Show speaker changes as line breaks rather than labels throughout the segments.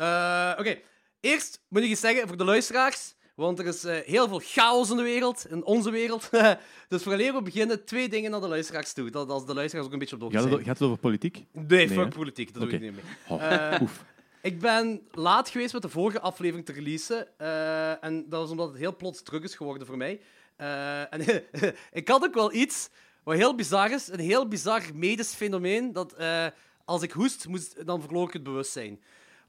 Eh, Oké, eerst moet ik iets zeggen voor de luisteraars. Want er is eh, heel veel chaos in de wereld, in onze wereld. dus vooraleer we beginnen, twee dingen naar de luisteraars toe. Dat als de luisteraars ook een beetje op de hoogte zijn.
gaat het over politiek?
Nee, fuck politiek, dat doe ik niet mee.
Oh,
Eh,
oef.
Ik ben laat geweest met de vorige aflevering te releasen. en dat was omdat het heel plots druk is geworden voor mij. En ik had ook wel iets wat heel bizar is. Een heel bizar medisch fenomeen. Dat als ik hoest, moest, dan verloor ik het bewustzijn.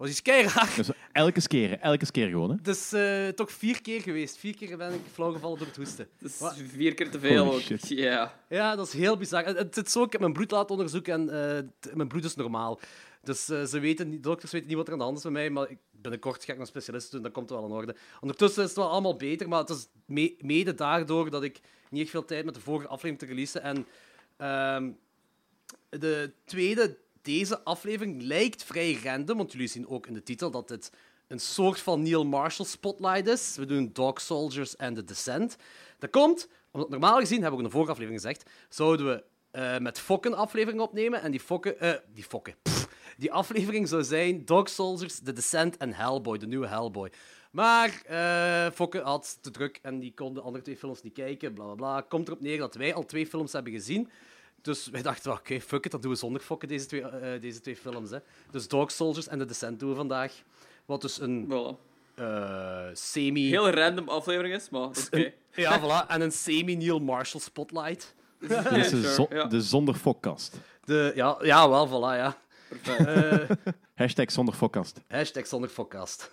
Was iets keiraar.
Dus elke keer, elke keer gewoon, hè?
Het is eh, toch vier keer geweest. Vier keer ben ik flauw gevallen door het hoesten.
Dat is
Wat?
vier keer te veel
Holy
ook.
shit.
Ja.
Ja, dat is heel bizar. Het, het zit zo, ik heb mijn bloed laten onderzoeken en eh, mijn bloed is normaal. Dus eh, ze weten dokters weten niet wat er aan de hand is met mij, maar ik, binnenkort ga ik naar een specialist doen, dan komt het wel in orde. Ondertussen is het wel allemaal beter, maar het is me- mede daardoor dat ik niet echt veel tijd met de vorige aflevering te releasen. En ehm, de tweede, deze aflevering lijkt vrij random, want jullie zien ook in de titel dat dit een soort van Neil Marshall spotlight is. We doen Dog Soldiers en The Descent. Dat komt, omdat normaal gezien, hebben we in de vorige aflevering gezegd, zouden we eh, met Fokken aflevering opnemen. En die Fokken... eh, die Fokken... die aflevering zou zijn Dog Soldiers, The Descent en Hellboy, de nieuwe Hellboy. Maar Fokke had te druk en die kon de andere twee films niet kijken, bla bla bla. Komt erop neer dat wij al twee films hebben gezien. Dus wij dachten, wel, oké, fuck it, dat doen we zonder Fokke, deze twee, eh, deze twee films. Hè. Dus Dog Soldiers en The Descent doen we vandaag. Wat dus een
Voilà.
eh, semi...
Heel random aflevering is, maar oké.
Ja, voilà. En een semi-Neil Marshall spotlight.
Dit is de,
sure,
zo-
ja.
de zonder fokkast.
De, ja, ja, wel, voilà, ja.
Perfect.
Eh,
Hashtag zonder fokkast.
Hashtag zonder podcast.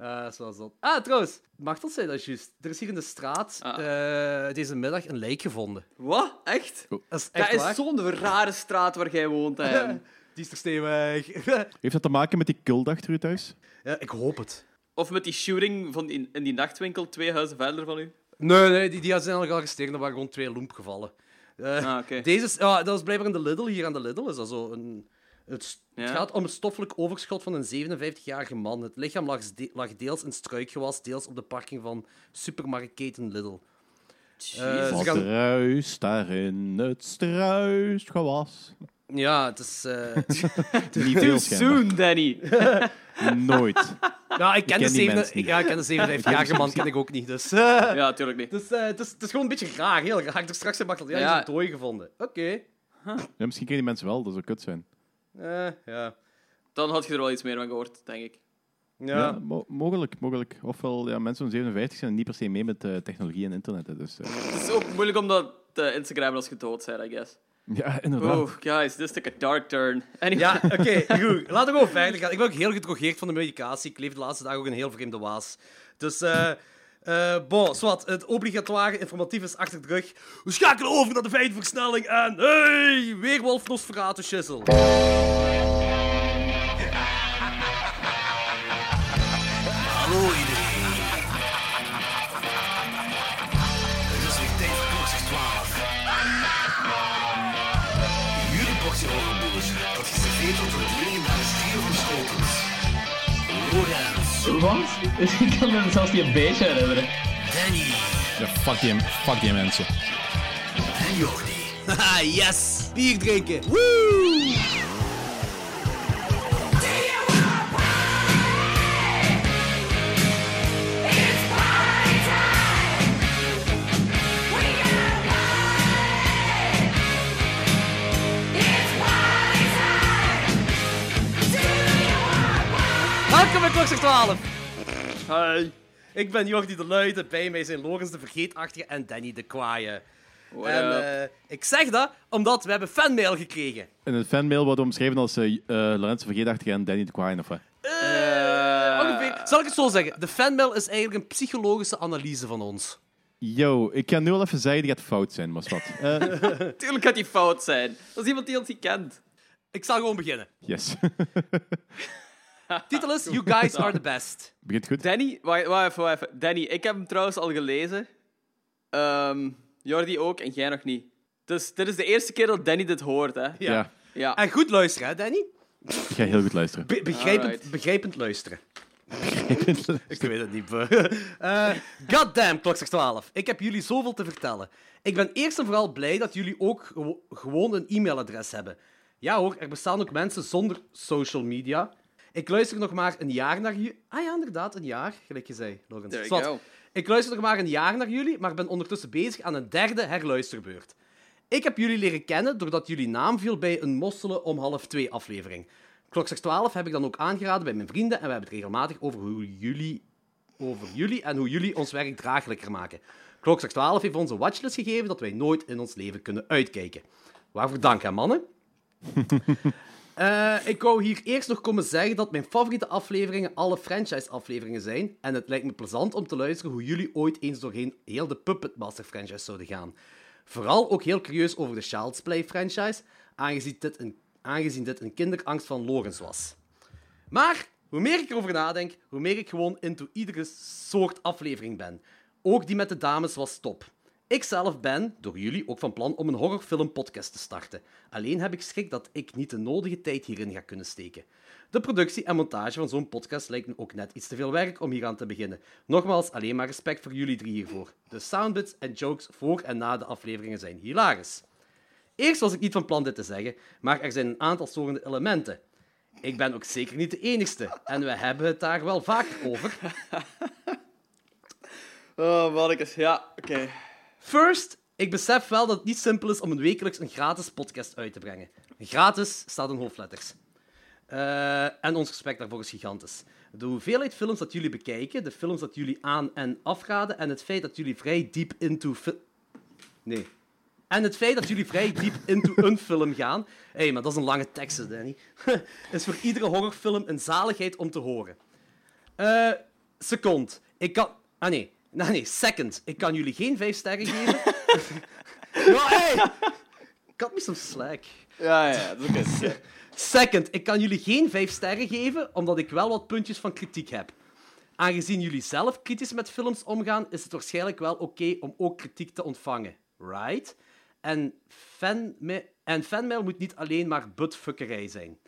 Eh, zoals dat. Ah, trouwens, dat zijn, dat is juist. Er is hier in de straat
Ah.
eh, deze middag een lijk gevonden.
Wat? Echt?
Dat is echt
Dat is zo'n rare straat waar jij woont, hè.
Die is er steen weg.
Heeft dat te maken met die kuldag terug thuis?
ja, ik hoop het.
Of met die shooting van in die nachtwinkel, twee huizen verder van u.
Nee, nee, die, die zijn al gearresteerd. Er waren gewoon twee loemp gevallen. Eh,
Ah, oké.
Deze ja, dat is blijkbaar in de Lidl. Hier aan de Lidl is dat zo een... Het, het gaat om het stoffelijk overschot van een 57-jarige man. Het lichaam lag, de- lag deels in struikgewas, deels op de parking van supermarktketen Lidl.
Jezus.
ze
Wat
gaan-
daar in het struisgewas?
Ja, het is... eh,
Niet schijnbaar.
soon, Danny.
Nooit.
Ja, ik ken,
ken
de, ja, ik ken de 57-jarige man ken ik ook niet. Dus, eh,
Ja, tuurlijk niet.
dus eh, het, is, het is gewoon een beetje raar, heel raar. Er straks heb ik ja,
Ja.
ja. een dooi gevonden. Oké.
Ja, misschien kennen die mensen wel, dat zou kut zijn.
Eh, ja.
Dan had je er wel iets meer van gehoord, denk ik.
Ja.
Ja, mo- mogelijk, mogelijk. Ofwel, ja, mensen van 57 zijn niet per se mee met eh, technologie en internet. hè, Dus, eh,
Het is ook moeilijk om dat te Instagrammen als je dood bent, I guess.
ja, inderdaad.
Oh, guys, this took a dark turn. Anyway.
Ja, oké, goed. Laten we gewoon verder gaan. Ik ben ook heel gedrogeerd van de medicatie. Ik leef de laatste dagen ook een heel vreemde waas. Dus, eh... eh bon, zwart, het obligatoire informatief is achter de rug. We schakelen over naar de feitenversnelling en... Hey, Weerwolf Nosferatu Schissel.
Want? Ik kan me zelfs niet een beetje herinneren.
Danny
Ja, fuck, die, fuck die mensen.
en Jordi.
Haha, yes! Bier drinken. Woo! Welkom bij Klokslag 12.
Hi.
Ik ben Jordi de Luide, bij mij zijn Lorenz de Vergeetachtige en Danny de Kwaaie.
What
En eh, ik zeg dat omdat we hebben fanmail gekregen.
In het fanmail wordt omschreven als uh, Lorenzo Vergeetachtige en Danny de Quine, of wat?
Eh, ongeveer. Zal ik het zo zeggen? De fanmail is eigenlijk een psychologische analyse van ons.
Yo, ik kan nu al even zeggen, die gaat fout zijn, maar wat. Eh,
Tuurlijk gaat die fout zijn. Dat is iemand die ons niet kent.
Ik zal gewoon beginnen.
yes.
Titel is You Guys Are The Best.
Begint goed.
Danny, wacht, wacht even, wacht even. Danny, ik heb hem trouwens al gelezen. Ehm Jordi ook en jij nog niet. Dus dit is de eerste keer dat Danny dit hoort, hè?
Ja.
Ja.
En goed luisteren, hè, Danny?
ik ga heel goed luisteren.
Be- begrijpend,
Alright.
begrijpend luisteren. Ik weet het niet. Eh goddamn, klokslag 12. Ik heb jullie zoveel te vertellen. Ik ben eerst en vooral blij dat jullie ook gewo- gewoon een e-mailadres hebben. Ja hoor, er bestaan ook mensen zonder social media. Ik luister nog maar een jaar naar jullie. Ah ja, inderdaad, een jaar, gelijk je zei,
go.
Ik luister nog maar een jaar naar jullie, maar ben ondertussen bezig aan een derde herluisterbeurt. Ik heb jullie leren kennen doordat jullie naam viel bij een Mosselen om half twee aflevering. Klokslag 12 heb ik dan ook aangeraden bij mijn vrienden en we hebben het regelmatig over, hoe jullie, over jullie en hoe jullie ons werk draaglijker maken. Klokslag 12 heeft ons een watchlist gegeven dat wij nooit in ons leven kunnen uitkijken. Waarvoor dank aan mannen. Eh, ik wou hier eerst nog komen zeggen dat mijn favoriete afleveringen alle franchise-afleveringen zijn. En het lijkt me plezant om te luisteren hoe jullie ooit eens doorheen heel de Puppet Master franchise zouden gaan. Vooral ook heel curieus over de Child's Play franchise, aangezien dit een, aangezien dit een kinderangst van Lorenz was. Maar hoe meer ik erover nadenk, hoe meer ik gewoon into iedere soort aflevering ben. Ook die met de dames was top. Ik zelf ben, door jullie, ook van plan om een horrorfilm-podcast te starten. Alleen heb ik schrik dat ik niet de nodige tijd hierin ga kunnen steken. De productie en montage van zo'n podcast lijkt me ook net iets te veel werk om hier aan te beginnen. Nogmaals, alleen maar respect voor jullie drie hiervoor. De soundbits en jokes voor en na de afleveringen zijn hilarisch. Eerst was ik niet van plan dit te zeggen, maar er zijn een aantal storende elementen. Ik ben ook zeker niet de enigste, en we hebben het daar wel vaker over.
Oh, mannetjes. Ja, oké.
First, ik besef wel dat het niet simpel is om een wekelijks een gratis podcast uit te brengen. Gratis staat in hoofdletters. Eh, en ons respect daarvoor is gigantisch. De hoeveelheid films dat jullie bekijken, de films dat jullie aan- en afraden, en het feit dat jullie vrij diep into... Nee. En het feit dat jullie vrij diep into een film gaan... Hé, hey, maar dat is een lange tekst, Danny. is voor iedere horrorfilm een zaligheid om te horen. Eh, second. Ik kan... Ah, nee. Nee, nee. Second. Ik kan jullie geen vijf sterren geven. ja, hey! Cut me some slack.
Ja, ja, dat is oké.
Second, ik kan jullie geen vijf sterren geven, omdat ik wel wat puntjes van kritiek heb. Aangezien jullie zelf kritisch met films omgaan, is het waarschijnlijk wel oké om ook kritiek te ontvangen. Right? En, fanma en fanmail moet niet alleen maar buttfuckerij zijn.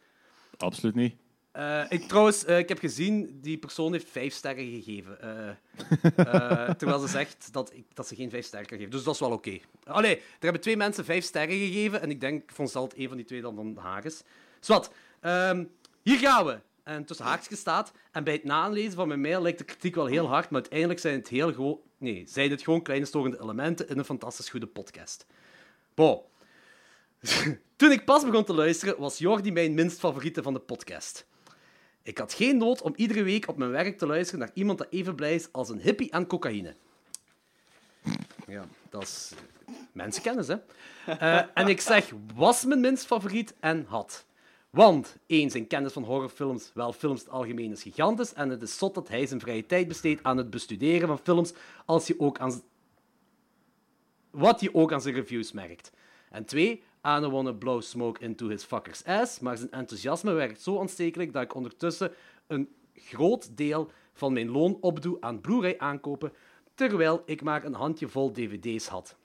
Absoluut niet.
Eh, ik, trouwens, eh, ik heb gezien, die persoon heeft vijf sterren gegeven. eh, terwijl ze zegt dat, ik, dat ze geen vijf sterren kan geven. Dus dat is wel oké. Allee, er hebben twee mensen vijf sterren gegeven. En ik denk, vond zelf een van die twee dan van Hagens. Zwat, ehm, hier gaan we. En tussen haakjes staat. En bij het nalezen van mijn mail lijkt de kritiek wel heel hard. Maar uiteindelijk zijn het, heel gewoon, nee, zijn het gewoon kleine storende elementen in een fantastisch goede podcast. Bon. Toen ik pas begon te luisteren, was Jordi mijn minst favoriete van de podcast. Ik had geen nood om iedere week op mijn werk te luisteren naar iemand dat even blij is als een hippie aan cocaïne. Ja, dat is mensenkennis, hè. Eh, en ik zeg, was mijn minst favoriet en had. Want, één, zijn kennis van horrorfilms, wel films in het algemeen, is gigantisch. En het is zot dat hij zijn vrije tijd besteedt aan het bestuderen van films, als je ook aan wat je ook aan zijn reviews merkt. En twee, I don't wanna blow smoke into his fucker's ass, maar zijn enthousiasme werkt zo aanstekelijk dat ik ondertussen een groot deel van mijn loon opdoe aan Blu-ray aankopen, terwijl ik maar een handjevol dvd's had.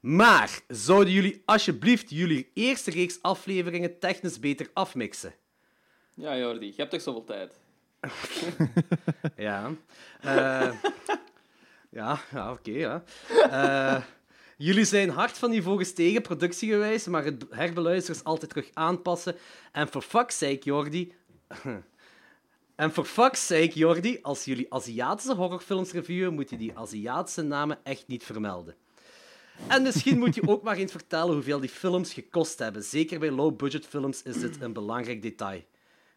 Maar zouden jullie alsjeblieft jullie eerste reeks afleveringen technisch beter afmixen?
Ja, Jordi, je hebt toch zoveel tijd?
Ja. Eh, ja, ja oké. ja. Eh, jullie zijn hard van niveau gestegen, productiegewijs, maar het herbeluisteren is altijd terug aanpassen. En voor fuck's sake, Jordi... En voor fuck's sake, Jordi, als jullie Aziatische horrorfilms reviewen, moet je die Aziatische namen echt niet vermelden. En misschien moet je ook maar eens vertellen hoeveel die films gekost hebben. Zeker bij low-budget films is dit een belangrijk detail.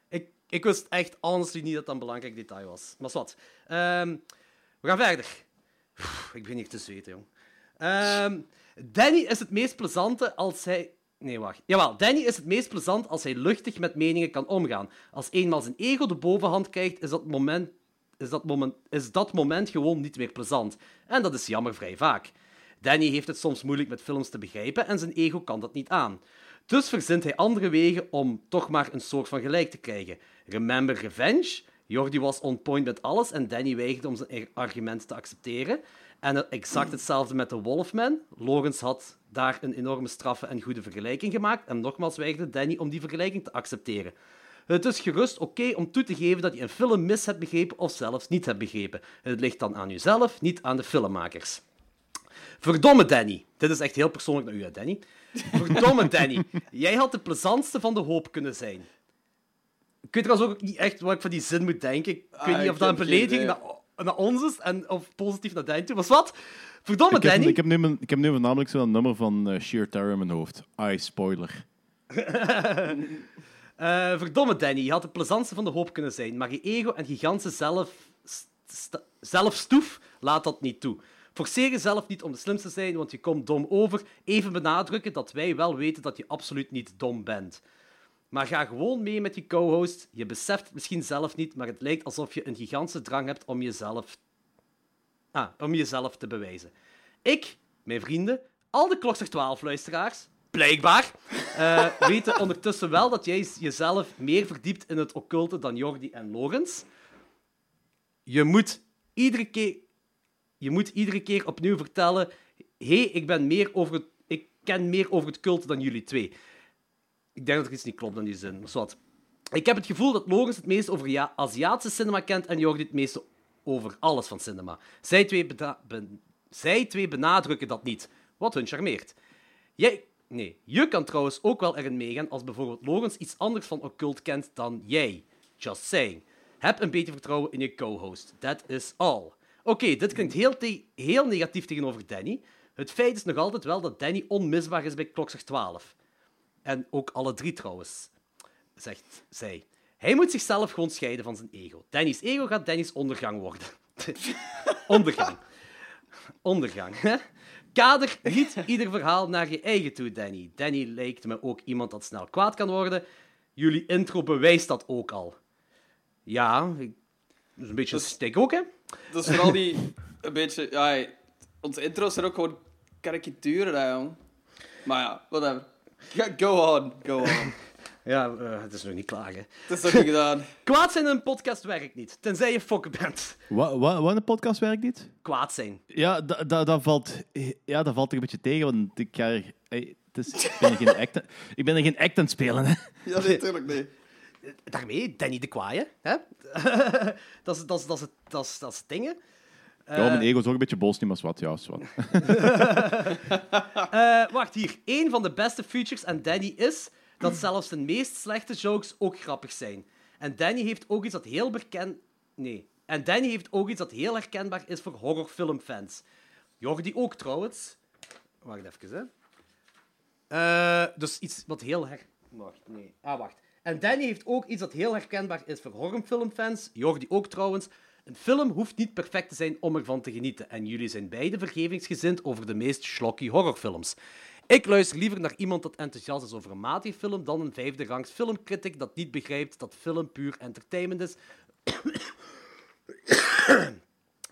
Ik, ik wist echt honestly niet dat dat een belangrijk detail was. Maar wat. Ehm, we gaan verder. Ik begin hier te zweten, jong. Ehm, Danny is het meest plezante als hij... Nee, wacht. Jawel, Danny is het meest plezant als hij luchtig met meningen kan omgaan. Als eenmaal zijn ego de bovenhand krijgt, is dat moment, is dat moment, is dat moment gewoon niet meer plezant. En dat is jammer vrij vaak. Danny heeft het soms moeilijk met films te begrijpen en zijn ego kan dat niet aan. Dus verzint hij andere wegen om toch maar een soort van gelijk te krijgen. Remember Revenge? Jordi was on point met alles en Danny weigerde om zijn argument te accepteren. En exact hetzelfde met de Wolfman. Lawrence had daar een enorme straffe en goede vergelijking gemaakt en nogmaals weigerde Danny om die vergelijking te accepteren. Het is gerust oké om toe te geven dat je een film mis hebt begrepen of zelfs niet hebt begrepen. Het ligt dan aan jezelf, niet aan de filmmakers. Verdomme Danny. Dit is echt heel persoonlijk naar u, hè, Danny. Verdomme Danny. Jij had de plezantste van de hoop kunnen zijn. weet trouwens ook niet echt wat ik van die zin moet denken. Ik weet
Ah,
niet of
ik
dat een belediging. Naar, ons is en, of positief naar Danny toe. Maar wat? Verdomme,
Ik heb,
Danny.
ik, heb nu, mijn- ik heb nu voornamelijk zo'n nummer van eh, Sheer Terror in mijn hoofd. Ai, spoiler.
Eh, verdomme, Danny. Je had de plezantste van de hoop kunnen zijn, maar je ego en gigantische zelf, st- st- zelfstoef laat dat niet toe. Forceer jezelf niet om de slimste te zijn, want je komt dom over. Even benadrukken dat wij wel weten dat je absoluut niet dom bent. Maar ga gewoon mee met je co-host. Je beseft het misschien zelf niet, maar het lijkt alsof je een gigantische drang hebt om jezelf, ah, om jezelf te bewijzen. Ik, mijn vrienden, al de Klokster 12 luisteraars, blijkbaar, eh, weten ondertussen wel dat jij jezelf meer verdiept in het occulte dan Jordi en Lorenz. Je moet iedere keer, je moet iedere keer opnieuw vertellen: hé, hey, ik ben meer over het, ik ken meer over het culte dan jullie twee. Ik denk dat er iets niet klopt in die zin. Maar. Ik heb het gevoel dat Lorenz het meest over ja, Aziatische cinema kent en Jordi het meeste over alles van cinema. Zij twee, benadrukken dat niet, wat hun charmeert. Jij, nee, je kan trouwens ook wel erin meegaan als bijvoorbeeld Lorenz iets anders van occult kent dan jij. Just saying. Heb een beetje vertrouwen in je co-host. That is all. Oké, dit klinkt heel, heel negatief tegenover Danny. Het feit is nog altijd wel dat Danny onmisbaar is bij klokslag 12. En ook alle drie trouwens, zegt zij. Hij moet zichzelf gewoon scheiden van zijn ego. Danny's ego gaat Danny's ondergang worden. ondergang. Ondergang, hè? Kader niet ieder verhaal naar je eigen toe, Danny. Danny lijkt me ook iemand dat snel kwaad kan worden. Jullie intro bewijst dat ook al. Ja, ik, dat is een beetje een stik ook, hè?
Dat is vooral die... Een beetje... Ja, onze intro's zijn ook gewoon karikaturen, hè, jong. Maar ja, whatever. Ja, Go on, go on.
Ja, eh, het is nog niet klaar, hè?
Het is nog niet gedaan.
Kwaad zijn in een podcast werkt niet, tenzij je fokken bent.
Wat, wat, de podcast werkt niet?
Kwaad zijn.
Ja, dat da, dat valt, ja, dat valt er een beetje tegen, want ik, ga er, hey, het is, ik, ben er geen act, ik ben er geen act aan het spelen. Hè.
Ja, nee, tuurlijk niet.
Daarmee, Danny de Kwaaie. Hè? dat, is, dat, is, dat, is, dat, is, dat is het ding, hè.
Ja, mijn ego is ook een beetje boos, niet maar wat. Ja, wat.
Eh, wacht, hier. Eén van de beste features aan Danny is dat zelfs de meest slechte jokes ook grappig zijn. En Danny heeft ook iets dat heel bekend... Nee. En Danny heeft ook iets dat heel herkenbaar is voor horrorfilmfans. Jordi ook, trouwens. Wacht even, hè. Eh, dus iets wat heel her... Wacht, nee. Ah, wacht. En Danny heeft ook iets dat heel herkenbaar is voor horrorfilmfans. Jordi ook, trouwens. Een film hoeft niet perfect te zijn om ervan te genieten. En jullie zijn beide vergevingsgezind over de meest schlocky horrorfilms. Ik luister liever naar iemand dat enthousiast is over een matige film dan een vijfde rangs filmcritic dat niet begrijpt dat film puur entertainment is.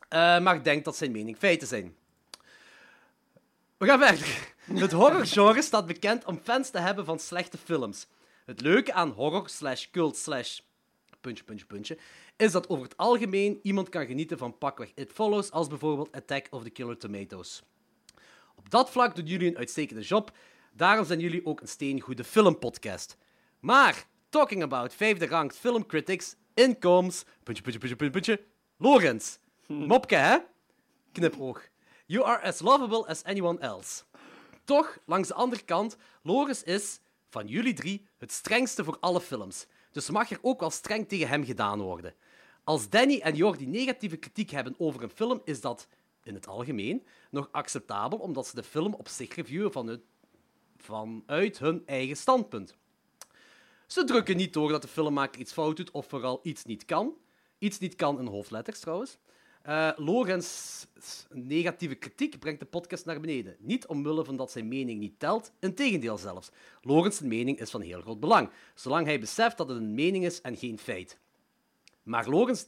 Eh, maar denkt dat zijn mening feiten zijn. We gaan verder. Het horrorgenre staat bekend om fans te hebben van slechte films. Het leuke aan horror slash cult slash puntje, puntje, puntje, is dat over het algemeen iemand kan genieten van pakweg It Follows, als bijvoorbeeld Attack of the Killer Tomatoes. Op dat vlak doen jullie een uitstekende job, daarom zijn jullie ook een steengoede filmpodcast. Maar, talking about vijfde rank filmcritics, incomes, puntje, puntje, puntje, puntje, puntje, Lorenz. Mopke, hè? Knipoog. You are as lovable as anyone else. Toch, langs de andere kant, Lorenz is, van jullie drie, het strengste voor alle films. Dus mag er ook wel streng tegen hem gedaan worden. Als Danny en Jordi negatieve kritiek hebben over een film, is dat, in het algemeen, nog acceptabel, omdat ze de film op zich reviewen vanuit, vanuit hun eigen standpunt. Ze drukken niet door dat de filmmaker iets fout doet of vooral iets niet kan. Iets niet kan in hoofdletters trouwens. Eh Lorenz' negatieve kritiek brengt de podcast naar beneden. Niet omwille van dat zijn mening niet telt, integendeel zelfs. Lorenz' mening is van heel groot belang, zolang hij beseft dat het een mening is en geen feit. Maar Lorenz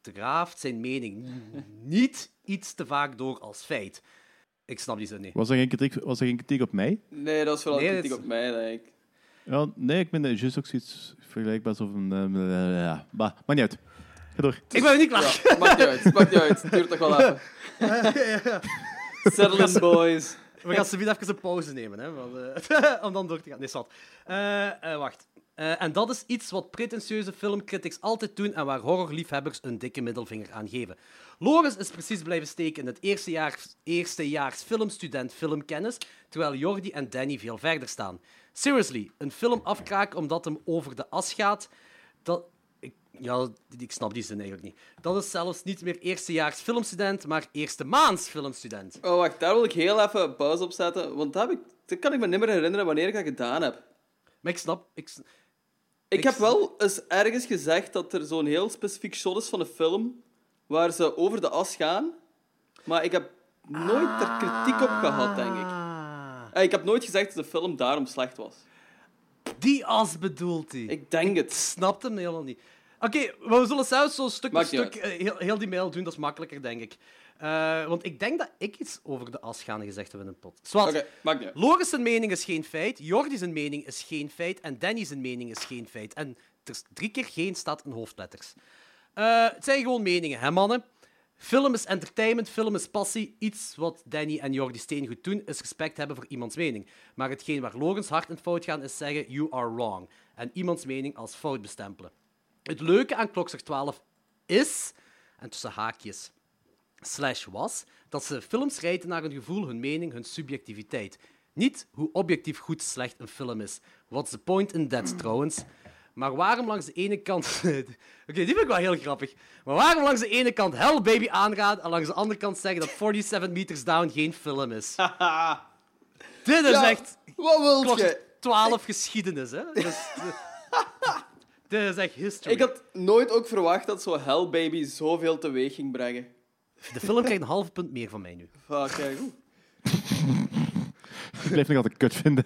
draaft zijn mening niet iets te vaak door als feit. Ik snap die zin niet.
Was er geen kritiek, was er geen kritiek op mij?
Nee, dat is vooral
Nee,
kritiek
het-
op mij, denk ik.
Ja, nee, ik ben juist ook zoiets vergelijkbaars of een... eh, ja, maar, maar niet uit. Ga door.
Ik ben niet klaar.
Ja, maakt niet uit, maakt niet uit. Het duurt nog wel even. Settle in, boys.
We gaan zometeen even een pauze nemen, hè, want, eh, om dan door te gaan. Nee, zwart. Eh, eh, wacht. Eh, en dat is iets wat pretentieuze filmcritics altijd doen en waar horrorliefhebbers een dikke middelvinger aan geven. Loris is precies blijven steken in het eerstejaars, eerstejaars filmstudent filmkennis, terwijl Jordi en Danny veel verder staan. Seriously, een film afkraken omdat hem over de as gaat, Dat, ik, ja, ik snap die zin eigenlijk niet. Dat is zelfs niet meer eerstejaars filmstudent, maar eerste maands filmstudent.
Oh, wacht, daar wil ik heel even pauze op zetten. Want dat, heb ik, dat kan ik me niet meer herinneren wanneer ik dat gedaan heb.
Maar ik snap... Ik,
Ik,
Ik
heb wel eens ergens gezegd dat er zo'n heel specifiek shot is van een film waar ze over de as gaan. Maar ik heb nooit er kritiek op gehad, denk ik.
Ah,
Eh, Ik heb nooit gezegd dat de film daarom slecht was.
die as bedoelt hij.
Ik denk
Ik
het.
snap hem helemaal niet. Oké, maar we zullen zelfs zo stuk voor stuk eh, heel, heel die mail doen. Dat is makkelijker, denk ik. Eh, want ik denk dat ik iets over de as gaan gezegd heb in een pot.
Maakt niet uit.
Loris zijn mening is geen feit, Jordi zijn mening is geen feit en Danny zijn mening is geen feit. En er is drie keer geen staat in hoofdletters. Eh, het zijn gewoon meningen, hè mannen? Film is entertainment, film is passie. Iets wat Danny en Jordi Steen goed doen, is respect hebben voor iemands mening. Maar hetgeen waar Logans hard in fout gaan, is zeggen you are wrong. En iemands mening als fout bestempelen. Het leuke aan Klokslag 12 is, en tussen haakjes, slash was, dat ze films rijden naar hun gevoel, hun mening, hun subjectiviteit. Niet hoe objectief goed slecht een film is. What's the point in that, trouwens? Maar waarom langs de ene kant... Oké, die vind ik wel heel grappig. Maar waarom langs de ene kant Hell Baby aanraden en langs de andere kant zeggen dat 47 Meters Down geen film is? Dit is
Ja,
echt
Wat wil
klokslag
je?
12 geschiedenis, hè? Dus, dit is echt history.
Ik had nooit ook verwacht dat zo Hell Baby zoveel teweeg ging brengen.
De film krijgt een half punt meer van mij nu.
Fuck, kijk. oeh.
Ik blijf nog altijd kut vinden.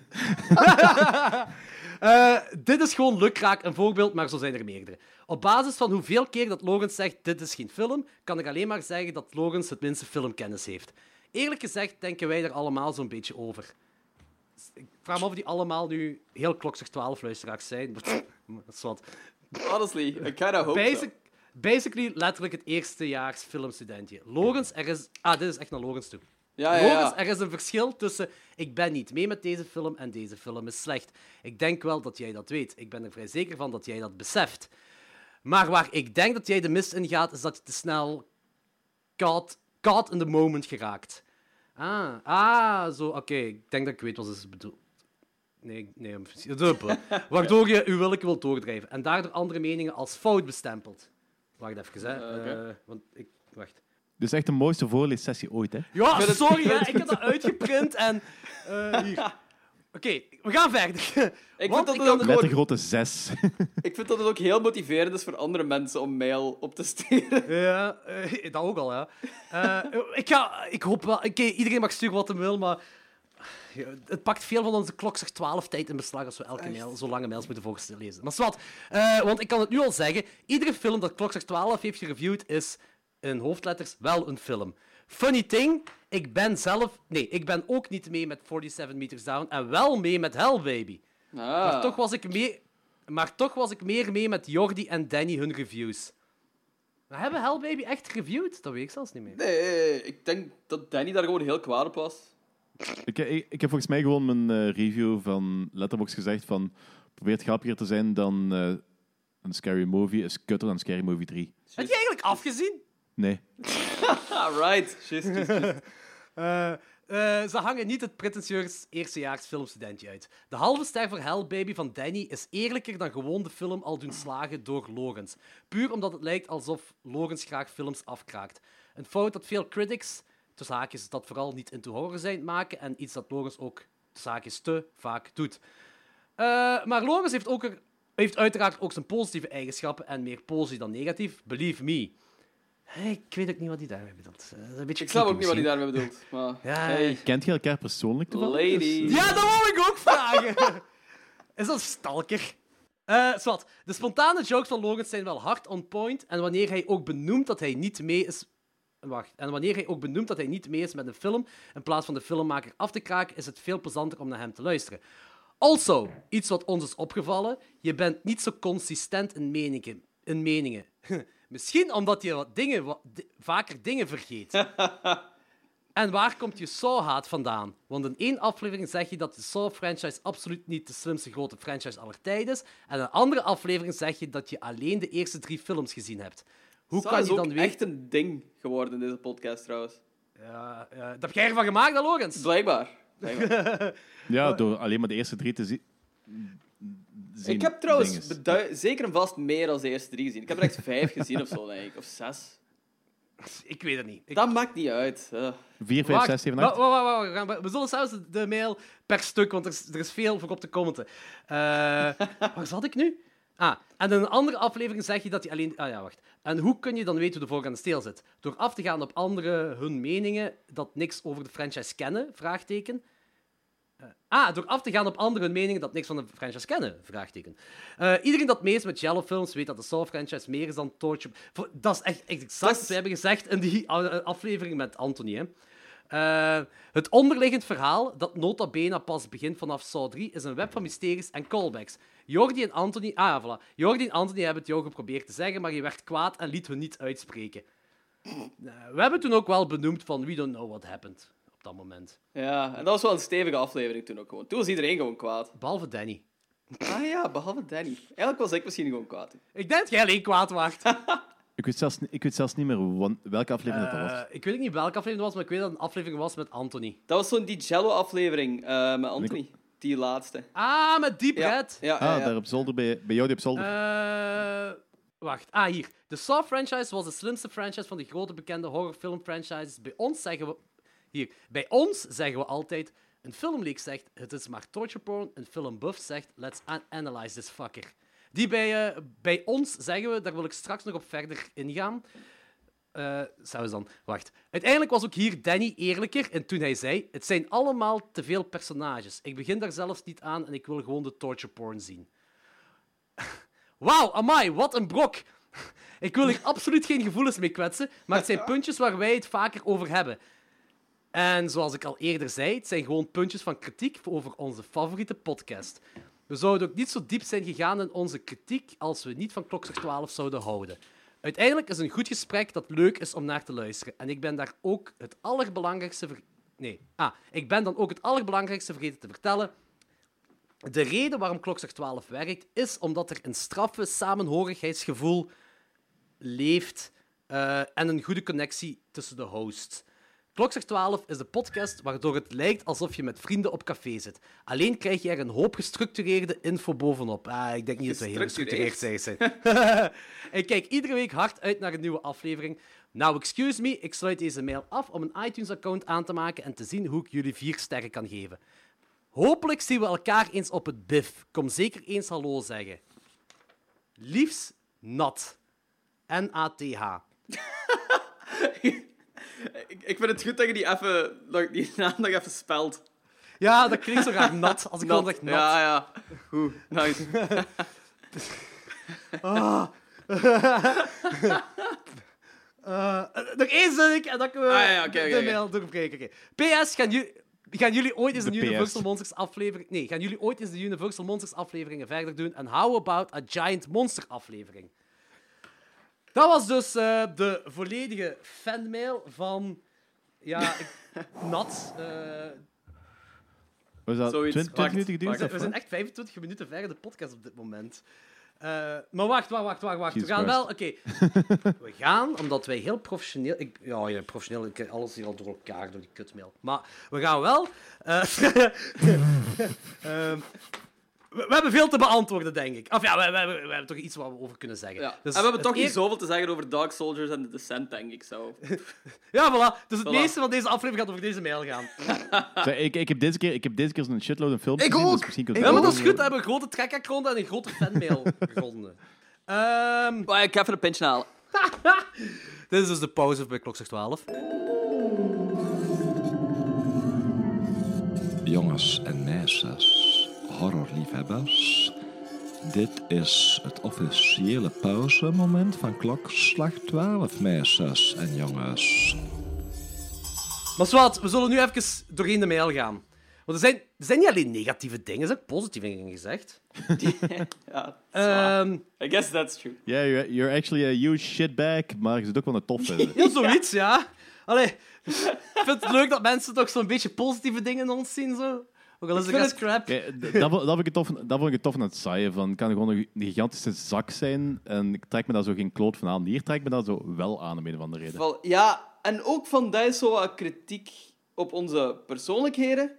Eh, dit is gewoon lukraak een voorbeeld, maar zo zijn er meerdere. Op basis van hoeveel keer dat Logans zegt dit is geen film, kan ik alleen maar zeggen dat Logans het minste filmkennis heeft. Eerlijk gezegd denken wij er allemaal zo'n beetje over. Ik vraag me af of die allemaal nu heel klokzeg 12 luisteraars zijn. Dat is wat.
Honestly, I kinda hope
Basic, basically letterlijk het eerstejaars filmstudentje. Logans, er is... Ah, dit is echt naar Logans toe.
Ja, ja,
Logans,
ja.
er is een verschil tussen ik ben niet mee met deze film en deze film is slecht. Ik denk wel dat jij dat weet. Ik ben er vrij zeker van dat jij dat beseft. Maar waar ik denk dat jij de mist in gaat, is dat je te snel caught, caught in the moment geraakt. Ah, ah zo, oké. Ik denk dat ik weet wat ze bedoelt. Nee, nee, duppe. Waardoor je uw willeke wilt doordrijven. En daardoor andere meningen als fout bestempelt. Wacht even, hè.
Eh, oké.
Eh, want ik... Wacht.
Dit is echt de mooiste voorleessessie ooit, hè?
Ja, sorry, hè. ik heb dat uitgeprint en... eh, hier. Oké, we gaan verder.
Ik vind, dat
ik
het ook
Met grote zes.
ik vind dat het ook heel motiverend is voor andere mensen om mail op te sturen.
Ja, eh, dat ook al, ja. Eh, ik, ga, ik hoop wel... Oké, iedereen mag sturen wat hij wil, maar... ja, Het pakt veel van onze klokzeg 12 tijd in beslag als we elke mail, zo lange mails moeten voorlezen. Maar zwart, eh want ik kan het nu al zeggen. Iedere film dat klokzeg 12 heeft gereviewd is in hoofdletters wel een film. Funny thing, ik ben zelf... Nee, ik ben ook niet mee met 47 Meters Down en wel mee met Hell Baby. Maar,
Ah.
toch was ik mee, maar toch was ik meer mee met Jordi en Danny hun reviews. Maar hebben Hell Baby echt gereviewd? Dat weet ik zelfs niet meer.
Nee, ik denk dat Danny daar gewoon heel kwaad op was.
ik, ik, ik heb volgens mij gewoon mijn eh, review van Letterboxd gezegd van... Probeer het grappiger te zijn dan eh, een Scary Movie is kutter dan Scary Movie 3.
Heb je eigenlijk afgezien?
Nee.
Right. Just, just, just.
Eh, eh, ze hangen niet het pretentieus eerstejaars filmstudentje uit. De halve ster voor Hell Baby van Danny is eerlijker dan gewoon de film al doen slagen door Logans. Puur omdat het lijkt alsof Logans graag films afkraakt. Een fout dat veel critics, tussen haakjes, dat vooral niet into horror zijn, maken en iets dat Logans ook, tussen haakjes, te vaak doet. Eh, maar Logans heeft, ook er- heeft uiteraard ook zijn positieve eigenschappen en meer positief dan negatief. Believe me. Ik weet ook niet wat hij daarmee bedoelt. Eh, dat is een beetje
Ik snap ook niet wat hij daarmee bedoelt. Maar,
Ja,
hey,
Kent je elkaar persoonlijk toevallig?
lady.
Ja, dat wou ik ook vragen. Is dat stalker? Eh zwart. De spontane jokes van Logan zijn wel hard on point. En wanneer hij ook benoemt dat hij niet mee is. Wacht. En wanneer hij ook benoemt dat hij niet mee is met een film, in plaats van de filmmaker af te kraken, is het veel plezanter om naar hem te luisteren. Also, iets wat ons is opgevallen: je bent niet zo consistent in meningen. In meningen. Misschien omdat je wat dingen, wat, vaker dingen vergeet. En waar komt je Saw-haat vandaan? Want in één aflevering zeg je dat de Saw-franchise absoluut niet de slimste grote franchise aller tijden is. En in een andere aflevering zeg je dat je alleen de eerste drie films gezien hebt. Hoe
Dat
kan
is
je
ook
dan weten...
echt een ding geworden in deze podcast, trouwens.
Ja, ja, dat heb jij ervan gemaakt, hè, Logans?
Blijkbaar. Blijkbaar.
Ja, door alleen maar de eerste drie te zien.
Ik heb trouwens zeker en vast meer dan de eerste drie gezien. Ik heb er echt vijf gezien of zo, denk ik. Of zes.
Ik weet het niet. Ik...
Dat maakt niet uit. Eh,
4, 5, 6, 7, 8.
Wacht, wacht, wacht, wacht. We zullen zelfs de mail per stuk, want er is, er is veel voor op te commenten. Eh, waar zat ik nu? Ah, en in een andere aflevering zeg je dat je alleen... Ah ja, wacht. En hoe kun je dan weten hoe de voorgaande steel zit? Door af te gaan op anderen hun meningen, dat niks over de franchise kennen? Vraagteken. Ah, door af te gaan op anderen hun meningen dat niks van de franchise kennen? Vraagteken. Eh, iedereen dat mee is met Jello films weet dat de Saw-franchise meer is dan Torture... Dat is echt, echt exact wat we hebben gezegd in die eh, aflevering met Anthony. Hè. Het onderliggend verhaal, dat nota bene pas begint vanaf Saw 3, is een web van mysteries en callbacks. Jordi en Anthony... Ah, voilà. Jordi en Anthony hebben het jou geprobeerd te zeggen, maar je werd kwaad en liet hun niet uitspreken. We hebben toen ook wel benoemd van we don't know what happened dat moment.
ja, en dat was wel een stevige aflevering toen ook gewoon. Toen was iedereen gewoon kwaad.
Behalve Danny.
Ah ja, behalve Danny. Eigenlijk was ik misschien gewoon kwaad.
Ik denk dat jij alleen kwaad waart.
Ik weet zelfs, niet- ik weet zelfs niet meer wan- welke aflevering dat was.
Eh, ik weet ook niet welke aflevering het was, maar ik weet dat het een aflevering was met Anthony.
Dat was zo'n die Jello-aflevering eh, met Anthony. Die laatste.
Ah, met Deep
Ja,
Red.
ja, ja,
ah,
ja.
daar op zolder, bij, bij jou die op zolder.
Eh, wacht. Ah, hier. De Saw-franchise was de slimste franchise van de grote bekende horrorfilm-franchises. Bij ons zeggen we... Hier. Bij ons zeggen we altijd... Een filmleak zegt, het is maar torture porn. Een filmbuff zegt, let's an- analyze this fucker. Die bij, eh, bij ons zeggen we, daar wil ik straks nog op verder ingaan. Eh zelfs dan. Wacht. Uiteindelijk was ook hier Danny eerlijker en toen hij zei: Het zijn allemaal te veel personages. Ik begin daar zelfs niet aan en ik wil gewoon de torture porn zien. Wauw, amai, wat een brok. Ik wil hier absoluut geen gevoelens mee kwetsen, maar het zijn puntjes waar wij het vaker over hebben. En zoals ik al eerder zei, het zijn gewoon puntjes van kritiek over onze favoriete podcast. We zouden ook niet zo diep zijn gegaan in onze kritiek als we niet van Klokslag 12 zouden houden. Uiteindelijk is een goed gesprek dat leuk is om naar te luisteren. En ik ben daar ook het allerbelangrijkste... Nee. Ah, ik ben dan ook het allerbelangrijkste vergeten te vertellen. De reden waarom Klokslag 12 werkt, is omdat er een straffe samenhorigheidsgevoel leeft eh, en een goede connectie tussen de hosts. Klokslag 12 is de podcast waardoor het lijkt alsof je met vrienden op café zit. Alleen krijg je er een hoop gestructureerde info bovenop. Ah, ik denk niet dat we heel gestructureerd zijn. ik kijk iedere week hard uit naar een nieuwe aflevering. Nou, excuse me, ik sluit deze mail af om een iTunes-account aan te maken en te zien hoe ik jullie vier sterren kan geven. Hopelijk zien we elkaar eens op het BIF. Kom zeker eens hallo zeggen. Liefs, Nat. N-A-T-H.
Ik, ik vind het goed dat je die even, dat je die naam nog even spelt.
Ja, dat klinkt zo graag nat. Als ik
Nat.
dan zeg nat.
Ja, ja. Goed, nice.
Eh, nog één zin en dan kunnen we
Ah, ja,
de mail doorbreken. Oké. PS, gaan jullie... Gaan jullie ooit eens
De
een
PS.
Universal Monsters aflevering... Nee, gaan jullie ooit eens de Universal Monsters afleveringen verder doen? En how about a Giant Monster aflevering? Dat was dus eh, de volledige fanmail van... Ja, ik- Nat. eh,
Was dat
Zoiets.
20, 20
Wacht,
minuten geduurd?
we, zijn echt 25 minuten verder de podcast op dit moment. Eh, maar wacht, wacht, wacht, wacht. wacht. We gaan wel... Oké. we gaan, omdat wij heel professioneel... Ik, ja, ja, professioneel. Ik heb alles hier al door elkaar, door die kutmail. Maar we gaan wel... eh, ehm, we, we hebben veel te beantwoorden, denk ik. Of ja, we, we, hebben toch iets waar we over kunnen zeggen.
Ja.
Dus
en we hebben toch niet
eer-
zoveel te zeggen over Dark Soldiers en The Descent, denk ik zo.
Ja, voilà. Dus het
Voilà.
meeste van deze aflevering gaat over deze mail gaan.
Zeg, ik, ik, heb deze keer, ik heb deze keer zo'n shitload aan films
Ik
gezien,
ook!
dus je
Ja, maar dat is
ook-
goed. We hebben een grote track-ronde en een grote fanmail ronde. Ehm
Maar ik ga even een pintje halen.
Dit is dus de pauze bij klokslag 12.
Jongens en meisjes, horrorliefhebbers. Dit is het officiële pauzemoment van klokslag 12, meisjes en jongens.
Maar zwart, we zullen nu even doorheen de mail gaan. Want er zijn, er zijn niet alleen negatieve dingen, er zijn ook positieve dingen gezegd.
Ja.
Ehm
I guess that's true.
Yeah, you're, you're actually a huge shitbag, maar je zit ook wel een tof vinden.
ja, zoiets, ja. Allee, ik vind het leuk dat mensen toch zo'n beetje positieve dingen in ons zien, zo. Ook al is
Ik
het
dat, vond- dat, vond ik tof, dat vond ik het tof aan het saaien. Van, het kan gewoon een gigantische zak zijn en ik trek me daar zo geen kloot van aan. Hier trek ik me dat zo wel aan, om een of andere reden.
Ja, en ook van dat is zo wat kritiek op onze persoonlijkheden.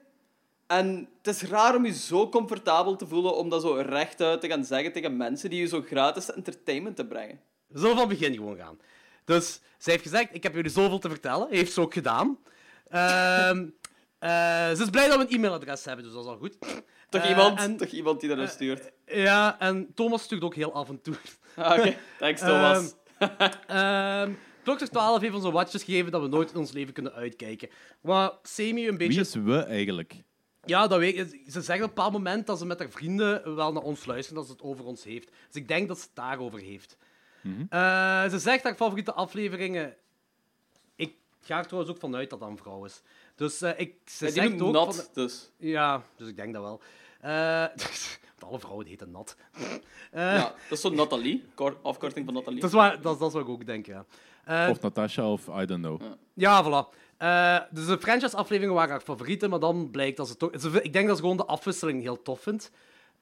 En het is raar om je zo comfortabel te voelen om dat zo rechtuit te gaan zeggen tegen mensen die je zo gratis entertainment te brengen.
We zullen van het begin gewoon gaan. Dus zij heeft gezegd, ik heb jullie zoveel te vertellen. Heeft ze ook gedaan. Ehm, eh, ze is blij dat we een e-mailadres hebben, dus dat is al goed.
Toch,
Eh,
iemand,
en-
toch iemand die dat stuurt.
Ja, en Thomas stuurt ook heel af en toe.
Ah, Oké, thanks Thomas.
Ehm Klokster 12 heeft ons een watches gegeven dat we nooit in ons leven kunnen uitkijken. Wat semi een beetje...
Wie is we eigenlijk?
Ja, dat weet ik. Ze zeggen op een bepaald moment dat ze met haar vrienden wel naar ons luisteren, dat ze het over ons heeft. Dus ik denk dat ze het daarover heeft. Eh, ze zegt haar favoriete afleveringen... Ik ga er trouwens ook vanuit dat dat een vrouw is. Dus eh, ik, ze
Ja, die
zegt
noemt
ook...
nat,
van-
dus.
Ja, dus ik denk dat wel. Eh, want alle vrouwen heten nat. Eh,
Ja, dat is zo Nathalie, kor- afkorting van Nathalie.
dat, is waar, dat, is- dat is wat ik ook denk, ja. Eh,
Of Natasha of I don't know.
Ja, voilà. Eh, dus de franchise-afleveringen waren haar favorieten, maar dan blijkt dat ze toch... Ik denk dat ze gewoon de afwisseling heel tof vindt.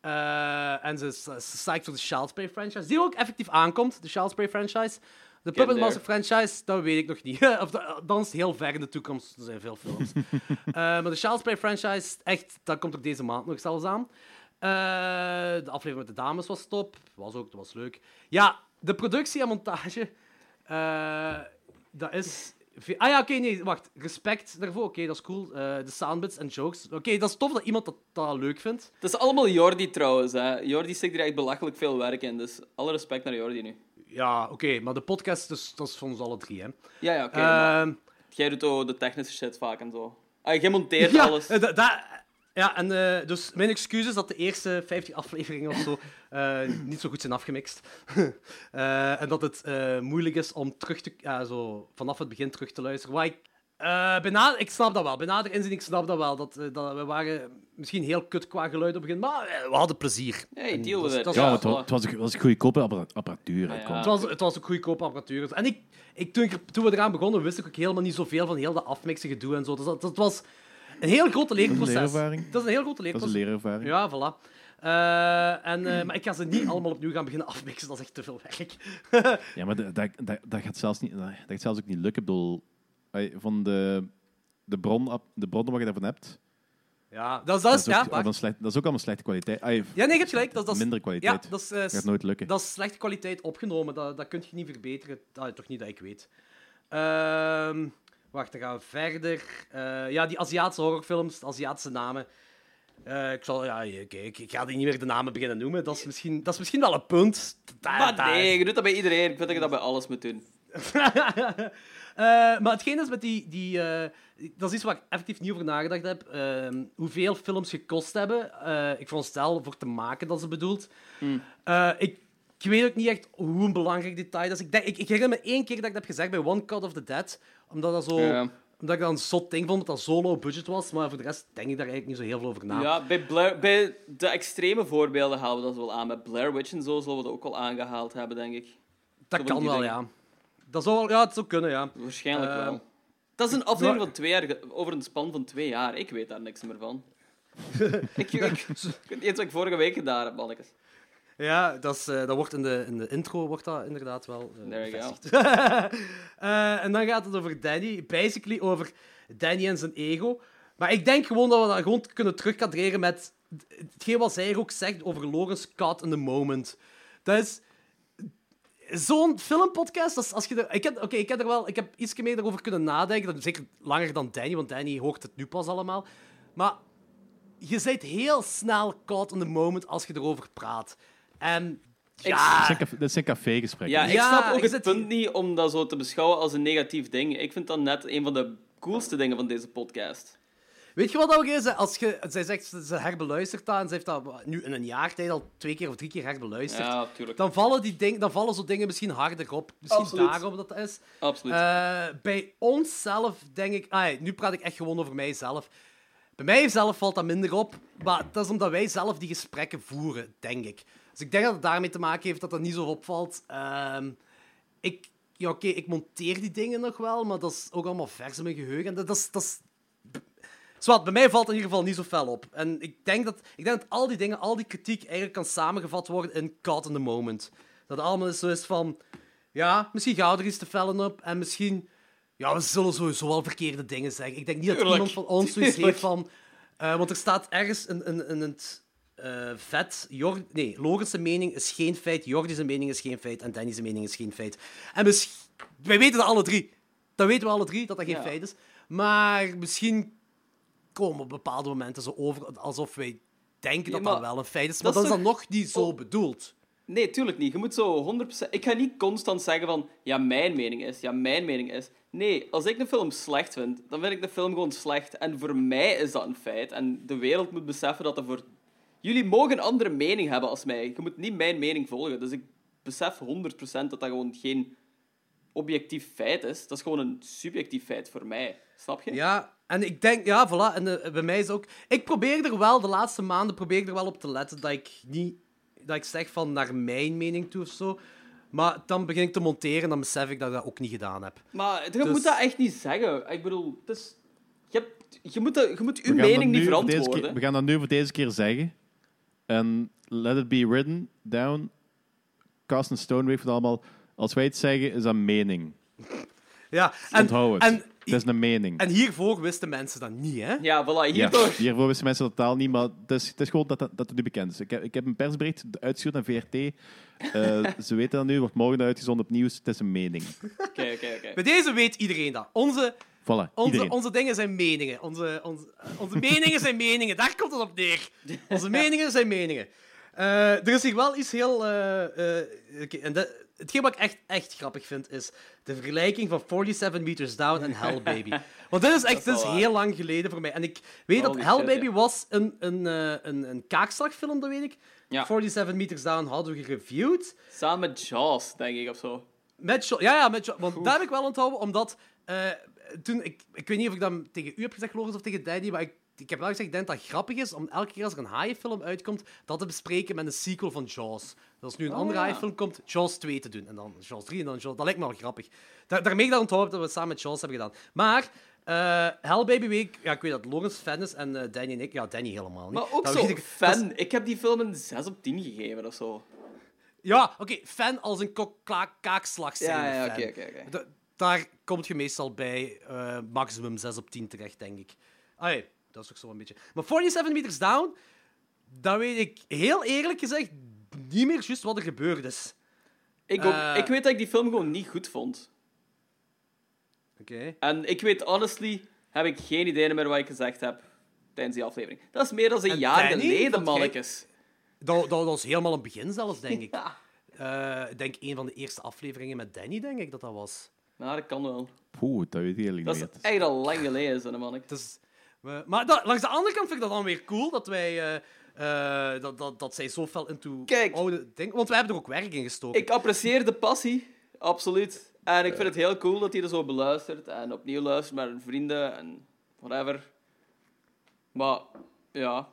Eh, en ze, ze psyched voor de Child's Play franchise, die ook effectief aankomt, de Child's Play franchise. De Puppet. Master franchise, dat weet ik nog niet. of dat, dan is heel ver in de toekomst. Er zijn veel films. Eh, maar de Child's Play franchise, echt, dat komt ook deze maand nog zelfs aan. Eh, de aflevering met de dames was top. Was ook, dat was leuk. Ja, de productie en montage, eh, dat is... Ah ja, oké, nee, wacht. Respect daarvoor, oké, dat is cool. De soundbits en jokes. Oké, dat is tof dat iemand dat, dat leuk vindt.
Het is allemaal Jordi trouwens. Hè. Jordi steekt er echt belachelijk veel werk in, dus alle respect naar Jordi nu.
Ja, oké, maar de podcast, dus, dat is van ons alle drie, hè.
Ja, ja, oké.
Ehm,
Jij doet ook de technische shit vaak en zo. Ah, jij monteert
ja,
alles.
eh, da- da- ja, en eh, dus mijn excuus is dat de eerste 50 afleveringen of zo eh, niet zo goed zijn afgemixt. En dat het moeilijk is om terug te, zo, vanaf het begin terug te luisteren. Ik, eh, bijna, ik snap dat wel. Bij nader inzien, ik snap dat wel. Dat, eh, dat, we waren misschien heel kut qua geluid op het begin, maar eh, we hadden plezier.
Hey, deal with it.
Ja, het, wa-
voilà.
het was, het was een goedkope appara- apparatuur.
Ah, ja.
Het was, het was ook goedkope apparatuur. En ik, ik, toen, ik- toen we eraan begonnen, wist ik ook helemaal niet zoveel van heel dat afmixen gedoe en zo. Dus dat, dat was een heel grote leerproces.
leerervaring.
Dat is een heel grote
Dat is
leerproces.
een leerervaring.
Ja, voilà. Eh, en, eh, maar ik ga ze niet allemaal opnieuw gaan beginnen afmixen, dat is echt te veel werk.
Ja, maar dat, dat, dat, gaat zelfs niet, dat gaat zelfs ook niet lukken. Ik bedoel, van de, de, bron, de bronnen wat je daarvan hebt,
Ja, dat is, dat is,
dat, is
ja,
ook,
waar.
allemaal slecht, dat is ook allemaal slechte kwaliteit.
Ja, nee, je hebt gelijk. Dat, dat is,
minder
ja,
kwaliteit.
dat is, eh,
Dat gaat nooit lukken.
dat is slechte kwaliteit opgenomen. Dat, dat kun je niet verbeteren. Ah, toch niet dat ik weet. Ehm, wacht, dan gaan we verder. Eh, ja, die Aziatische horrorfilms, de Aziatische namen. Eh, ik, zal, ja, ik, ik, ik ga die niet meer de namen beginnen noemen. Dat is misschien, dat is misschien wel een punt. Daar-
Maar
daar-
nee, je doet dat bij iedereen. Ik vind dat je dat bij alles moet doen.
Eh, maar hetgeen is met die... die eh, dat is iets waar ik effectief niet over nagedacht heb. Ehm, hoeveel films gekost hebben. Eh, ik veronderstel voor te maken dat ze bedoelt. Eh, ik, ik weet ook niet echt hoe een belangrijk detail dat is. Ik, denk, ik, ik herinner me één keer dat ik dat heb gezegd bij One Cut of the Dead. Omdat, dat zo, omdat ik dat een zot ding vond, dat dat zo low budget was. Maar voor de rest denk ik daar eigenlijk niet zo heel veel over na.
Ja, bij, Blair, bij de extreme voorbeelden halen we dat wel aan. Met Blair Witch en zo zullen we dat ook wel aangehaald hebben, denk ik.
dat kan wel, ja. Dat zou, wel- ja, het zou kunnen, ja.
Waarschijnlijk
Eh,
wel. Dat is een aflevering van twee jaar, over een span van twee jaar. Ik weet daar niks meer van. ik, weet niet eens wat ik vorige week gedaan heb, mannetjes.
Ja, dat, is, eh, dat wordt in de, in de intro wordt dat inderdaad wel eh,
There you go.
en dan gaat het over Danny. Basically over Danny en zijn ego. Maar ik denk gewoon dat we dat gewoon kunnen terugkadreren met hetgeen wat zij ook zegt over Lawrence caught in the moment. Dat is zo'n filmpodcast. Dat is als je er, ik, heb, oké, ik heb er wel ik heb iets meer over kunnen nadenken. Dat- Zeker langer dan Danny, want Danny hoort het nu pas allemaal. Maar je bent heel snel caught in the moment als je erover praat. En ja,
Dat zijn café- Dat zijn cafégesprekken.
Ja, ik
Ja,
snap ook het
zit
punt
hier-
niet om dat zo te beschouwen als een negatief ding. Ik vind dat net een van de coolste dingen van deze podcast.
Weet je wat dat ook is? Als je, zij zegt, ze herbeluistert dat en ze heeft dat nu in een jaar tijd al twee keer of drie keer herbeluisterd.
Ja.
Dan vallen, die ding, dan vallen zo dingen misschien harder op. Misschien
Absoluut.
daarom dat dat is.
Absoluut.
Eh, bij onszelf denk ik... Ah, nu praat ik echt gewoon over mijzelf. Bij mijzelf valt dat minder op. Maar dat is omdat wij zelf die gesprekken voeren, denk ik. Dus ik denk dat het daarmee te maken heeft dat dat niet zo opvalt. Ehm, ik... Ja, oké, ik monteer die dingen nog wel, maar dat is ook allemaal vers in mijn geheugen. Dat, dat is... Dat is Zwat, bij mij valt het in ieder geval niet zo fel op. En ik denk, dat, ik denk dat al die dingen, al die kritiek eigenlijk kan samengevat worden in caught in the moment. Dat allemaal zo is van... Ja, misschien gaan we er iets te fellen op. En misschien... Ja, we zullen sowieso wel verkeerde dingen zeggen. Ik denk niet dat
Tuurlijk.
iemand van ons zoiets heeft van... Eh, want er staat ergens in, in, in het eh, vet... Jor nee, Logan's mening is geen feit, Jordi's mening is geen feit en Danny's mening is geen feit. En misschien... Wij weten dat alle drie. Dat weten we alle drie, dat dat geen
Ja.
feit is. Maar misschien komen op bepaalde momenten zo over alsof wij denken
Ja,
dat dat wel een feit is. Maar
dat is toch-
dan nog niet zo
Oh.
bedoeld.
Nee, tuurlijk niet. Je moet zo 100%... Ik ga niet constant zeggen van... Ja, mijn mening is. Ja, mijn mening is. Nee, als ik een film slecht vind, dan vind ik de film gewoon slecht. En voor mij is dat een feit. En de wereld moet beseffen dat dat voor... Jullie mogen een andere mening hebben als mij. Je moet niet mijn mening volgen. Dus ik besef 100% dat dat gewoon geen objectief feit is. Dat is gewoon een subjectief feit voor mij. Snap je?
Ja, en ik denk, ja, voilà. En eh, bij mij is ook. Ik probeer er wel, de laatste maanden, probeer ik er wel op te letten dat ik niet. Dat ik zeg van naar mijn mening toe of zo. Maar dan begin ik te monteren en dan besef ik dat ik dat ook niet gedaan heb.
Maar je
Dus-
moet dat echt niet zeggen. Ik bedoel, het is... je, hebt, je, moet dat, je moet
We
uw
gaan dat
mening niet
nu voor deze
verantwoorden.
keer- we gaan dat nu voor deze keer zeggen. En let it be written down. Cast and Stone weet het allemaal. Als wij het zeggen, is dat mening.
Ja, en,
Onthoud het.
en,
het is een mening.
en hiervoor wisten mensen dat niet, hè?
Ja, voilà, hier
ja,
toch.
hiervoor wisten mensen totaal niet, maar het is, het is gewoon dat, dat, dat het nu bekend is. Ik heb, ik heb een persbericht uitgestuurd naar VRT. Eh, ze weten dat nu, wordt morgen uitgezonden op nieuws. Het is een mening.
Oké, oké, oké.
Bij deze weet iedereen dat. Onze,
Voilà,
onze,
iedereen.
onze dingen zijn meningen. Onze, onze, onze meningen zijn meningen. Daar komt het op neer. Onze meningen zijn meningen. Eh, er is hier wel iets heel... eh, eh, oké, en de- hetgeen wat ik echt, echt grappig vind, is de vergelijking van 47 Meters Down en Hell Baby. Want dit is echt dit is heel lang geleden voor mij. En ik weet dat Hell
shit,
Baby
ja.
was een, een, eh, een, een kaakslagfilm, dat weet ik.
Ja.
47 Meters Down hadden we gereviewd.
Samen met Jaws, denk ik, of zo.
Met ja, ja, met want daar heb ik wel onthouden, omdat eh, toen, ik, ik weet niet of ik dat tegen u heb gezegd, of tegen Daddy, maar ik, ik heb wel gezegd, ik denk dat het grappig is om elke keer als er een haaienfilm uitkomt, dat te bespreken met een sequel van Jaws. Dus als nu een
Oh,
andere
ja.
haaienfilm komt, Jaws 2 te doen, en dan Jaws 3 en dan Jaws, dat lijkt me wel grappig. Daar, daarmee dat onthouden dat we het samen met Jaws hebben gedaan. Maar, eh Hell Baby Week, ja, ik weet dat Lorenz fan is, en eh, Danny en ik, ja, Danny helemaal niet.
Maar ook
Dat
zo,
ik- is-
fan. Ik heb die film een 6 op 10 gegeven, of zo.
Ja, oké, fan als een kaakslag zijn.
Ja, oké, oké, oké.
Da- daar komt je meestal bij eh, maximum 6 op 10 terecht, denk ik. Allee, dat is ook zo een beetje. Maar 47 meters down, dan weet ik heel eerlijk gezegd niet meer juist wat er gebeurd is.
Ik, ook,
Eh.
ik weet dat ik die film gewoon niet goed vond.
Oké.
En ik weet, honestly, heb ik geen idee meer wat ik gezegd heb tijdens die aflevering. Dat is meer dan een
En
jaar
Danny?
geleden, mannetjes.
Dat, dat, dat was helemaal een begin zelfs, denk ik.
Ja.
Eh, ik denk een van de eerste afleveringen met Danny, denk ik dat dat was.
Nou, dat kan wel.
Poeh, dat weet ik eigenlijk
Dat is
niet.
echt al lang geleden, zo'n mannetje.
We- maar dat- langs de andere kant vind ik dat dan weer cool dat wij. eh, eh, dat, dat, dat zij zo fel into
Kijk.
oude dingen. Want wij hebben er ook werk in gestoken.
Ik apprecieer de passie, absoluut. En ik vind het heel cool dat hij er zo beluistert en opnieuw luistert met vrienden en whatever. Maar, ja.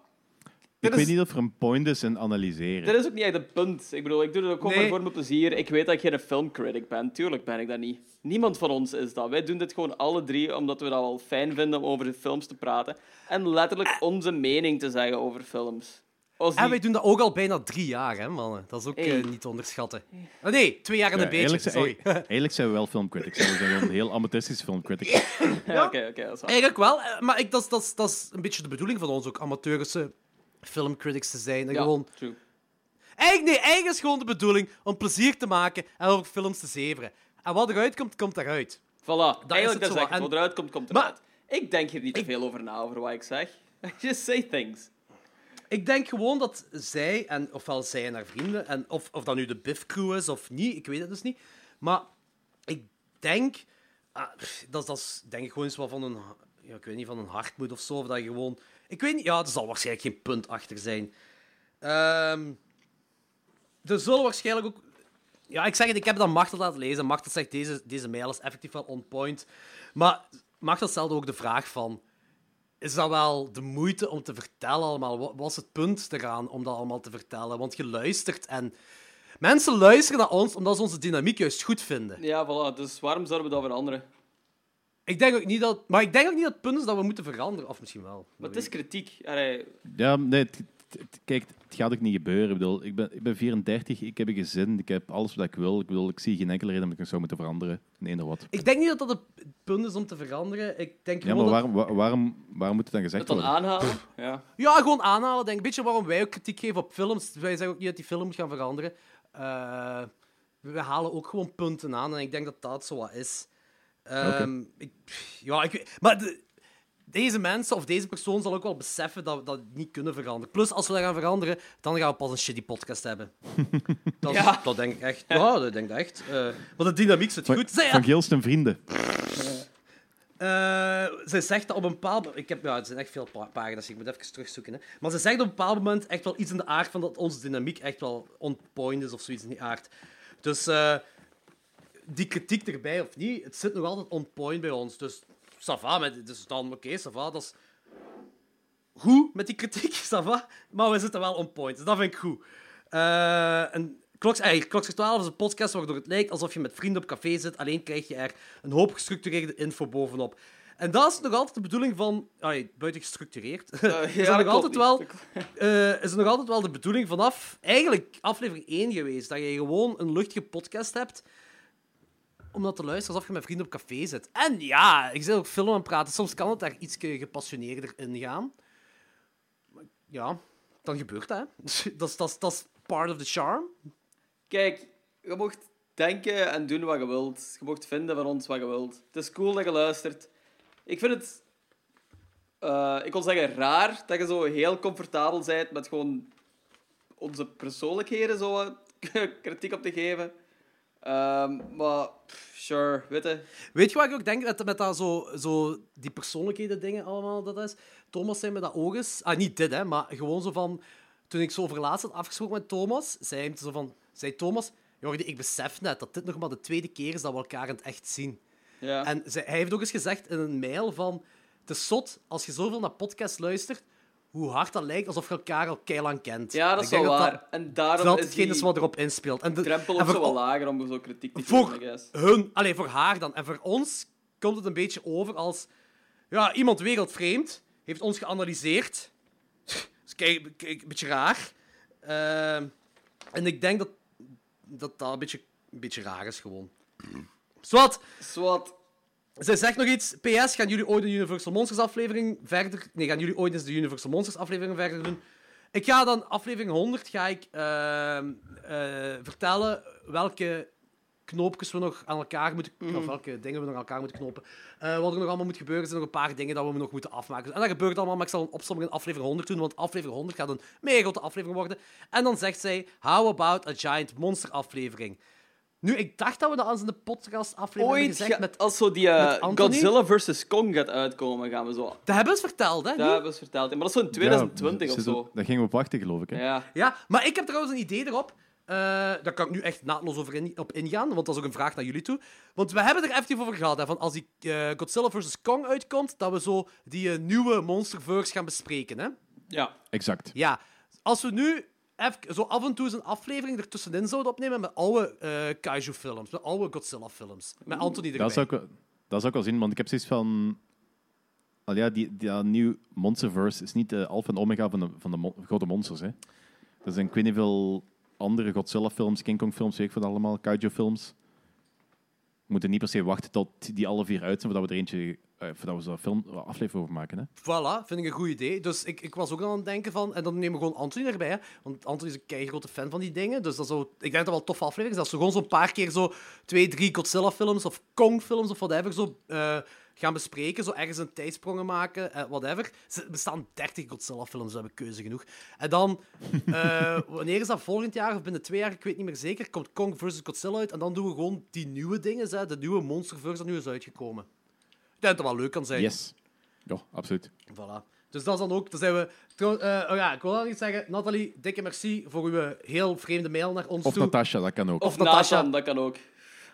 Ik weet
is,
niet of er een point is in analyseren.
dit is ook niet echt het punt. Ik bedoel, ik doe het ook gewoon
Nee.
voor mijn plezier. Ik weet dat ik geen filmcritic ben. Tuurlijk ben ik dat niet. Niemand van ons is dat. Wij doen dit gewoon alle drie omdat we dat wel fijn vinden om over de films te praten. En letterlijk onze mening te zeggen over films.
En wij doen dat ook al bijna drie jaar, hè, mannen. Dat is ook
Hey.
eh, niet te onderschatten. Oh, nee, twee jaar en
Ja,
een beetje.
eigenlijk, zijn,
Sorry.
eigenlijk zijn we wel filmcritics. We zijn gewoon heel amateuristisch filmcritics.
Ja, Oké, oké, dat is waar.
Eigenlijk wel, eh, maar ik, dat, is- dat, is- dat is een beetje de bedoeling van ons ook, amateurische filmcritics te zijn. En
Ja,
gewoon...
true.
Eigenlijk, nee, eigenlijk is gewoon de bedoeling om plezier te maken en over films te zeveren. En wat eruit komt, komt eruit.
Voilà, eigenlijk dat is het.
En-
Wat eruit komt, komt
Maar-
eruit. Ik denk hier niet te veel over na, over wat ik zeg. Just say things.
Ik denk gewoon dat zij, en ofwel zij en haar vrienden, en of, of dat nu de Biff Crew is of niet, ik weet het dus niet. Maar ik denk, ah, dat, dat is denk ik gewoon eens wat van een, ja, ik weet niet, van een hartmoed of zo. Of dat je gewoon, ik weet niet, ja, er zal waarschijnlijk geen punt achter zijn. Ehm er zullen waarschijnlijk ook, ja, ik zeg het, ik heb aan Machtel laten lezen. Machtel zegt, deze, deze mail is effectief wel on point. Maar Machtel stelde ook de vraag van, is dat wel de moeite om te vertellen allemaal? Wat was het punt eraan om dat allemaal te vertellen? Want je luistert en... Mensen luisteren naar ons omdat ze onze dynamiek juist goed vinden.
Ja, voilà. Dus waarom zouden we dat veranderen?
Ik denk ook niet dat... Maar ik denk ook niet dat het punt is dat we moeten veranderen. Of misschien wel.
Maar het is kritiek. Allee,
Ja, nee, het, het het- kijk, het gaat ook niet gebeuren. Ik, bedoel, ik, ben, ik ben 34, ik heb een gezin, ik heb alles wat ik wil. Ik, bedoel, ik zie geen enkele reden om ik het zou moeten veranderen. Nee, of wat.
Ik denk niet dat dat het punt is om te veranderen. Ik denk
Ja, maar
dat-
waarom, wa- waarom, waarom moet het dan gezegd
dan
worden?
aanhalen. Ja.
Ja, gewoon aanhalen. Denk. Een beetje waarom wij ook kritiek geven op films. Wij zeggen ook niet dat die film moet gaan veranderen. Eh, we halen ook gewoon punten aan en ik denk dat dat zo wat is. Ehm, ik, ja, ik weet- Maar de- deze mensen of deze persoon zal ook wel beseffen dat we dat niet kunnen veranderen. Plus, als we dat gaan veranderen, dan gaan we pas een shitty podcast hebben. dat,
Ja.
dat denk ik echt. Ja, dat denk ik echt. Eh, maar de dynamiek zit
Van,
goed. Zij,
van Geelst en vrienden.
eh, zij zegt dat op een bepaald moment... Ik heb, ja, het zijn echt veel pa- pagina's, ik moet even terugzoeken. Hè. Maar ze zegt op een bepaald moment echt wel iets in de aard van dat onze dynamiek echt wel on point is of zoiets in die aard. Dus eh, die kritiek erbij of niet, het zit nog altijd on point bij ons. Dus ça va, met, dus dan oké, ça va, dat is goed met die kritiek, ça va. Maar we zitten wel on point, dus dat vind ik goed. Eh en Kloks, eigenlijk, Klokslag 12 is een podcast waardoor het lijkt alsof je met vrienden op café zit, alleen krijg je er een hoop gestructureerde info bovenop. En dat is nog altijd de bedoeling van... Buiten gestructureerd.
Eh,
is,
ja,
er nog altijd wel, eh, is er nog altijd wel de bedoeling vanaf eigenlijk aflevering 1 geweest, dat je gewoon een luchtige podcast hebt om dat te luisteren alsof je met vrienden op café zit. En ja, ik zit ook film aan praten. Soms kan het daar iets gepassioneerder in gaan. Maar ja, dan gebeurt dat. Dat is, dat, is, part of the charm.
Kijk, je mocht denken en doen wat je wilt. Je mocht vinden van ons wat je wilt. Het is cool dat je luistert. Ik vind het, eh, ik wil zeggen, raar dat je zo heel comfortabel bent met gewoon onze persoonlijkheden zo kritiek op te geven. Ehm, maar, pff, sure, weet je.
Weet je wat ik ook denk met, met dat zo, zo die persoonlijkheden dingen allemaal dat is? Thomas zei me dat ook eens. Ah, niet dit, hè, maar gewoon zo van... Toen ik zo over laatst had afgesproken met Thomas, zei, hij zo van, zei Thomas... Jordi, ik besef net dat dit nog maar de tweede keer is dat we elkaar in het echt zien.
Ja.
En hij heeft ook eens gezegd in een mail van... Het is zot, als je zoveel naar podcasts luistert, hoe hard dat lijkt alsof je elkaar al keilang kent.
ja, dat is wel waar.
Dat,
en daarom
dat
is
hetgeen
die
is wat erop inspeelt. En de,
drempel
en voor
wat
o-
lager om zo kritiek te
voor hun, alleen voor haar dan. En voor ons komt het een beetje over als... Ja, iemand wereldvreemd heeft ons geanalyseerd. Dus kijk, kijk, een beetje raar. Ehm, en ik denk dat dat, dat een, beetje, een beetje raar is gewoon. Zwat. Zij zegt nog iets. PS, gaan jullie ooit de Universal Monsters aflevering verder... Nee, gaan jullie ooit eens de Universal Monsters aflevering verder doen? Ik ga dan, aflevering 100, ga ik ehm, eh, vertellen welke knoopjes we nog aan elkaar moeten... Of welke dingen we nog aan elkaar moeten knopen. Eh, wat er nog allemaal moet gebeuren, zijn nog een paar dingen dat we nog moeten afmaken. En dat gebeurt allemaal, maar ik zal een opsomming in aflevering 100 doen, want aflevering 100 gaat een mega grote aflevering worden. En dan zegt zij, how about a giant monster aflevering? Nu, ik dacht dat we dat als in de podcast aflevering hebben
Ooit,
gezegd
ga-
met...
als zo die eh? Godzilla vs. Kong gaat uitkomen, gaan we zo...
Dat hebben we eens verteld, hè?
Dat
niet?
hebben we eens verteld. Maar dat is zo in 2020
Ja,
of zo.
Daar gingen we op wachten, geloof ik. Hè?
Ja.
Ja, maar ik heb trouwens een idee erop. Eh, daar kan ik nu echt naadloos over in- op ingaan, want dat is ook een vraag naar jullie toe. Want we hebben er even over gehad, hè, van als die eh, Godzilla vs. Kong uitkomt, dat we zo die nieuwe Monsterverse gaan bespreken, hè?
Ja.
Exact.
Ja, als we nu even, zo af en toe eens een aflevering ertussenin zouden opnemen met oude eh kaiju-films, met oude Godzilla-films, met Anthony erbij.
Dat zou, ik, dat zou ik wel zien, want ik heb zoiets van... Al ja, die, die dat nieuw Monsterverse is niet de alpha en omega van de, van de mon- grote monsters. Hè. Er zijn ik weet niet veel andere Godzilla-films, King Kong-films, weet ik wat allemaal, kaiju-films. We moeten niet per se wachten tot die alle vier uit zijn, voordat we er eentje, voordat we zo'n film, aflevering over maken. Hè.
Voilà, vind ik een goed idee. Dus ik, ik was ook aan het denken van... En dan nemen we gewoon Anthony erbij, hè. Want Anthony is een keigrote fan van die dingen. Dus dat zou, ik denk dat dat wel tof aflevering is. Dat ze gewoon zo'n paar keer zo twee, drie Godzilla-films of Kong-films of whatever zo eh, gaan bespreken. Zo ergens een tijdsprongen maken, eh, whatever. Er bestaan 30 Godzilla-films, we hebben keuze genoeg. En dan, eh, wanneer is dat? Volgend jaar of binnen twee jaar? Ik weet niet meer zeker. Komt Kong versus Godzilla uit. En dan doen we gewoon die nieuwe dingen, hè. De nieuwe Monsterverse dat nu is uitgekomen. Dat dat wel leuk kan zijn.
Yes. Ja, absoluut.
Voilà. Dus dat is dan ook. Dan zijn we. Trouw- eh, oh ja, ik wil nog iets zeggen. Nathalie, dikke merci voor uw heel vreemde mail naar ons
Of
toe.
Natasha, dat kan ook.
Of,
Of Natasha.
Nathan, dat kan ook.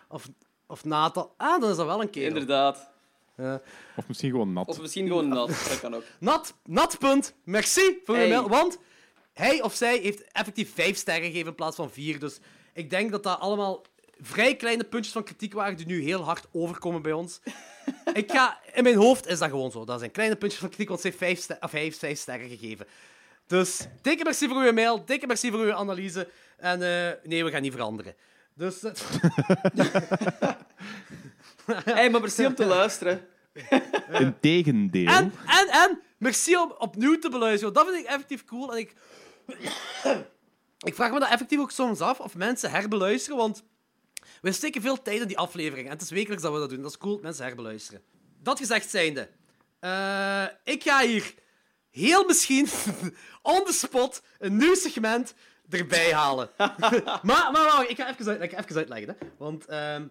Of, of Nathan. Ah, dan is dat wel een keer.
Inderdaad.
Of misschien gewoon nat.
Of misschien gewoon nat, dat kan ook.
Nat, nat punt. Merci voor uw
Hey.
mail. Want hij of zij heeft effectief vijf sterren gegeven in plaats van vier. Dus ik denk dat dat allemaal vrij kleine puntjes van kritiek waren die nu heel hard overkomen bij ons. ik ga, in mijn hoofd is dat gewoon zo. Dat zijn kleine puntjes van kritiek, want ze heeft vijf, ster- of hij heeft vijf sterren gegeven. Dus dikke merci voor uw mail, dikke merci voor uw analyse. En eh, nee, we gaan niet veranderen. Dus eh,
hey, maar merci om te luisteren.
Integendeel.
En, en, en, merci om opnieuw te beluisteren. Dat vind ik effectief cool. En ik, ik vraag me dat effectief ook soms af of mensen herbeluisteren, want we steken veel tijd in die aflevering. En het is wekelijks dat we dat doen. Dat is cool, mensen herbeluisteren. Dat gezegd zijnde, eh, ik ga hier heel misschien on the spot een nieuw segment erbij halen. maar, maar, maar, ik ga even, uit, ik ga even uitleggen. Hè. Want ehm,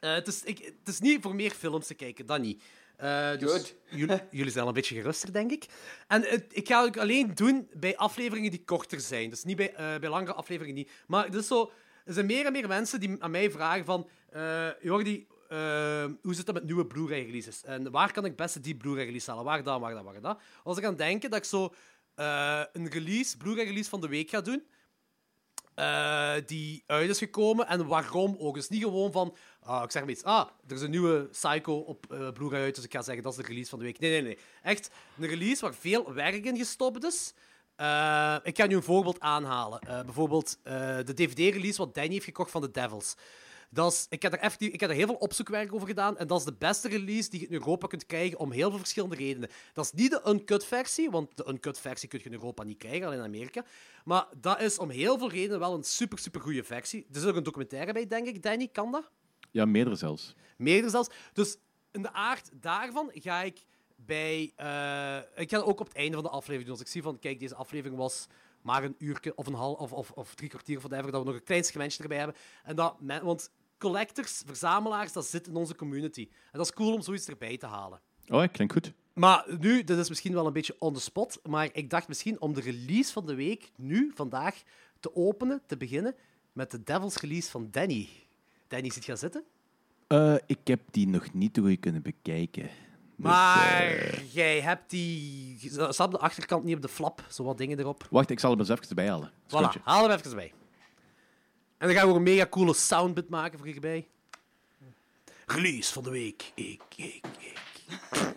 eh, het, is, ik, het is niet voor meer films te kijken, dat niet. Eh, dus jullie, jullie zijn al een beetje geruster, denk ik. En ik ga het alleen doen bij afleveringen die korter zijn. Dus niet bij, eh, bij langere afleveringen niet. Maar het is zo, er zijn meer en meer mensen die aan mij vragen van... eh Jordi, eh, hoe zit dat met nieuwe Blu-ray releases? En waar kan ik best die Blu-ray release halen? Waar dan, waar dan, waar dan? Als ik aan denken dat ik zo eh, een release, Blu-ray release van de week ga doen... die uit is gekomen en waarom ook. Dus niet gewoon van, ah, ik zeg maar iets, ah, er is een nieuwe Psycho op eh Blu-ray uit, dus ik ga zeggen dat is de release van de week. Nee, nee, nee. Echt een release waar veel werk in gestopt is. Eh, ik ga nu een voorbeeld aanhalen. Eh, bijvoorbeeld eh, de DVD-release wat Danny heeft gekocht van The Devils. Dat is, ik, heb er effectief, ik heb er heel veel opzoekwerk over gedaan. En dat is de beste release die je in Europa kunt krijgen om heel veel verschillende redenen. Dat is niet de uncut versie, want de uncut versie kun je in Europa niet krijgen, alleen in Amerika. Maar dat is om heel veel redenen wel een super, super goede versie. Er is ook een documentaire bij, denk ik. Danny, kan dat?
Ja, meerdere zelfs.
Meerdere zelfs. Dus in de aard daarvan ga ik bij... eh, ik ga het ook op het einde van de aflevering doen. Als ik zie van, kijk, deze aflevering was maar een uurtje of een half of, of, of drie kwartier of whatever, dat we nog een klein segmentje erbij hebben. En dat men- want collectors, verzamelaars, dat zit in onze community. En dat is cool om zoiets erbij te halen.
Oh, klinkt goed.
Maar nu, dit is misschien wel een beetje on the spot, maar ik dacht misschien om de release van de week, nu, vandaag, te openen, te beginnen met de Devil's release van Danny. Danny, zit gaan zitten?
Eh, ik heb die nog niet goed kunnen bekijken. Dus,
Maar
eh,
jij hebt die... Staat op de achterkant niet op de flap, zo wat dingen erop.
wacht, ik zal hem eens even erbij halen.
Voilà, haal hem even bij. En dan gaan we ook een mega coole soundbit maken voor hierbij. Release van de week. Ik, ik, ik.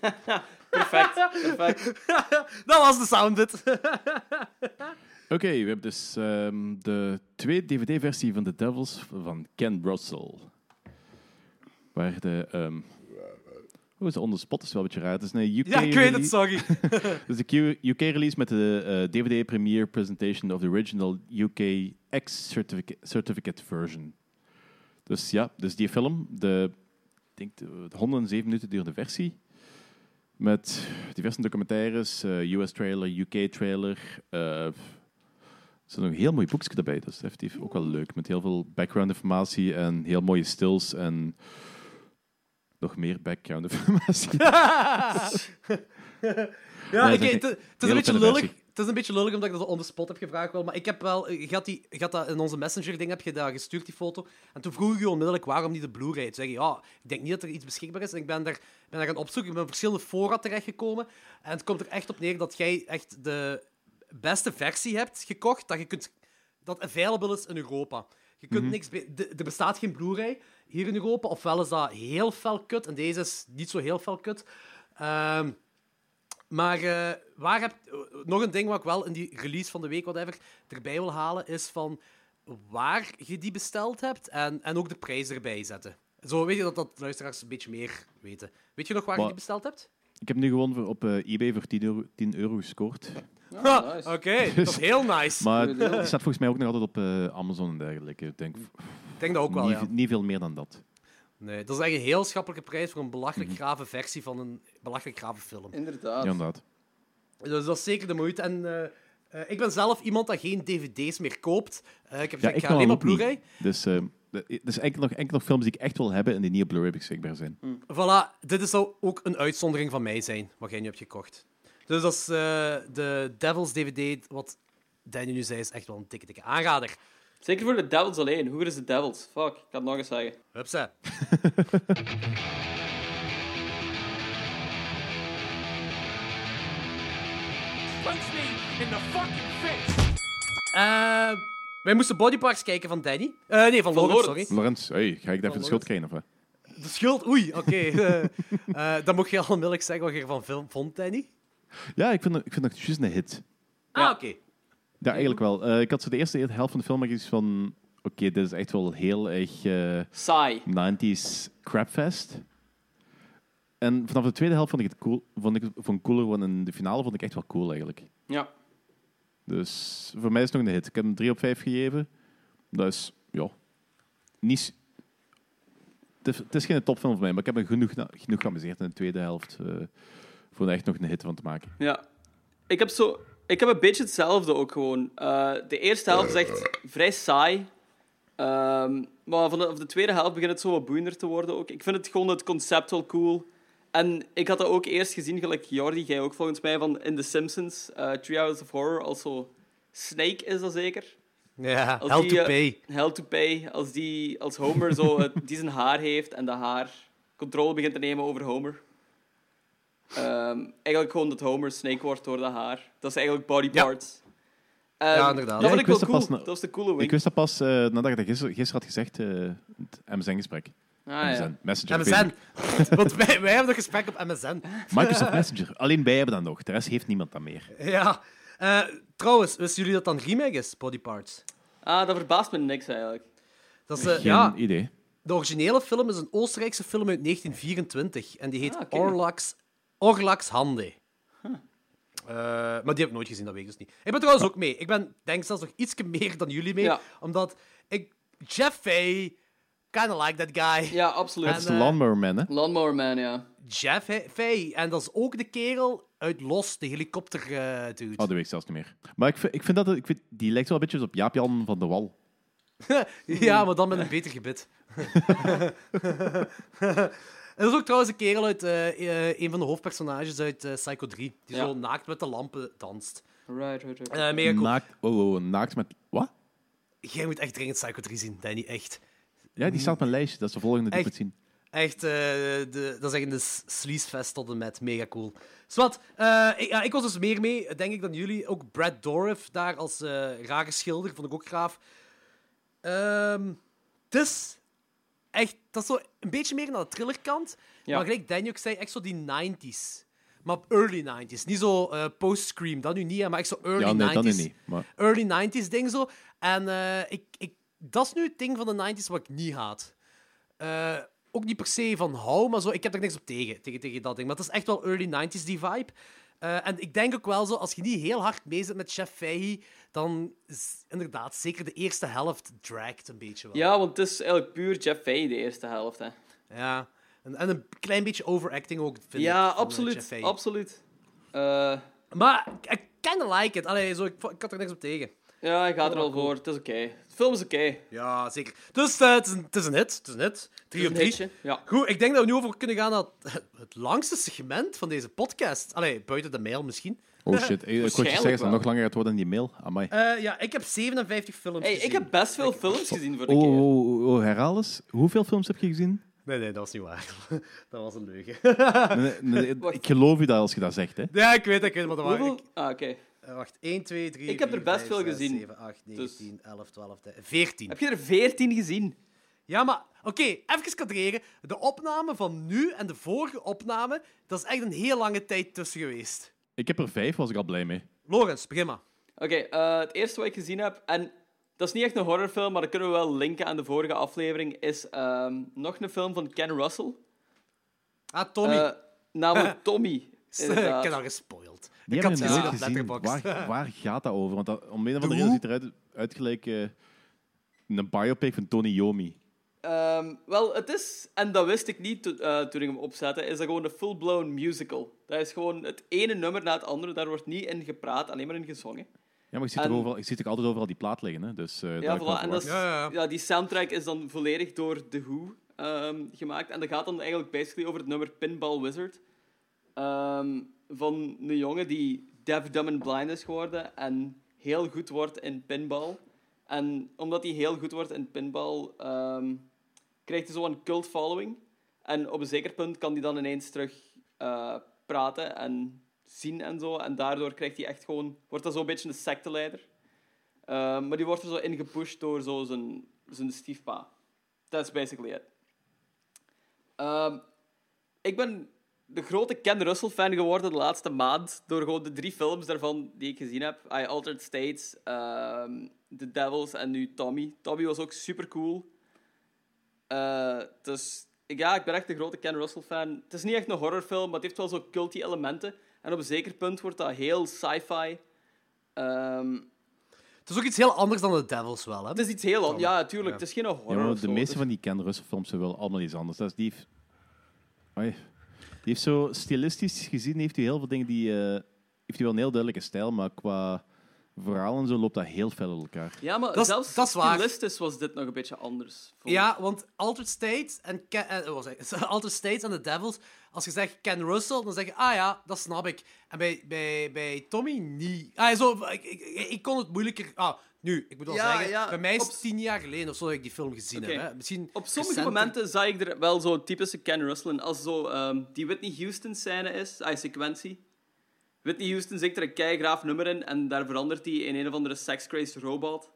Perfect, perfect.
Dat was de soundbit.
Oké, we hebben dus ehm, de tweede DVD-versie van The Devils van Ken Russell. Waar de... ehm hoe is de on the spot? is wel een beetje raar. Het is een UK
ja, ik weet het, sorry.
Dus de UK-release met de eh, DVD premiere presentation of the original UK X certificate, certificate version. Dus ja, dus die film, de, ik denk de, de 107 minuten durende versie, met diverse documentaires, eh, US-trailer, UK-trailer. eh, er zit nog een heel mooi boekje erbij, is effectief ook wel leuk, met heel veel background-informatie en heel mooie stills en nog meer.
Ja,
Nee,
ik,
dat is
het, is een beetje lullig.
versie.
Het is een beetje lullig omdat ik dat on the spot heb gevraagd wel, maar ik heb wel, je had, die, je had dat in onze messenger ding heb je dat gestuurd die foto en toen vroeg ik je onmiddellijk waarom niet de Blu-ray. Toen zeg je ja, ik denk niet dat er iets beschikbaar is en ik ben daar, ben daar gaan opzoeken, ik ben op verschillende fora terechtgekomen en het komt er echt op neer dat jij echt de beste versie hebt gekocht dat je kunt dat available is in Europa. Je kunt niks be- de- er bestaat geen Blu-ray hier in Europa, ofwel is dat heel fel kut en deze is niet zo heel fel kut. Ehm, maar eh, waar heb, nog een ding wat ik wel in die release van de week whatever, erbij wil halen, is van waar je die besteld hebt en, en ook de prijs erbij zetten. Zo weet je dat, dat luisteraars een beetje meer weten. Weet je nog waar je die besteld hebt?
Ik heb nu gewoon voor- op eh, eBay voor 10 euro, 10 euro gescoord.
Ah, nice.
Oké, dat is heel nice.
Maar die staat volgens mij ook nog altijd op eh, Amazon en dergelijke. Ik denk
Ik denk dat ook wel,
niet,
ja.
niet veel meer dan dat.
Nee, dat is echt een heel schappelijke prijs voor een belachelijk
Mhm.
grave versie van een belachelijk grave film.
Inderdaad.
Ja, inderdaad.
Dus dat is zeker de moeite. En eh, eh, ik ben zelf iemand dat geen dvd's meer koopt. Eh, ik heb
Ja,
gezegd,
ik
ik ga
kan
alleen maar
ook niet.
Blu-ray.
Dus eh, er is enkel nog, enkel nog films die ik echt wil hebben en die niet op Blu-ray beschikbaar zijn.
Voilà, dit is zou ook een uitzondering van mij zijn, wat jij nu hebt gekocht. Dus dat is eh, de Devil's DVD, wat Danny nu zei, is echt wel een dikke, dikke aanrader.
Zeker voor de Devils alleen. Hoe is de Devils? Fuck, ik kan het nog eens zeggen.
Hupsa. Eh, wij moesten Bodyparks kijken van Danny. Eh, nee, van,
Van
Lorenz,
Lorenz.
sorry.
Lorenz, hey, ga ik daarvoor de schuld krijgen? Of?
De schuld, oei, oké. Dan moet je al onmiddellijk zeggen wat je ervan film vond, Danny.
Ja, ik vind, het- ik vind het juist een hit.
Ah,
Ja.
oké.
Ja, eigenlijk wel. Eh, ik had zo de eerste helft van de film iets van... Oké, dit is echt wel heel erg eh,
Saai.
90s crapfest. En vanaf de tweede helft vond ik het cool, vond ik vond cooler, want in de finale vond ik echt wel cool eigenlijk.
Ja.
Dus voor mij is het nog een hit. Ik heb hem 3 op 5 gegeven. Dat is, ja, niet... Het is, het is geen topfilm voor mij, maar ik heb me genoeg, genoeg geamuseerd in de tweede helft eh, voor er echt nog een hit van te maken.
Ja. Ik heb, zo, ik heb een beetje hetzelfde ook gewoon. Eh, de eerste helft is echt vrij saai. Ehm, maar vanaf de tweede helft begint het zo wat boeiender te worden ook. Ik vind het gewoon het concept wel cool. En ik had dat ook eerst gezien, gelijk Jordi, jij ook volgens mij, van in The Simpsons, eh Three Hours of Horror, also Snake is dat zeker.
Ja,
Als
hell
die,
to
eh,
pay.
Hell to pay, als, die, als Homer zo, die zijn haar heeft en dat haar controle begint te nemen over Homer. Ehm, eigenlijk gewoon dat Homer Snake wordt door dat haar. Dat is eigenlijk body
Ja.
parts. Ehm,
Ja, inderdaad.
Dat
Ja, ik
ik wel
wist dat
cool.
pas na-
Dat was de coole
Ik
wink.
wist dat pas eh, nadat ik dat gisteren, gisteren had gezegd, eh het MSN-gesprek.
Ah, ja.
MSN, Messenger.
MSN. Want wij, wij hebben een gesprek op MSN.
Microsoft Messenger. Alleen wij hebben dat nog. De rest heeft niemand dat meer.
Ja. Eh, trouwens, wisten jullie dat dan remake is, Body Parts?
ah, dat verbaast me niks eigenlijk.
Dat is,
Geen
ja,
idee.
de originele film is een Oostenrijkse film uit 1924. En die heet
Ah.
Orlax, Orlax Hande. Eh, maar die heb ik nooit gezien, dat weet ik dus niet. Ik ben trouwens ook mee. Ik ben, denk zelfs nog iets meer dan jullie mee.
Ja.
Omdat ik... Jeff Fay, kind of like that guy.
Ja, absoluut.
is
En,
de
eh,
Lawnmower Man, hè?
Lawnmower Man, ja.
Jeff Fay. En dat is ook de kerel uit Los, de helikopter eh dude.
Oh, dat weet ik zelfs niet meer. Maar ik vind, ik vind dat... Ik vind, die lijkt wel een beetje op Jaap-Jan van de Wal.
Ja, maar dan met een beter gebit. En dat is ook trouwens een kerel uit eh, eh, een van de hoofdpersonages uit eh, Psycho 3, die
Ja.
zo naakt met de lampen danst.
Right, right, right.
Mega cool.
Naakt... Oh, oh, naakt met... Wat?
Jij moet echt dringend Psycho 3 zien, Danny, echt.
Ja, die staat op mijn lijstje. Dat is de volgende die ik moet zien.
Echt, eh, de, dat is echt een sleazefest tot en met. Mega cool. Zwat, eh, ik, ja, ik was dus meer mee, denk ik, dan jullie. Ook Brad Dourif daar als eh, rare schilder, vond ik ook gaaf. Ehm, Het is echt, dat is zo een beetje meer naar de thrillerkant.
Ja.
Maar gelijk ook zei, echt zo die 90s. Maar early 90s. Niet zo eh, post-scream, dat nu niet, hè, maar echt zo early
Ja, nee,
90s
dat nu niet. Maar
early 90s ding zo. En eh, ik, ik, dat is nu het ding van de 90s wat ik niet haat. Eh, ook niet per se van hou, maar zo, ik heb er niks op tegen, tegen, tegen dat ding. Maar het is echt wel early 90s, die vibe. Eh, en ik denk ook wel zo, als je niet heel hard mee zit met Chef Fahey, dan is inderdaad zeker de eerste helft dragt een beetje wel.
Ja, want het is eigenlijk puur Jeff Fahey, de eerte helft. Hè.
Ja. En, en een klein beetje overacting ook, vind ik.
Ja,
eh,
absoluut. Absoluut. Eh,
Maar ik kinda like it. Allee, zo, ik, ik had er niks op tegen.
Ja, ik ga er
cool.
voor. Het is oké. De film is oké.
Ja, zeker. Dus eh, het, is een, het is een hit. Het is een hit. Drie op drie.
hitje. Ja.
Goed, ik denk dat we nu over kunnen gaan naar het, het langste segment van deze podcast. Allee, buiten de mail misschien.
Oh shit, ik, wou je zeggen dat het nog langer gaat worden in die mail. Amai.
Eh, ja, ik heb 57 films
Hey,
gezien.
ik heb best veel films gezien voor de
Oh,
keer.
oh, oh, oh, herhaal eens. Hoeveel films heb je gezien?
Nee, nee, dat was niet waar. dat was een leugen.
Nee, nee, nee,
Wacht.
ik geloof je dat als je dat zegt, hè.
ja, ik weet het, ik weet het, maar dat waren...
Hoeveel? Ah, oké.
Wacht, 1, 2, 3,
Ik heb er
4,
best
5,
veel
6,
gezien.
7, 8, 9,
Dus-
10, 11, 12, 13, 14.
Heb je er veertien gezien?
Ja, maar oké, even kadreren. De opname van nu en de vorige opname, dat is echt een heel lange tijd tussen geweest.
Ik heb er vijf, was ik al blij mee.
Lorenz, begin maar.
Oké, eh, het eerste wat ik gezien heb, en dat is niet echt een horrorfilm, maar dat kunnen we wel linken aan de vorige aflevering, is ehm, nog een film van Ken Russell.
Ah, Tommy.
Eh, namelijk Tommy.
ik
inderdaad.
heb al gespoild.
Die hebben
had gezien
nooit
op
gezien.
Letterboxd.
Waar, waar gaat dat over? Want dat, om een of
De
andere reden ziet het eruit uitgelijk eh, een biopic van Tony Yomi.
Ehm, wel, het is, en dat wist ik niet to- eh, toen ik hem opzette, is dat gewoon een full-blown musical. Dat is gewoon het ene nummer na het andere, daar wordt niet in gepraat, alleen maar in gezongen.
Ja, maar ik zie,
En-
overal, ik zie er altijd overal die plaat liggen, hè. Dus, eh, daar
Ja, voilà. En dat is.
Ja, ja, ja.
die soundtrack is dan volledig door The Who ehm, gemaakt. En dat gaat dan eigenlijk basically over het nummer Pinball Wizard. Ehm, van een jongen die deaf, dumb en blind is geworden en heel goed wordt in pinball. En omdat hij heel goed wordt in pinball, ehm, krijgt hij zo een cult following. En op een zeker punt kan hij dan ineens terug eh, praten en zien en zo. En daardoor krijgt hij echt gewoon, wordt dat zo'n beetje een secteleider. Ehm, maar die wordt er zo in gepusht door zo zijn, zijn stiefpa. That's basically it. Ehm, ik ben de grote Ken Russell-fan geworden de laatste maand. Door gewoon de drie films daarvan die ik gezien heb. I Altered States, ehm, The Devils en nu Tommy. Tommy was ook super cool. dus ik- ja, ik ben echt een grote Ken Russell-fan. Het is niet echt een horrorfilm, maar het heeft wel zo culty elementen. En op een zeker punt wordt dat heel sci-fi. Ehm,
Het is ook iets heel anders dan The Devils wel, hè?
het is iets heel anders. Ja, tuurlijk.
Ja.
Het is geen horror.
Ja, de meeste
is-
van die Ken Russell films zijn wel allemaal iets anders. Dat is die, Oei. Heeft zo stilistisch gezien heeft hij heel veel dingen die eh, heeft hij wel een heel duidelijke stijl, maar qua verhaal en zo loopt dat heel veel uit elkaar.
Ja, maar
Dat
zelfs
dat
stilistisch was dit nog een beetje anders.
Ja, want Altered States en, Ken, eh, wat zeg ik? Altered States en The Devils, als je zegt Ken Russell, dan zeg je, ah ja, dat snap ik. En bij, bij, bij Tommy niet. Ah, zo, ik, ik, kon het moeilijker... Ah, nu, ik moet wel
Ja,
zeggen,
ja,
bij mij is
op-
het tien jaar geleden of zo dat ik die film gezien heb. Hè. Misschien
Op sommige
recenter.
momenten zag ik er wel zo'n typische Ken Russell in. Als zo ehm, die Whitney Houston-scène is, ah, sequentie. Whitney Houston zingt er een keigraaf nummer in en daar verandert hij in een of andere sex-crazed robot.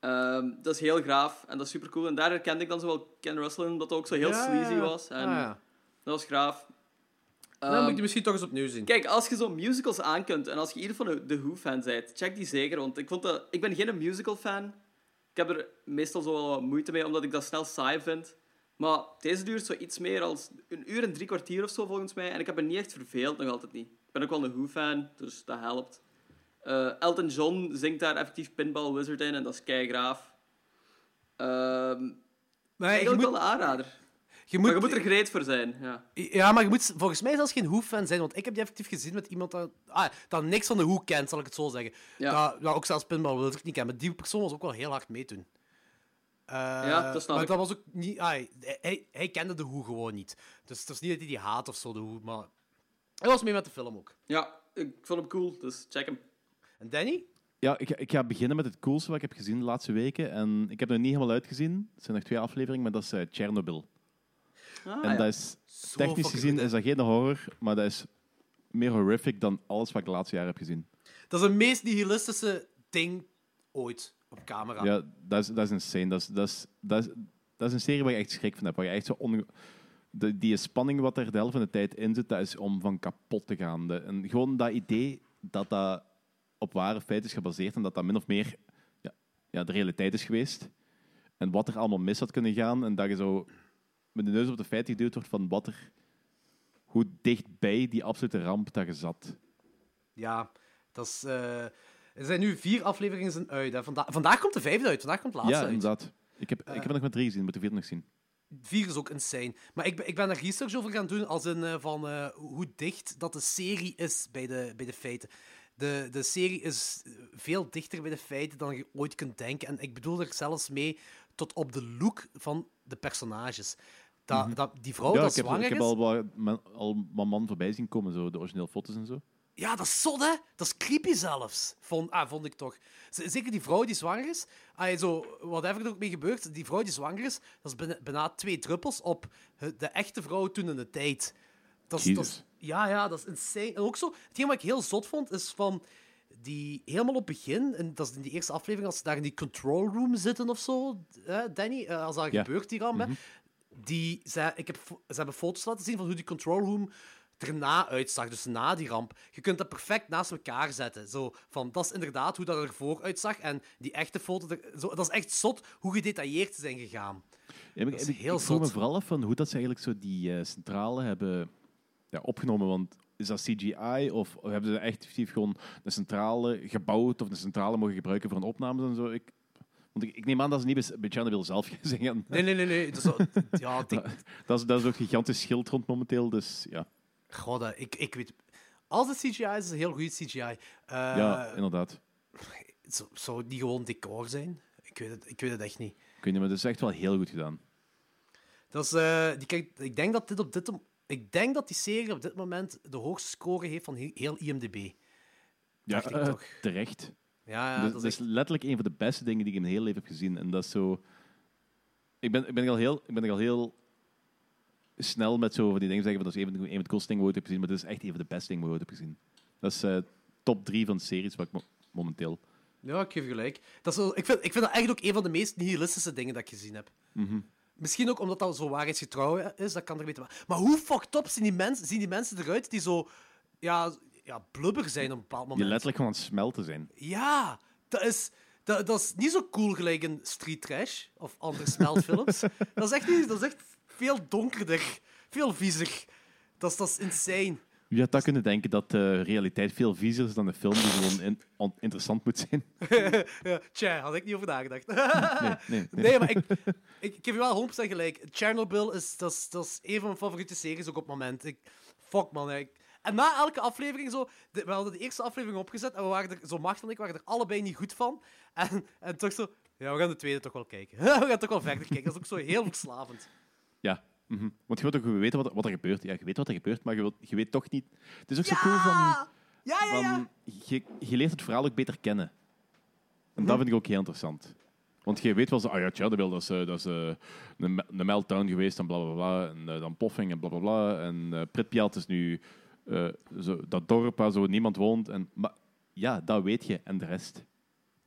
Ehm, dat is heel graaf en dat is super cool. En daar herkende ik dan zo wel Ken Russell in, dat het ook zo heel
Ja,
sleazy was. En
Ah, ja.
Dat was graaf.
Dan
Ehm,
moet ik die misschien toch eens opnieuw zien.
Kijk, als je zo musicals aankunt en als je ieder van de, de Who-fan bent, check die zeker. Want ik, vond dat, ik ben geen musical-fan. Ik heb er meestal zo wel wat moeite mee, omdat ik dat snel saai vind. Maar deze duurt zo iets meer als een uur en drie kwartier of zo, volgens mij. En ik heb me niet echt verveeld, nog altijd niet. Ik ben ook wel een Who-fan, dus dat helpt. Eh, Elton John zingt daar effectief Pinball Wizard in en dat is keigraaf. Ehm
maar je
eigenlijk
moet,
wel een aanrader.
je
Maar
moet,
je moet er gereed voor zijn, ja.
Ja, maar je moet volgens mij zelfs geen Who-fan zijn, want ik heb die effectief gezien met iemand dat, ah, dat niks van de Who kent, zal ik het zo zeggen.
Ja.
Dat, dat ook zelfs Pinball ik niet kennen, maar die persoon was ook wel heel hard meedoen. Eh,
Ja, dat snap
maar
ik.
dat was ook niet... ah, hij, hij kende de Who gewoon niet. Dus het is niet dat hij die haat of zo, de Who, maar... Hij was mee met de film ook.
Ja, ik vond hem cool, dus check hem.
En Danny?
Ja, ik, ga- ik ga beginnen met het coolste wat ik heb gezien de laatste weken. En ik heb het nog niet helemaal uitgezien. Het zijn nog twee afleveringen, maar dat is eh, Chernobyl.
Ah,
en
ja.
dat is,
Zo
technisch gezien is dat geen horror, maar dat is meer horrific dan alles wat ik de laatste jaren heb gezien.
Dat is het meest nihilistische ding ooit op camera.
Ja, dat is, dat is insane. Dat is, dat, is, dat, is, dat is een serie waar je echt schrik van hebt. Waar je echt zo onge- de, die spanning wat er de helft van de tijd in zit, dat is om van kapot te gaan. De, en gewoon dat idee dat dat op ware feiten is gebaseerd en dat dat min of meer ja, ja, de realiteit is geweest. En wat er allemaal mis had kunnen gaan. En dat je zo met de neus op de feiten geduwd wordt van wat er, hoe dichtbij die absolute ramp dat je zat.
Ja, dat is... eh, er zijn nu vier afleveringen zijn uit. Hè. Vanda vandaag komt de vijfde uit. Vandaag komt de laatste
ja,
uit.
inderdaad. Ik heb, ik heb er nog maar drie gezien, moet de vierde nog zien.
Vier is ook insane. Maar ik ben, ik ben daar research over gaan doen, als in eh, van eh, hoe dicht dat de serie is bij de, bij de feiten. De, de serie is veel dichter bij de feiten dan je ooit kunt denken. En ik bedoel er zelfs mee tot op de look van de personages. Dat, dat, die vrouw
ja,
dat
ik heb,
zwanger
ik heb al wat, man, al wat man voorbij zien komen, zo, de originele foto's en zo.
Ja, dat is zot, hè? Dat is creepy zelfs. Vond, ah, vond ik toch. Zeker die vrouw die zwanger is. Ah, zo, whatever er ook mee gebeurt, die vrouw die zwanger is, dat is bijna, bijna twee druppels op de echte vrouw toen in de tijd. Dat is, dat is-
Jezus.
ja, ja, dat is insane. En ook zo, hetgeen wat ik heel zot vond, is van die helemaal op het begin, en dat is in die eerste aflevering, als ze daar in die control room zitten of zo, hè, Danny, eh, als dat
Ja.
gebeurt, die ramp, hè, die, ze, ik heb, ze hebben foto's laten zien van hoe die control room erna uitzag, dus na die ramp. Je kunt dat perfect naast elkaar zetten. Zo, van, dat is inderdaad hoe dat ervoor uitzag. En die echte foto, er- zo, dat is echt zot hoe gedetailleerd ze zijn gegaan.
Ja, maar
Dat is
ik,
heel
ik vroeg me vooral af van hoe dat ze eigenlijk zo die eh, centrale hebben ja, opgenomen. Want is dat CGI of hebben ze echt effectief gewoon een centrale gebouwd of een centrale mogen gebruiken voor een opname en zo? Ik, want ik, ik neem aan dat ze niet bij- Chernobyl zelf gaan zeggen.
Nee, nee, nee. nee. Dat, is, ja, die,
Dat is, dat is ook een gigantisch schild rond momenteel, dus ja.
God, ik, ik weet... Als het CGI is, is het een heel goed CGI. Eh,
ja, inderdaad.
zou, zou het niet gewoon decor zijn? Ik weet het, ik weet het echt niet.
Ik weet niet, maar dat is echt wel heel goed gedaan.
Dat is, eh, die, kijk, ik, denk dat dit op dit, ik denk dat die serie op dit moment de hoogste score heeft van he- heel IMDb.
Ja,
ik
eh,
toch.
terecht.
Ja, ja
dat,
is
letterlijk een van de beste dingen die ik in mijn hele leven heb gezien. En dat is zo... Ik ben, ik ben, al, heel, ik ben al heel snel met zo van die dingen zeggen van dat is een van de, een coolste dingen wat ik heb gezien, maar dat is echt een van de beste dingen wat ik heb gezien. Dat is eh, top drie van de series wat ik mo- momenteel...
Ja, ik geef je gelijk. Dat is wel- ik, vind, ik vind dat eigenlijk ook een van de meest nihilistische dingen dat ik gezien heb.
Mhm.
misschien ook omdat dat zo waarheidsgetrouw is, dat kan er weten. Maar, hoe fucked up zien die, mensen, zien die mensen eruit die zo ja, ja, blubber zijn op een bepaald
Die
moment?
letterlijk gewoon smelten zijn.
Ja, dat is, dat, dat is niet zo cool gelijk in Street Trash of andere smeltfilms. dat, is echt niet, dat is echt veel donkerder, veel viezer. Dat is, dat is insane.
Wie had dat kunnen denken dat de realiteit veel viezer is dan de film die gewoon in- on- interessant moet zijn?
Ja, tja, had ik niet over nagedacht.
Nee, nee, nee.
Nee, maar ik, ik, ik heb je wel 100% gelijk. Chernobyl is, dat is, dat is een van mijn favoriete series ook op het moment. Ik, fuck man. Ik, en na elke aflevering zo... de- we hadden de eerste aflevering opgezet en we waren er, zo Macht en ik waren er allebei niet goed van. En, en toch zo... Ja, we gaan de tweede toch wel kijken. we gaan toch wel verder kijken. Dat is ook zo heel verslavend.
Ja. mhm. Want je wilt ook weten wat, wat er gebeurt. Ja, je weet wat er gebeurt, maar je, wilt, je weet toch niet... Het is ook zo cool van...
Ja, ja, ja.
van je, je leert het verhaal ook beter kennen. En dat vind ik ook heel interessant. Want je weet wel, zo, ah ja, Chernobyl, dat is, eh, dat is eh, een, een meltdown geweest en bla bla bla. En eh, dan poffing en bla bla bla. En eh Pripyat is nu eh, zo, dat dorp waar zo niemand woont. En, maar ja, dat weet je. En de rest.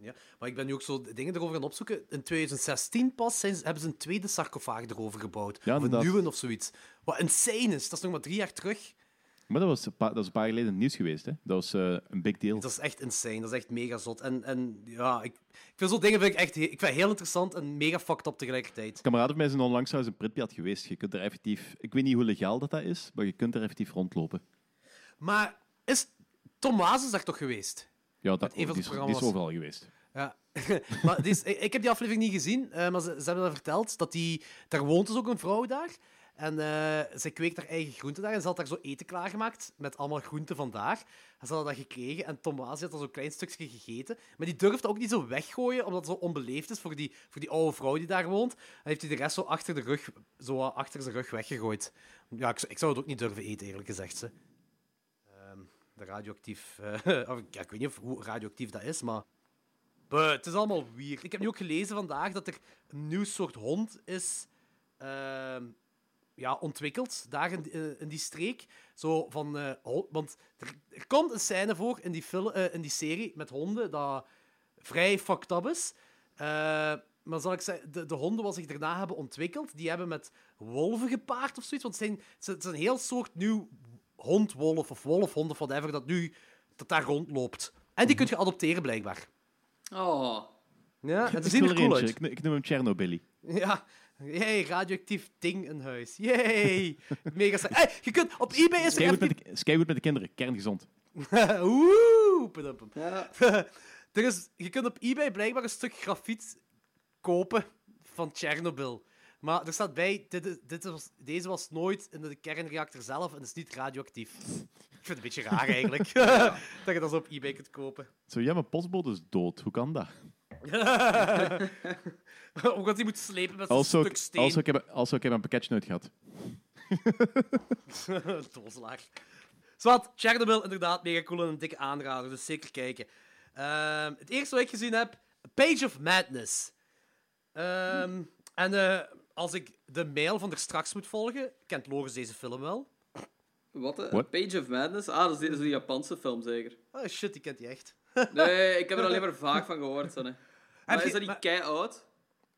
Ja, maar ik ben nu ook zo dingen erover gaan opzoeken. In 2016 pas zijn, hebben ze een tweede sarcofaag erover gebouwd.
Ja,
of een nieuwe of zoiets. Wat insane is. Dat is nog maar drie jaar terug.
Maar dat was, een paar, dat is een paar jaar geleden nieuws geweest. Hè? Dat was eh, een big deal.
Dat is echt insane. Dat is echt mega zot. En, en ja, ik, ik vind zo'n dingen vind ik echt ik vind heel interessant en mega fucked up tegelijkertijd.
Kameraden van mij zijn onlangs trouwens in Pripyat geweest. Je kunt er effectief... Ik weet niet hoe legaal dat, dat is, maar je kunt er effectief rondlopen.
Maar is Tom Waas is daar toch geweest?
Ja, dat, die, is, die is overal geweest.
Ja. maar die is- ik, heb die aflevering niet gezien, eh, maar ze, ze hebben dat verteld. Dat die, daar woont dus ook een vrouw daar. En eh zij kweekt haar eigen groenten daar. En ze had daar zo eten klaargemaakt met allemaal groenten van daar. En ze hadden dat gekregen. En Tom Waas had al zo'n klein stukje gegeten. Maar die durft dat ook niet zo weggooien, omdat het zo onbeleefd is voor die, voor die oude vrouw die daar woont. En heeft hij de rest zo achter, de rug, zo achter zijn rug weggegooid. Ja, ik, zou- ik zou het ook niet durven eten, eerlijk gezegd. Ze. Radioactief... eh, ik weet niet hoe radioactief dat is, maar... Buh, het is allemaal weird. Ik heb nu ook gelezen vandaag dat er een nieuw soort hond is ehm, ja, ontwikkeld, daar in, eh, in die streek. Zo van, eh, want er, komt een scène voor in die, eh, in die serie met honden dat vrij fucked up is. Eh, maar zal ik zeggen, de, de honden wat zich daarna hebben ontwikkeld, die hebben met wolven gepaard of zoiets. Want zijn, het is een heel soort nieuw hond-wolf of wolf-hond of whatever dat nu dat daar rondloopt. En die kun je adopteren, blijkbaar.
Oh.
Ja, er
wil er
cool uit.
Ik, ik noem hem Chernobyl.
Ja, yay, radioactief ding in huis. Yay, mega. Hey, je kunt op eBay is er
Skywood
even...
met, de, Skywood met de kinderen. Kerngezond.
Oeh.
Ja.
er is, je kunt op eBay blijkbaar een stuk grafiet kopen van Chernobyl. Maar er staat bij, dit, dit was, deze was nooit in de kernreactor zelf en is niet radioactief. Ik vind het een beetje raar eigenlijk, dat je dat zo op eBay kunt kopen.
Zo, ja, mijn postbode is dood. Hoe kan dat?
Omdat hij moet slepen met zo'n
Also,
stuk steen.
also, ik heb, also, ik heb een pakketje uit gehad.
Dozelaar. Zwat, Chernobyl, inderdaad, mega cool en een dikke aanrader, dus zeker kijken. Ehm, het eerste wat ik gezien heb, Page of Madness. Ehm, en eh, als ik de mail van er straks moet volgen, kent Loris deze film wel.
Wat? hè? Page of Madness? Ah, dat is die, die Japanse film, zeker.
Oh shit, die kent hij echt.
Nee, ik heb er alleen maar vaag van gehoord. Zo, nee. Maar
je-
is dat niet
maar-
kei oud?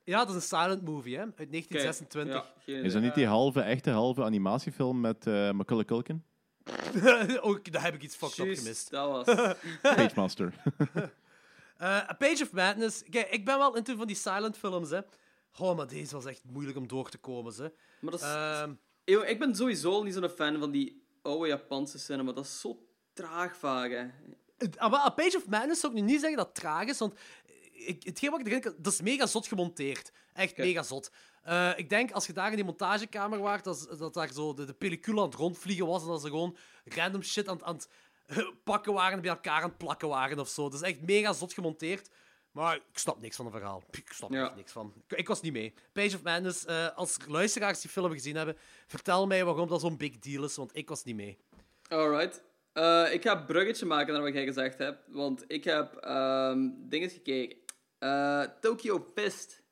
Ja, dat is een silent movie, hè, uit 1926.
Is dat niet die halve, echte halve animatiefilm met eh Macaulay Culkin?
Ook, daar heb ik iets fucked up
Juist,
gemist.
dat was.
Page Master.
Eh, A Page of Madness. Kijk, ik ben wel into van die silent films, hè. Oh, maar deze was echt moeilijk om door te komen, hè.
Maar dat is...
Ehm,
Eeuw, ik ben sowieso al niet zo'n fan van die oude Japanse cinema. Dat is zo traag hè.
Het- ah, maar A Page of Madness zou ik nu niet zeggen dat het traag is, want ik, hetgeen wat ik kan- dat is mega zot gemonteerd. Echt mega zot. Eh, ik denk, als je daar in die montagekamer waart, dat, dat daar zo de, de pellicule aan het rondvliegen was en dat ze gewoon random shit aan, het- aan het pakken waren en bij elkaar aan het plakken waren of zo. Dat is echt mega zot gemonteerd. Maar ik snap niks van het verhaal. Ik snap er
Ja.
echt niks van. Ik, ik was niet mee. Page of Madness, eh, als luisteraars die film gezien hebben, vertel mij waarom dat zo'n big deal is, want ik was niet mee.
Alright. Eh, ik ga een bruggetje maken naar wat jij gezegd hebt. Want ik heb ehm dingen gekeken. Eh, Tokyo Fist.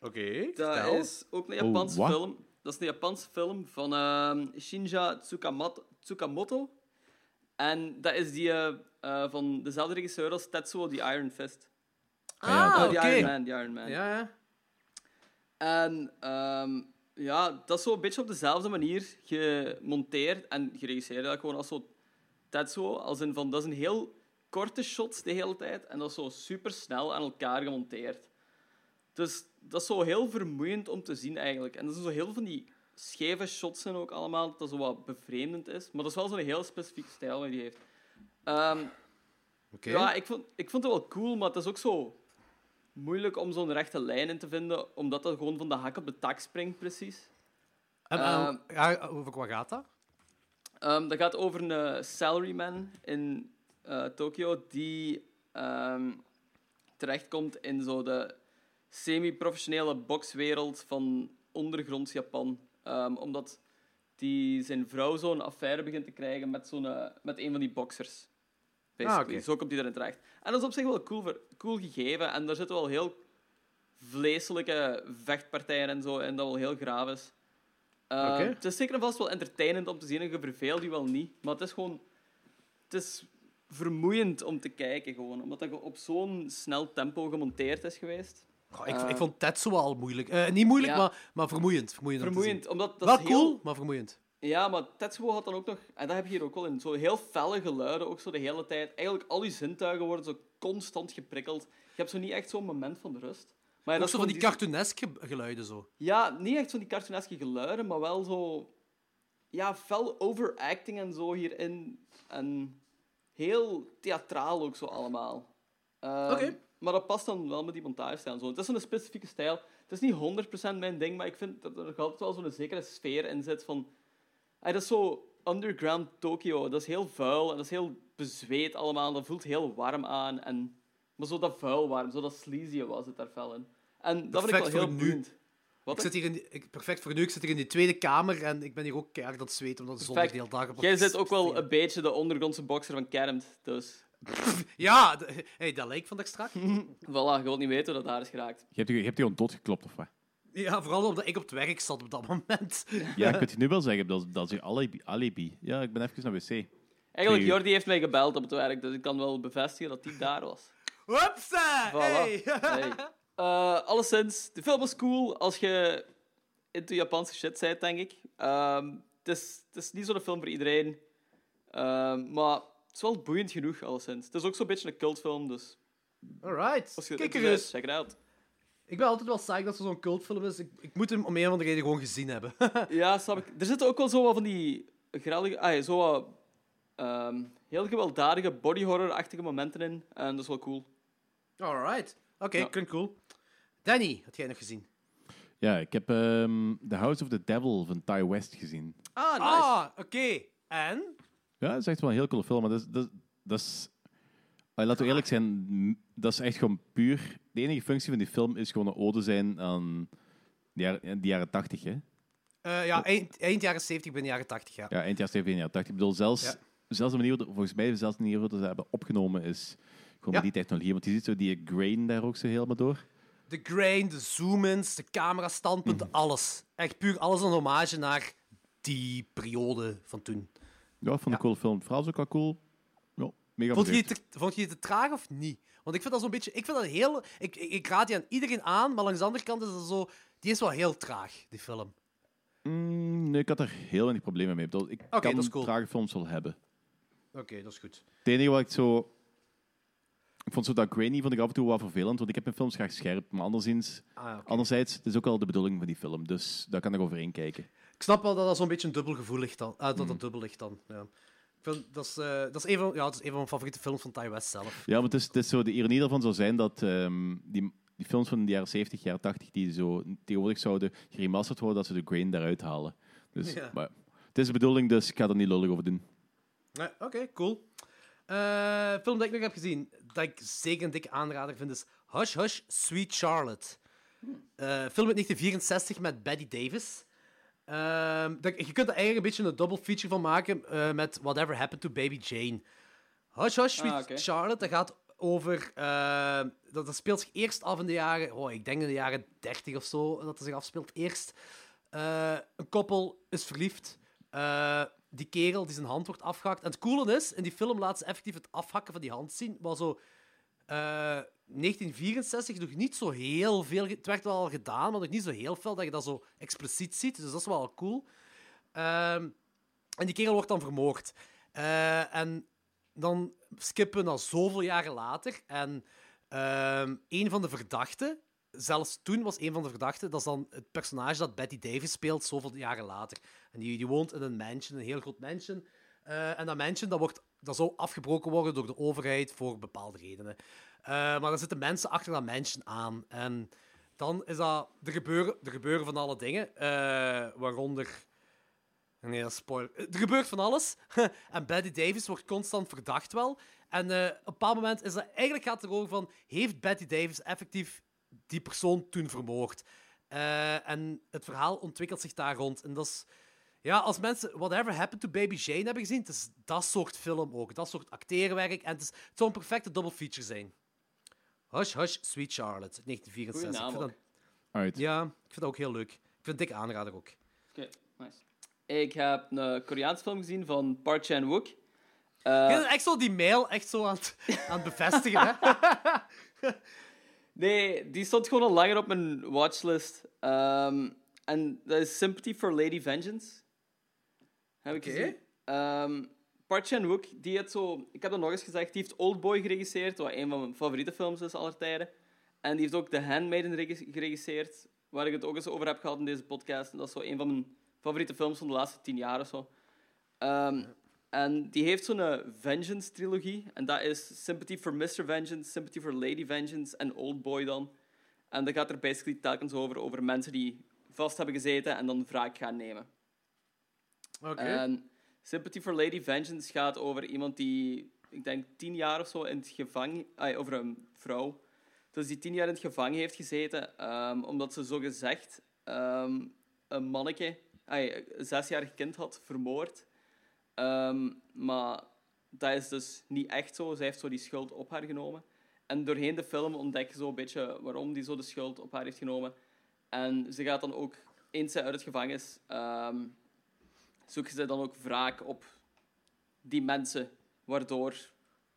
Oké,
Dat is ook een Japanse
wat?
film. Dat is een Japanse film van ehm, Shinja Tsukamoto, Tsukamoto. En dat is die eh, van dezelfde regisseur als Tetsuo, die Iron Fist.
Ah,
Oh,
oké.
die Iron Man, die Iron Man.
Ja, ja.
En ehm, ja, dat is zo een beetje op dezelfde manier gemonteerd en geregisseerd. Dat gewoon als zo Tetsuo, als in van, dat is een heel korte shot de hele tijd en dat is zo super snel aan elkaar gemonteerd. Dus dat is zo heel vermoeiend om te zien eigenlijk. En dat zijn zo heel van die scheve shots en ook allemaal, dat zo wat bevreemdend is. Maar dat is wel zo'n heel specifieke stijl die hij heeft. Ehm, ja, ik vond, ik vond het wel cool, maar het is ook zo moeilijk om zo'n rechte lijn in te vinden, omdat dat gewoon van de hak op de tak springt, precies.
En, ja, over wat gaat dat?
Ehm, dat gaat over een salaryman in eh, Tokio die terechtkomt in zo de semi-professionele bokswereld van ondergronds Japan. Omdat die zijn vrouw zo'n affaire begint te krijgen met, zo'n, eh, met een van die boxers. Basically.
Ah, oké.
Zo komt hij erin terecht. En dat is op zich wel cool, cool gegeven. En daar zitten wel heel vleeselijke vechtpartijen en zo in, dat wel heel graaf is. Uh,
Oké.
Het is zeker en vast wel entertainend om te zien en je verveelt je wel niet. Maar het is gewoon... Het is vermoeiend om te kijken, gewoon. Omdat dat op zo'n snel tempo gemonteerd is geweest.
Goh, ik,
Eh.
ik vond Tetsuo al moeilijk. Eh, niet moeilijk,
Ja.
maar, maar vermoeiend. Vermoeiend.
Vermoeiend, omdat dat
Wel
heel...
cool, maar vermoeiend.
Ja, maar Tetsuo had dan ook nog... En dat heb je hier ook wel in. Zo heel felle geluiden, ook zo de hele tijd. Eigenlijk al je zintuigen worden zo constant geprikkeld. Je hebt zo niet echt zo'n moment van rust. Maar ja,
Ook
dat
zo van die
gewoon
cartooneske geluiden zo.
Ja, niet echt van die cartooneske geluiden, maar wel zo... Ja, fel overacting en zo hierin. En heel theatraal ook zo allemaal. Ehm,
Oké.
Maar dat past dan wel met die montagestijl en zo. Het is een specifieke stijl. Het is niet 100% mijn ding, maar ik vind dat er nog altijd wel zo'n zekere sfeer in zit van... Ah, dat is zo underground Tokyo. Dat is heel vuil en dat is heel bezweet allemaal. Dat voelt heel warm aan. En... Maar zo dat vuil warm, zo dat sleazy was het daar fel in. En dat vind ik wel heel boeiend. Wat
Ik zit hier in die- ik, perfect voor nu. Ik zit hier in die tweede kamer en ik ben hier ook keihard aan het zweten omdat de zon de hele dag op
Jij zit ook wel een beetje de ondergrondse bokser van Kermt, dus...
Ja, hey, dat lijkt van daar straks.
Voilà, je wilt niet weten hoe dat daar is geraakt.
Je hebt, je hebt die gewoon doodgeklopt, of wat?
Ja, vooral omdat ik op het werk zat op dat moment.
Ja, ik kan je nu wel zeggen, dat, is- dat is je alibi, alibi. Ja, ik ben even naar wc.
Eigenlijk. Jordi heeft mij gebeld op het werk, dus ik kan wel bevestigen dat hij daar was.
Hupsa!
Voilà.
Hey.
Hey. Eh, alleszins, de film was cool als je into Japanse shit bent, denk ik. Ehm, het, is, het is niet zo'n film voor iedereen. Ehm, maar het is wel boeiend genoeg, alleszins. Het is ook zo'n beetje een cultfilm, dus
Alright.
als je
Kijk
het
er
is,
eens.
check it out.
Ik ben altijd wel saai dat het zo'n cultfilm is. Ik, ik moet hem om een of andere reden gewoon gezien hebben.
Ja, snap ik. Er zitten ook wel zo wat van die grellige... Ah, ja, zo wat, ehm, heel gewelddadige body horror-achtige momenten in. En dat is wel cool.
Alright. Oké,
Ja.
klinkt cool. Danny, had jij nog gezien?
Ja, ik heb ehm, The House of the Devil van Ty West gezien.
Ah, nice.
Ah, oké. En?
Ja, dat is echt wel een heel coole film. Maar dat is... Dat, dat is laten we eerlijk zijn, dat is echt gewoon puur... De enige functie van die film is gewoon een ode zijn aan de jaren, de jaren 80, hè?
Eh, ja, eind, eind jaren 70, begin jaren 80, ja.
Ja, eind jaren 70, jaren 80. Ik bedoel, zelfs,
Ja.
zelfs de manier, waarop- volgens mij zelfs de manier ze hebben opgenomen is gewoon
Ja.
die technologie. Want je ziet zo die grain daar ook zo helemaal door.
De grain, de zoom-ins, de camera-standpunten,
Mhm.
alles. Echt puur alles een hommage naar die periode van toen.
Ja, ik vond een
Ja.
coole film. Het verhaal is ook wel cool. Ja, mega
Vond je, te, vond je het te traag of niet? Want ik vind dat zo'n beetje... Ik vind dat heel... Ik, ik, ik raad die aan iedereen aan, maar langs de andere kant is het zo... Die is wel heel traag, die film.
Mm, nee, ik had er heel weinig problemen mee. Ik
Oké,
kan
dat cool.
trage films wel hebben.
Oké, dat is goed.
Het enige wat ik zo... Ik vond zo dat grainy vond ik af en toe wel vervelend, want ik heb mijn films graag scherp. Maar anderszins,
Ah, oké.
anderzijds, het is ook wel de bedoeling van die film. Dus daar kan ik overheen kijken.
Ik snap wel dat dat zo'n beetje een dubbel gevoel ligt dan. Ah, dat dat dubbel ligt dan, ja. Ik vind, dat, is, eh, dat, is een van, ja, dat is een van mijn favoriete films van Ty West zelf.
Ja, maar het is, het is zo, de ironie daarvan zou zijn dat ehm, die, die films van de jaren 70, jaren 80, die zo tegenwoordig zouden geremasterd worden, dat ze de grain daaruit halen. Dus,
Ja.
maar, het is de bedoeling, dus ik ga er niet lullig over doen.
Oké, cool. Eh film dat ik nog heb gezien, dat ik zeker een dikke aanrader vind, is Hush Hush, Sweet Charlotte. Eh, film uit 1964 met Betty Davis. Ehm, dat, je kunt er eigenlijk een beetje een double feature van maken eh, met Whatever Happened to Baby Jane. Hush Hush, Sweet
Ah, oké.
Charlotte, dat gaat over... eh, dat, dat speelt zich eerst af in de jaren... Oh, ik denk in de jaren 30 of zo, dat het zich afspeelt. Eerst, eh, een koppel is verliefd. Eh, die kerel die zijn hand wordt afgehakt. En het coole is, in die film laat ze effectief het afhakken van die hand zien. Maar zo... eh, 1964 nog niet zo heel veel... Het werd wel al gedaan, maar nog niet zo heel veel dat je dat zo expliciet ziet. Dus dat is wel cool. Ehm, en die kerel wordt dan vermoord. Eh, en dan skippen we naar zoveel jaren later. En ehm, een van de verdachten, zelfs toen was een van de verdachten, dat is dan het personage dat Betty Davis speelt, zoveel jaren later. En die, die woont in een mansion, een heel groot mansion. Eh, en dat mansion dat wordt, dat zou afgebroken worden door de overheid voor bepaalde redenen. Eh, maar er zitten mensen achter dat mansion aan. En dan is dat... Er gebeuren, er gebeuren van alle dingen, eh, waaronder... Nee, dat spoiler. Er gebeurt van alles. en Betty Davis wordt constant verdacht wel. En eh, op een bepaald moment is dat... Eigenlijk gaat het erover van... Heeft Betty Davis effectief die persoon toen vermoord? En het verhaal ontwikkelt zich daar rond. En dat is... Ja, als mensen Whatever Happened to Baby Jane hebben gezien, het is dat soort film ook. Dat soort acteerwerk. En het, is, het zou een perfecte double feature zijn. Hush, Hush, Sweet Charlotte, 1964.
Goeie naam
Ik vind
ook.
dat-
Alright.
ja, ik vind dat ook heel leuk. Ik vind het dikke aanrader ook.
Oké, nice. Ik heb een Koreaanse film gezien van Park Chan-wook.
Je
Eh,
bent echt zo die mail echt zo aan het, aan het bevestigen, hè?
nee, die stond gewoon al langer op mijn watchlist. Ehm, en dat is Sympathy for Lady Vengeance. Heb ik gezien. Ehm, Park Chan-wook, die heeft zo... Ik heb dat nog eens gezegd. Die heeft Oldboy geregisseerd, wat een van mijn favoriete films is aller tijden. En die heeft ook The Handmaiden geregisseerd, waar ik het ook eens over heb gehad in deze podcast. En dat is zo een van mijn favoriete films van de laatste tien jaar of zo. Ehm, en die heeft zo'n eh, Vengeance-trilogie. En dat is Sympathy for Mr. Vengeance, Sympathy for Lady Vengeance en Oldboy dan. En dat gaat er basically telkens over, over mensen die vast hebben gezeten en dan wraak gaan nemen.
Oké.
En Sympathy for Lady Vengeance gaat over iemand die, ik denk, tien jaar of zo in het gevangen... over een vrouw. Dus die tien jaar in het gevangen heeft gezeten, ehm, omdat ze zogezegd ehm een manneke, ah, een zesjarig kind had vermoord. Ehm, maar dat is dus niet echt zo. Zij heeft zo die schuld op haar genomen. En doorheen de film ontdek je zo een beetje waarom die zo de schuld op haar heeft genomen. En ze gaat dan ook, eens uit het gevangen is, ehm, zoeken ze dan ook wraak op die mensen, waardoor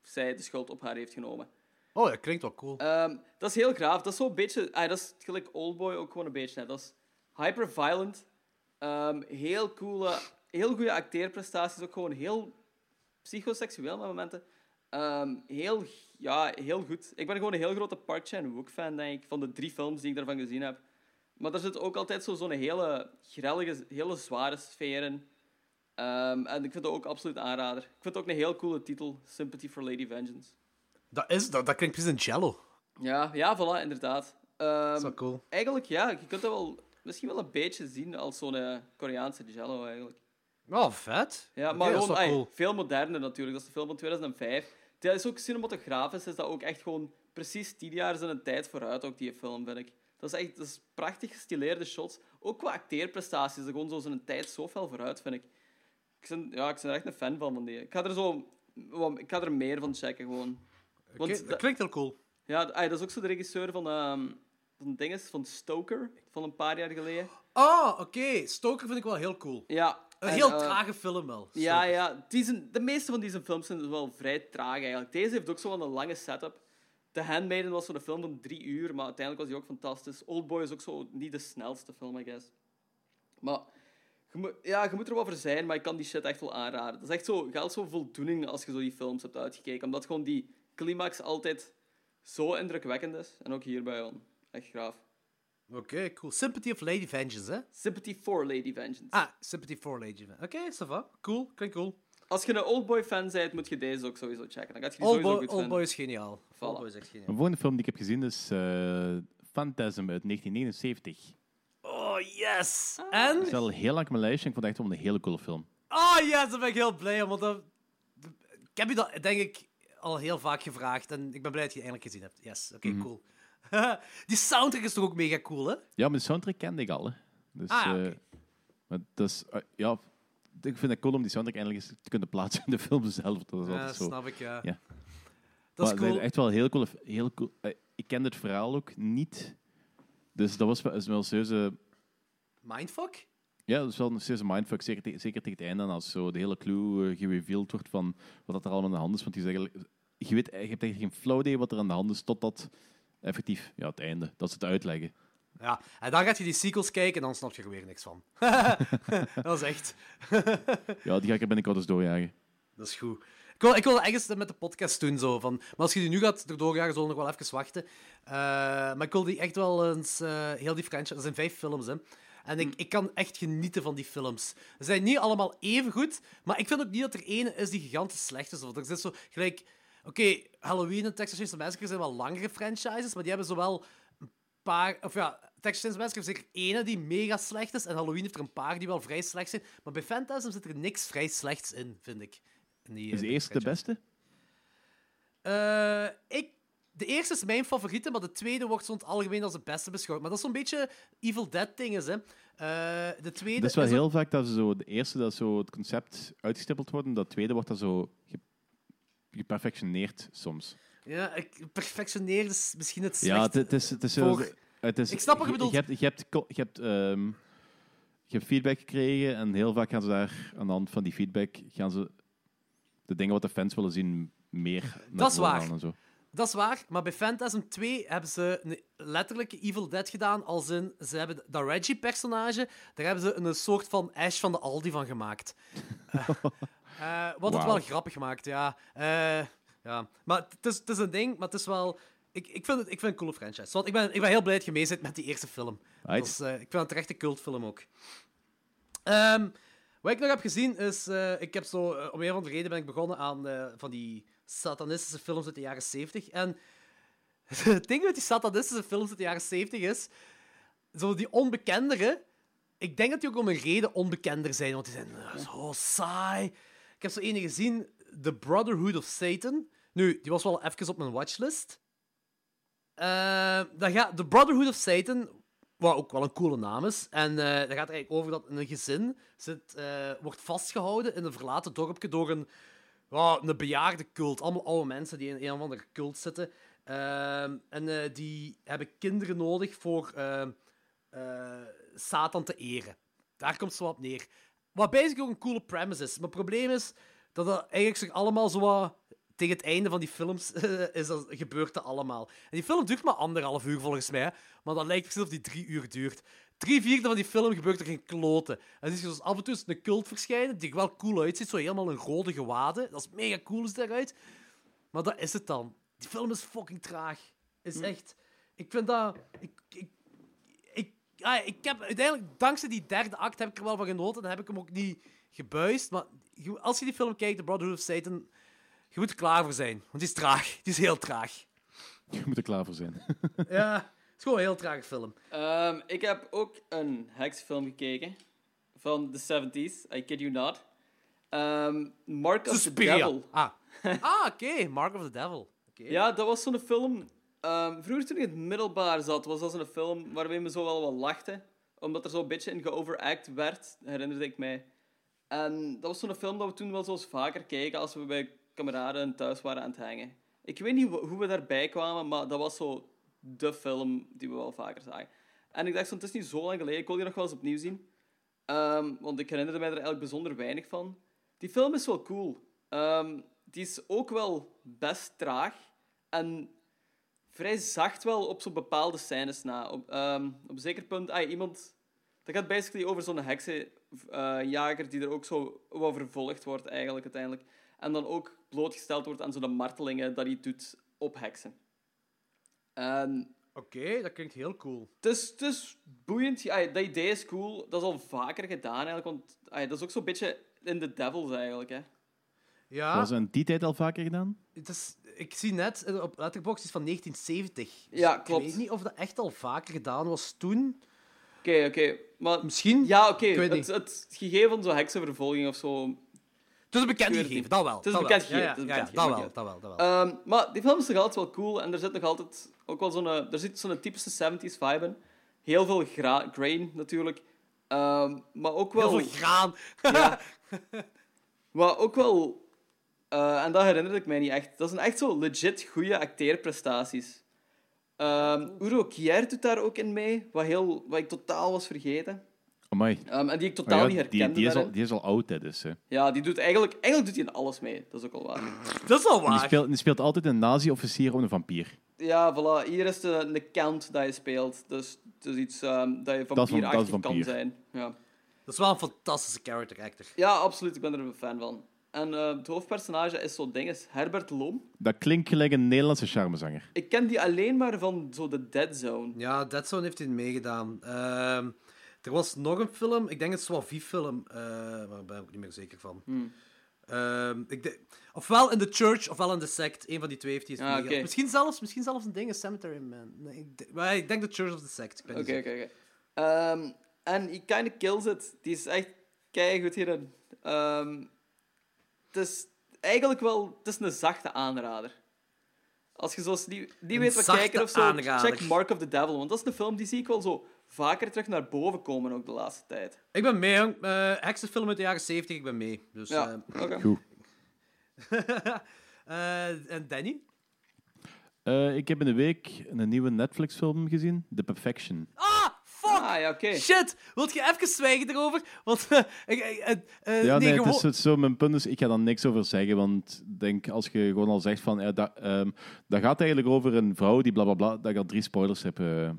zij de schuld op haar heeft genomen.
Oh, dat klinkt wel cool.
Ehm, dat is heel graaf. Dat is zo'n beetje... Ah, dat is gelijk Oldboy ook gewoon een beetje. Hè. Dat is hyper-violent. Ehm, heel coole... Heel goede acteerprestaties. Ook gewoon heel psychoseksueel met momenten. Ehm, heel, ja, heel goed. Ik ben gewoon een heel grote Park Chan-wook-fan, denk ik. Van de drie films die ik daarvan gezien heb. Maar er zit ook altijd zo- zo'n hele grellige, hele zware sfeer in. Ehm, en ik vind het ook absoluut aanrader. Ik vind het ook een heel coole titel. Sympathy for Lady Vengeance.
Dat, is, dat, dat klinkt precies een cello.
Ja, ja, voilà, inderdaad. Ehm,
Dat is wel cool.
Eigenlijk, ja, je kunt dat wel, misschien wel een beetje zien als zo'n eh, Koreaanse jello, eigenlijk.
Oh, vet.
Ja, maar gewoon
cool.
veel moderner natuurlijk. Dat is de film van 2005. Dat is ook cinematografisch, is dat ook echt gewoon precies tien jaar zijn tijd vooruit, ook die film, vind ik. Dat is echt dat is prachtig gestileerde shots. Ook qua acteerprestaties, dat gewoon zo zijn tijd zo fel vooruit, vind ik. Ik ben, ja, ik ben er echt een fan van, van die. Ik ga er zo... Ik ga er meer van checken, gewoon. Want dat-
klinkt heel cool.
Ja, dat is ook zo de regisseur van, ehm van dinges, van Stoker, van een paar jaar geleden.
Oh, oké. Stoker vind ik wel heel cool.
Ja.
Een
en,
heel
eh,
trage film wel.
Ja,
Stoker.
ja. Die zijn, de meeste van deze films zijn wel vrij traag eigenlijk. Deze heeft ook zo wel een lange setup. The Handmaiden was zo'n film van drie uur, maar uiteindelijk was die ook fantastisch. Oldboy is ook zo niet de snelste film, I guess. Maar je moet, ja, je moet er wel voor zijn, maar ik kan die shit echt wel aanraden. Dat is echt zo, geldt zo voldoening als je zo die films hebt uitgekeken. Omdat gewoon die climax altijd zo indrukwekkend is. En ook hierbij. Echt graaf.
Oké, cool. Sympathy of Lady Vengeance, hè?
Sympathy for Lady Vengeance.
Ah, Sympathy for Lady Vengeance. Oké, ça va. Cool, klinkt cool.
Als je een Oldboy-fan bent, moet je deze ook sowieso checken. Dan gaat je die sowieso
Oldboy,
goed
Oldboy is geniaal.
Voilà.
Oldboy is echt geniaal.
De volgende film die ik heb gezien is eh Phantasm uit 1979.
Yes!
Ah.
En?
Het is al heel lang op mijn lijstje en ik vond het echt wel een hele coole film.
Oh, yes, daar ben ik heel blij om. Want dat... Ik heb je dat, denk ik, al heel vaak gevraagd. En ik ben blij dat je het eindelijk gezien hebt. Yes, oké,
Mhm.
cool. Die soundtrack is toch ook mega cool, hè?
Ja, maar de soundtrack kende ik al. Hè. Dus,
Ah, ja,
eh,
oké.
maar dat is, eh, ja, ik vind het cool om die soundtrack eindelijk eens te kunnen plaatsen in de film zelf. Dat is
Ja,
altijd zo.
snap ik, ja.
Ja.
Dat is
Maar
cool.
Echt wel heel cool. Heel cool. Eh, Ik kende het verhaal ook niet. Dus dat was wel, is wel een serieuze...
Mindfuck?
Ja, dat is wel een serieuze mindfuck. Zeker, te- zeker tegen het einde, als zo de hele clue eh, gereveeld wordt van wat dat er allemaal aan de hand is. Want die is eigenlijk je, weet, je hebt eigenlijk geen flauw idee wat er aan de hand is, totdat effectief ja, het einde, dat ze het uitleggen.
Ja, en dan gaat je die sequels kijken en dan snap je er weer niks van. dat is echt...
Ja, die ga ik er binnenkort eens doorjagen.
Dat is goed. Ik wil, ik wil ergens met de podcast doen, zo. Van, maar als je die nu gaat erdoor jagen, zullen we nog wel even wachten. Eh, maar ik wil die echt wel eens... eh, heel die franchise... Dat zijn vijf films, hè. En ik, ik kan echt genieten van die films. Ze zijn niet allemaal even goed, maar ik vind ook niet dat er ene is die gigantisch slecht is. Of er zit zo gelijk... Oké, Halloween en Texas Chainsaw Massacre zijn wel langere franchises, maar die hebben zowel een paar... Of ja, Texas Chainsaw Massacre heeft zeker ene die mega slecht is, en Halloween heeft er een paar die wel vrij slecht zijn. Maar bij Phantasm zit er niks vrij slechts in, vind ik. In die,
Is de eerste de beste?
Eh, ik, de eerste is mijn favoriete, maar de tweede wordt zo'n algemeen als de beste beschouwd. Maar dat is zo'n beetje Evil Dead ding is, hè. Eh, de tweede
Het is wel
is
heel vaak dat ze zo, de eerste dat zo het concept uitgestippeld wordt, en dat tweede wordt dat zo ge- geperfectioneerd soms.
Ja, perfectioneerd is misschien het
Ja,
slechte.
het, het is... Het is zo,
voor-
het is,
Ik snap wat je bedoelt.
Je hebt, je hebt, co- je hebt, ehm, je hebt feedback gekregen en heel vaak gaan ze daar aan de hand van die feedback gaan ze de dingen wat de fans willen zien meer
Dat is waar.
En zo.
Dat is waar, maar bij Phantasm 2 hebben ze een letterlijke Evil Dead gedaan. Als in, ze hebben dat Reggie-personage, daar hebben ze een soort van Ash van de Aldi van gemaakt. Eh, eh, wat het wel grappig maakt, ja. Eh, ja. Maar het is, een ding, maar het is wel... Ik, ik, vind, het, ik vind het een coole franchise. Want ik, ben, ik ben heel blij dat je mee zit met die eerste film. Ik vind het echt een cultfilm ook. Ehm, wat ik nog heb gezien is... ik heb zo... om een of andere reden ben ik begonnen aan van die satanistische films uit de jaren 70. En het ding met die satanistische films uit de jaren 70 is... Zo die onbekendere... Ik denk dat die ook om een reden onbekender zijn, want die zijn eh, zo saai. Ik heb zo ene gezien, The Brotherhood of Satan. Nu, die was wel even op mijn watchlist. Eh, dat gaat, The Brotherhood of Satan, wat ook wel een coole naam is. En eh dat gaat eigenlijk over dat een gezin zit, wordt vastgehouden in een verlaten dorpje door een, ja, een bejaarde cult. Allemaal oude mensen die in een of andere cult zitten. Ehm, en eh, die hebben kinderen nodig voor ehm, eh, Satan te eren. Daar komt het zo op neer. Wat basically ook een coole premise is. Maar het probleem is dat dat eigenlijk zich allemaal zo wat tegen het einde van die films is dat, gebeurt allemaal. En die film duurt maar anderhalf uur volgens mij, maar dat lijkt precies of die drie uur duurt. Drie vierde van die film gebeurt er geen kloten. En dan zie je dus af en toe een cult verschijnen, die er wel cool uitziet, zo helemaal een rode gewaden. Dat is mega cool is daaruit. Maar dat is het dan. Die film is fucking traag. Is echt... Ik vind dat... Ik, ik, ik, ah, ik heb uiteindelijk, dankzij die derde act, heb ik er wel van genoten. Dan heb ik hem ook niet gebuist. Maar als je die film kijkt, The Brotherhood of Satan, je moet er klaar voor zijn. Want die is traag. Die is heel traag.
Je moet er klaar voor zijn.
Ja, het is gewoon een heel trage film.
Ehm, ik heb ook een heksfilm gekeken van de 70s, I kid you not. Ehm, Mark of the. Devil.
Ah, ah oké. Mark of the Devil.
Ja, dat was zo'n film. ehm, vroeger toen ik in het middelbaar zat, was dat zo'n film waarmee we zo wel wat lachten. Omdat er zo'n beetje in geoveract werd, herinnerde ik mij. En dat was zo'n film dat we toen wel zo eens vaker keken als we bij kameraden thuis waren aan het hangen. Ik weet niet hoe we daarbij kwamen, maar dat was zo de film die we wel vaker zagen. En ik dacht, zo, het is niet zo lang geleden, ik wil die nog wel eens opnieuw zien. Ehm, want ik herinnerde mij er eigenlijk bijzonder weinig van. Die film is wel cool. Ehm, die is ook wel best traag. En vrij zacht wel op zo'n bepaalde scènes na. Op, ehm, op een zeker punt... Ah, iemand... Dat gaat basically over zo'n heksenjager die er ook zo wat vervolgd wordt eigenlijk uiteindelijk. En dan ook blootgesteld wordt aan zo'n martelingen dat hij doet op heksen. En
Oké, dat klinkt heel cool.
het is, het is boeiend. Ja, dat idee is cool. Dat is al vaker gedaan eigenlijk. Want dat is ook zo'n beetje in The Devils eigenlijk. Hè.
Ja,
Was in die tijd al vaker gedaan?
het is, ik zie net op Letterboxd is van 1970. Dus
Ja,
Ik
klopt.
weet niet of dat echt al vaker gedaan was toen.
Oké, oké. Maar
Misschien.
ja, oké.
Ik weet
Het,
niet.
het gegeven van zo'n heksenvervolging of zo.
Het is een bekend
Ik
gegeven, dat wel.
Het is een bekend
ja, ja, dat wel,
gegeven,
dat wel, dat wel.
Ehm, maar die film is nog altijd wel cool. En er zit nog altijd ook wel zo'n... Er zit zo'n typische 70s vibe in. Heel veel gra- grain natuurlijk. Ehm, maar ook wel...
Heel veel graan.
Ja. maar ook wel... eh, en dat herinnerde ik mij niet echt. Dat zijn echt zo legit goede acteerprestaties. Um, Uro Kier doet daar ook in mee, wat, heel, wat ik totaal was vergeten.
Amai.
Ehm, en die ik
Maar
totaal
ja,
niet
die,
herkende
die, is al, die is al oud, hè, dus. hè.
Ja, die doet eigenlijk... Eigenlijk doet hij in alles mee. Dat is ook wel waar.
Dat is wel
En Die,
waar.
speelt, die speelt altijd een nazi-officier of een vampier.
Ja, voilà. Hier is de, de count dat je speelt. Dus het is iets ehm, dat je
Dat is van- dat is
vampierachtig kan zijn. Ja.
Dat is wel een fantastische character actor.
ja, absoluut. Ik ben er een fan van. En eh, het hoofdpersonage is zo ding, is Herbert Loom.
Dat klinkt gelijk een Nederlandse charmezanger.
Ik ken die alleen maar van zo de Dead Zone.
Ja, Dead Zone heeft hij meegedaan. Ehm, er was nog een film, ik denk het Swavi-film, eh maar daar ben ik niet meer zeker van.
Hmm.
Ehm, ik ofwel in The Church, ofwel in The Sect. Een van die twee heeft hij
Ah.
Misschien, zelfs, misschien zelfs een ding, een Cemetery Man. Nee, ik, denk- maar ik denk The Church of The Sect.
Oké, oké, oké. Ehm, En he kind of kills it. Die is echt keigoed hierin. Ehm het is eigenlijk wel... Het is een zachte aanrader. Als je zoals die, weet wat kijken of zo,
aanrader.
check Mark of the Devil. Want dat is een film die zie ik wel zo vaker terug naar boven komen ook de laatste tijd.
Ik ben mee, jong. Eh heksenfilm uit de jaren 70, ik ben mee. Dus,
Ja,
eh.
Goed.
eh, en Danny?
Eh, ik heb in de week een nieuwe Netflix-film gezien, The Perfection.
Ah, fuck!
Ah, ja, oké.
Shit! Wilt je even zwijgen erover? Want
Ja, nee, het is het zo, mijn punt is, ik ga daar niks over zeggen, want denk, als je gewoon al zegt van, ja, dat, ehm, dat gaat eigenlijk over een vrouw die blablabla, bla, bla, dat ik al drie spoilers heb eh,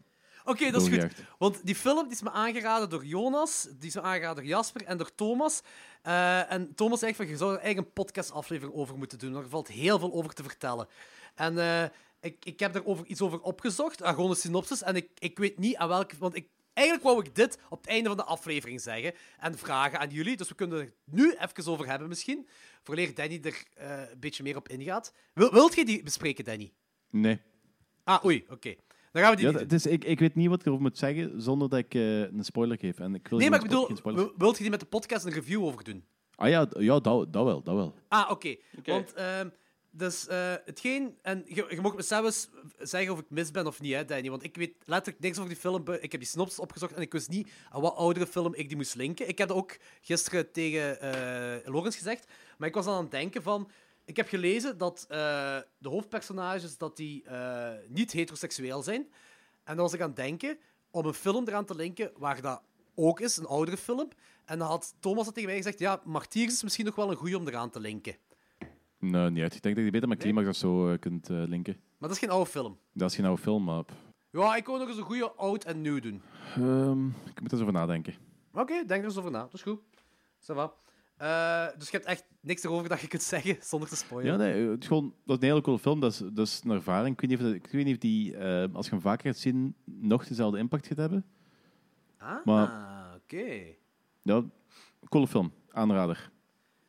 Oké, dat is goed. Want die film die is me aangeraden door Jonas, die is me aangeraden door Jasper en door Thomas. Eh, en Thomas zegt van, je zou er eigenlijk een podcastaflevering over moeten doen, er valt heel veel over te vertellen. En eh, ik, ik heb er over, iets over opgezocht, ah, gewoon een synopsis, en ik, ik weet niet aan welke... Want ik, eigenlijk wou ik dit op het einde van de aflevering zeggen en vragen aan jullie, dus we kunnen er nu even over hebben misschien, vooraleer Danny er een beetje meer op ingaat. Wil, wilt je die bespreken, Danny?
Nee.
Ah, oei, oké. Dan gaan we die
Ja,
niet
het is, ik, ik weet niet wat ik erover moet zeggen zonder dat ik eh, een spoiler geef. En ik wil
Nee, maar ik bedoel, wil- wilt je die met de podcast een review over doen?
Ah ja, ja dat, dat wel, dat wel.
Ah, oké.
Oké.
Want ehm, dus, eh, hetgeen... En je, je mag me zelfs zeggen of ik mis ben of niet, hè, Danny. Want ik weet letterlijk niks over die film. Ik heb die synopsis opgezocht en ik wist niet aan wat oudere film ik die moest linken. Ik heb dat ook gisteren tegen eh Lorenz gezegd. Maar ik was aan het denken van... Ik heb gelezen dat eh, de hoofdpersonages dat die, eh, niet heteroseksueel zijn. En dan was ik aan het denken om een film eraan te linken waar dat ook is, een oudere film. En dan had Thomas dat tegen mij gezegd, ja, Martyrs is misschien nog wel een goeie om eraan te linken.
Nee, niet uit. Ik denk dat je beter met Climax of zo eh, kunt linken.
Maar dat is geen oude film.
Dat is geen oude film, maar...
Ja, ik wil nog eens een goede oud en nieuw doen.
Ehm, ik moet er eens over nadenken.
Oké, denk er eens over na. Dat is goed. Ça va. Eh, dus je hebt echt niks erover dat je kunt zeggen zonder te spoilen.
Ja, nee, het is gewoon, dat is een hele coole film. Dat is, dat is een ervaring. Ik weet niet of, ik weet niet of die, eh, als je hem vaker gaat zien, nog dezelfde impact gaat hebben.
Ah, oké.
Ja, coole film. Aanrader.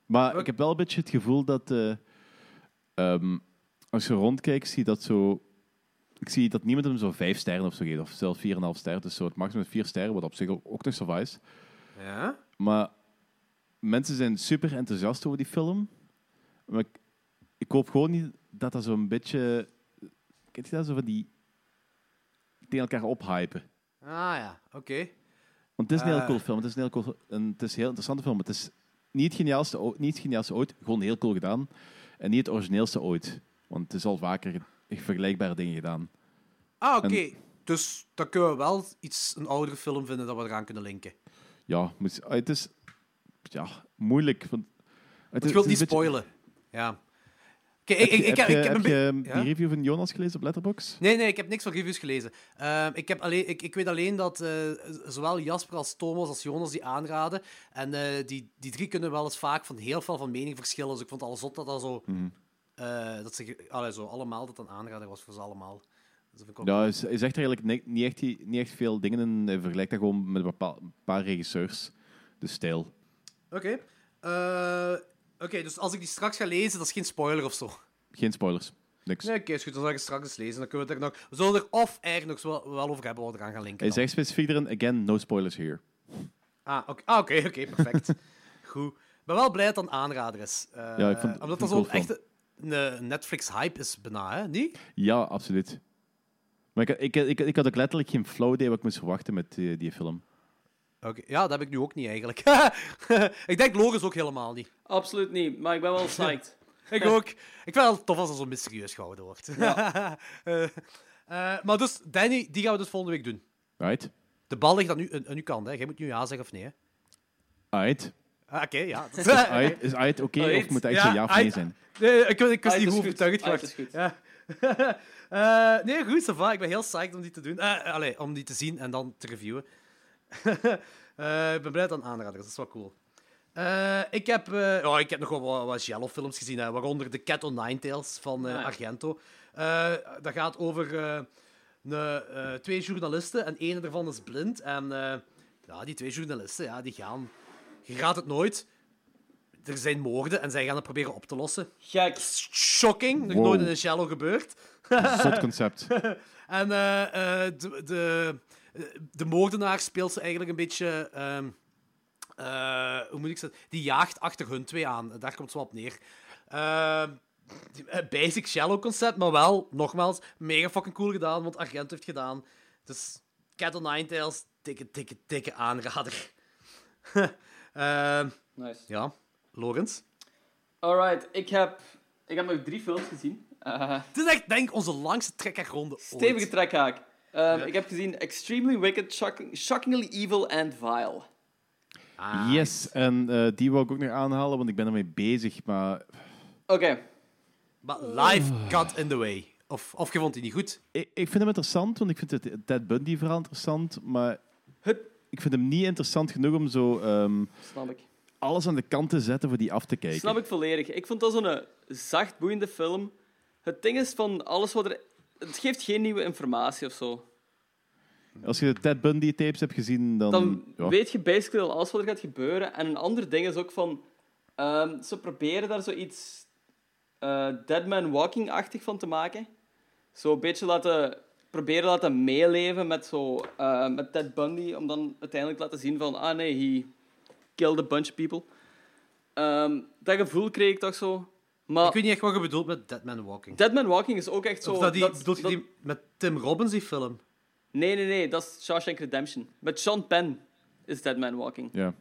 Maar ik heb wel een beetje het gevoel dat... eh, ehm, als je rondkijkt, zie je dat zo... Ik zie dat niemand hem zo vijf sterren of zo geeft. Of zelfs 4,5 sterren. Dus zo het maximum vier sterren, wat op zich ook, nog zo is.
Ja?
Maar mensen zijn super enthousiast over die film. Maar ik, ik hoop gewoon niet dat dat zo'n beetje... Kent je dat? Zo van die... Tegen elkaar ophypen.
Ah ja, oké.
Want het is een heel
Eh.
cool film. Het is een heel, cool, een, het is een heel interessante film. Het is niet het geniaalste, niet het geniaalste ooit. Gewoon heel cool gedaan. En niet het origineelste ooit. Want het is al vaker ge- vergelijkbare dingen gedaan.
Ah, oké. Dus dan kunnen we wel iets, een oudere film vinden dat we eraan kunnen linken.
Ja, het is ja, moeilijk. Want het
Ik
is-
wil
het
niet
is beetje-
spoilen. Ja. Oké, ik, ik, ik,
heb
heb,
je,
ik heb een
heb je die review van Jonas gelezen op Letterboxd?
Nee, nee, ik heb niks van reviews gelezen. Ehm, ik, heb alleen, ik, ik weet alleen dat eh, zowel Jasper als Thomas als Jonas die aanraden. En eh, die, die drie kunnen wel eens vaak van heel veel van mening verschillen. Dus ik vond het al zot dat dat zo...
Mhm.
eh, dat ze allee, zo allemaal dat een aanrader was voor ze allemaal. Dus ook-
Ja, hij hij zegt er eigenlijk ni- niet echt, niet echt veel dingen in. Hij vergelijkt dat gewoon met een bepaal- een paar regisseurs. De stijl.
Oké. Eh, Oké, dus als ik die straks ga lezen, dat is geen spoiler of zo.
Geen spoilers. Niks.
Nee, oké, is goed. Dan zal ik het straks eens lezen. Dan kunnen we het er nog... We zullen er of eigenlijk nog wel, wel over hebben wat we eraan gaan linken.
Hij zegt specifiek erin, again, no spoilers here.
Ah, oké, ah, oké, oké, perfect. Goed. Ik ben wel blij dat het een aanrader is. Eh,
Ja, ik vond- ik
omdat dat zo'n echte Netflix-hype is bijna, hè? Niet?
Ja, absoluut. Maar ik, ik, ik, ik had ook letterlijk geen flow idee wat ik moest verwachten met die, die film.
Oké, Ja, dat heb ik nu ook niet, eigenlijk. ik denk Loris ook helemaal niet.
Absoluut niet, maar ik ben wel psyched.
Ik ook. Ik vind het wel tof als er zo mysterieus gehouden wordt. Eh, eh, maar dus, Danny, die gaan we dus volgende week doen.
Right?
De bal ligt aan, u, aan uw kant, hè. Jij moet nu ja zeggen of nee, hè.
Aight.
Ah, Oké, ja.
Is Aight, is Aight oké of moet dat echt
Ja,
zo ja of nee zijn?
Nee, ik, ik
Ah,
niet
het
goed. overtuigd
het
gewacht.
is goed.
Ja. Eh, nee, goed, ça va. Ik ben heel psyched om die te doen. Eh, allee, om die te zien en dan te reviewen. Eh, ik ben blij dat het een aanrader is. Dat is wel cool. Eh, ik, heb, eh, ja, ik heb nog wel wat, wat Jello-films gezien, hè, waaronder The Cat o' Nine Tails van
Ah.
Argento. Eh, dat gaat over eh, een, eh, twee journalisten en één daarvan is blind. En eh, ja, die twee journalisten, ja, die gaan... Je raadt het nooit. Er zijn moorden en zij gaan het proberen op te lossen.
Gek.
Shocking, nog
Wow.
nooit in een shallow gebeurd.
Zot concept.
En eh, eh, de, de, de moordenaar speelt ze eigenlijk een beetje. ehm, eh, hoe moet ik zeggen? Die jaagt achter hun twee aan. Daar komt het wel op neer. Eh, basic shallow concept, maar wel, nogmaals, mega fucking cool gedaan, want Argento heeft gedaan. Dus Cat o' Nine Tails, dikke, dikke, dikke aanrader. Ehm,
Nice.
ja, Lorenz.
Alright, ik heb, ik heb nog drie films gezien. Eh,
Het is echt, denk ik, onze langste trekkerronde ooit.
stevige trekhaak. Ehm, Ik heb gezien Extremely Wicked, shocking- Shockingly Evil and Vile.
Ah,
Yes, en eh, die wou ik ook nog aanhalen, want ik ben ermee bezig, maar
Oké,
Maar life got in the way. Of, of je vond die niet goed.
ik, ik vind hem interessant, want ik vind het Ted Bundy-verhaal interessant, maar
Het-
ik vind hem niet interessant genoeg om zo ehm,
snap ik.
alles aan de kant te zetten voor die af te kijken.
Snap ik volledig. Ik vond dat zo'n eh, zacht boeiende film. Het ding is van alles wat er... Het geeft geen nieuwe informatie of zo.
Als je de Ted Bundy-tapes hebt gezien, dan...
Dan
ja.
weet je basically al alles wat er gaat gebeuren. En een ander ding is ook van... ehm, ze proberen daar zoiets eh Dead Man Walking-achtig van te maken. Zo een beetje laten... Proberen laten meeleven met, zo, eh, met Ted Bundy. Om dan uiteindelijk te laten zien van... Ah nee, he killed a bunch of people. Ehm, dat gevoel kreeg ik toch zo. Maar
Ik weet niet echt wat je bedoelt met Dead Man Walking.
Dead Man Walking is ook echt zo...
of dat die,
dat-
bedoelt je die met Tim Robbins, die film?
Nee, nee, nee. Dat is Shawshank Redemption. Met Sean Penn is Dead Man Walking.
Ja.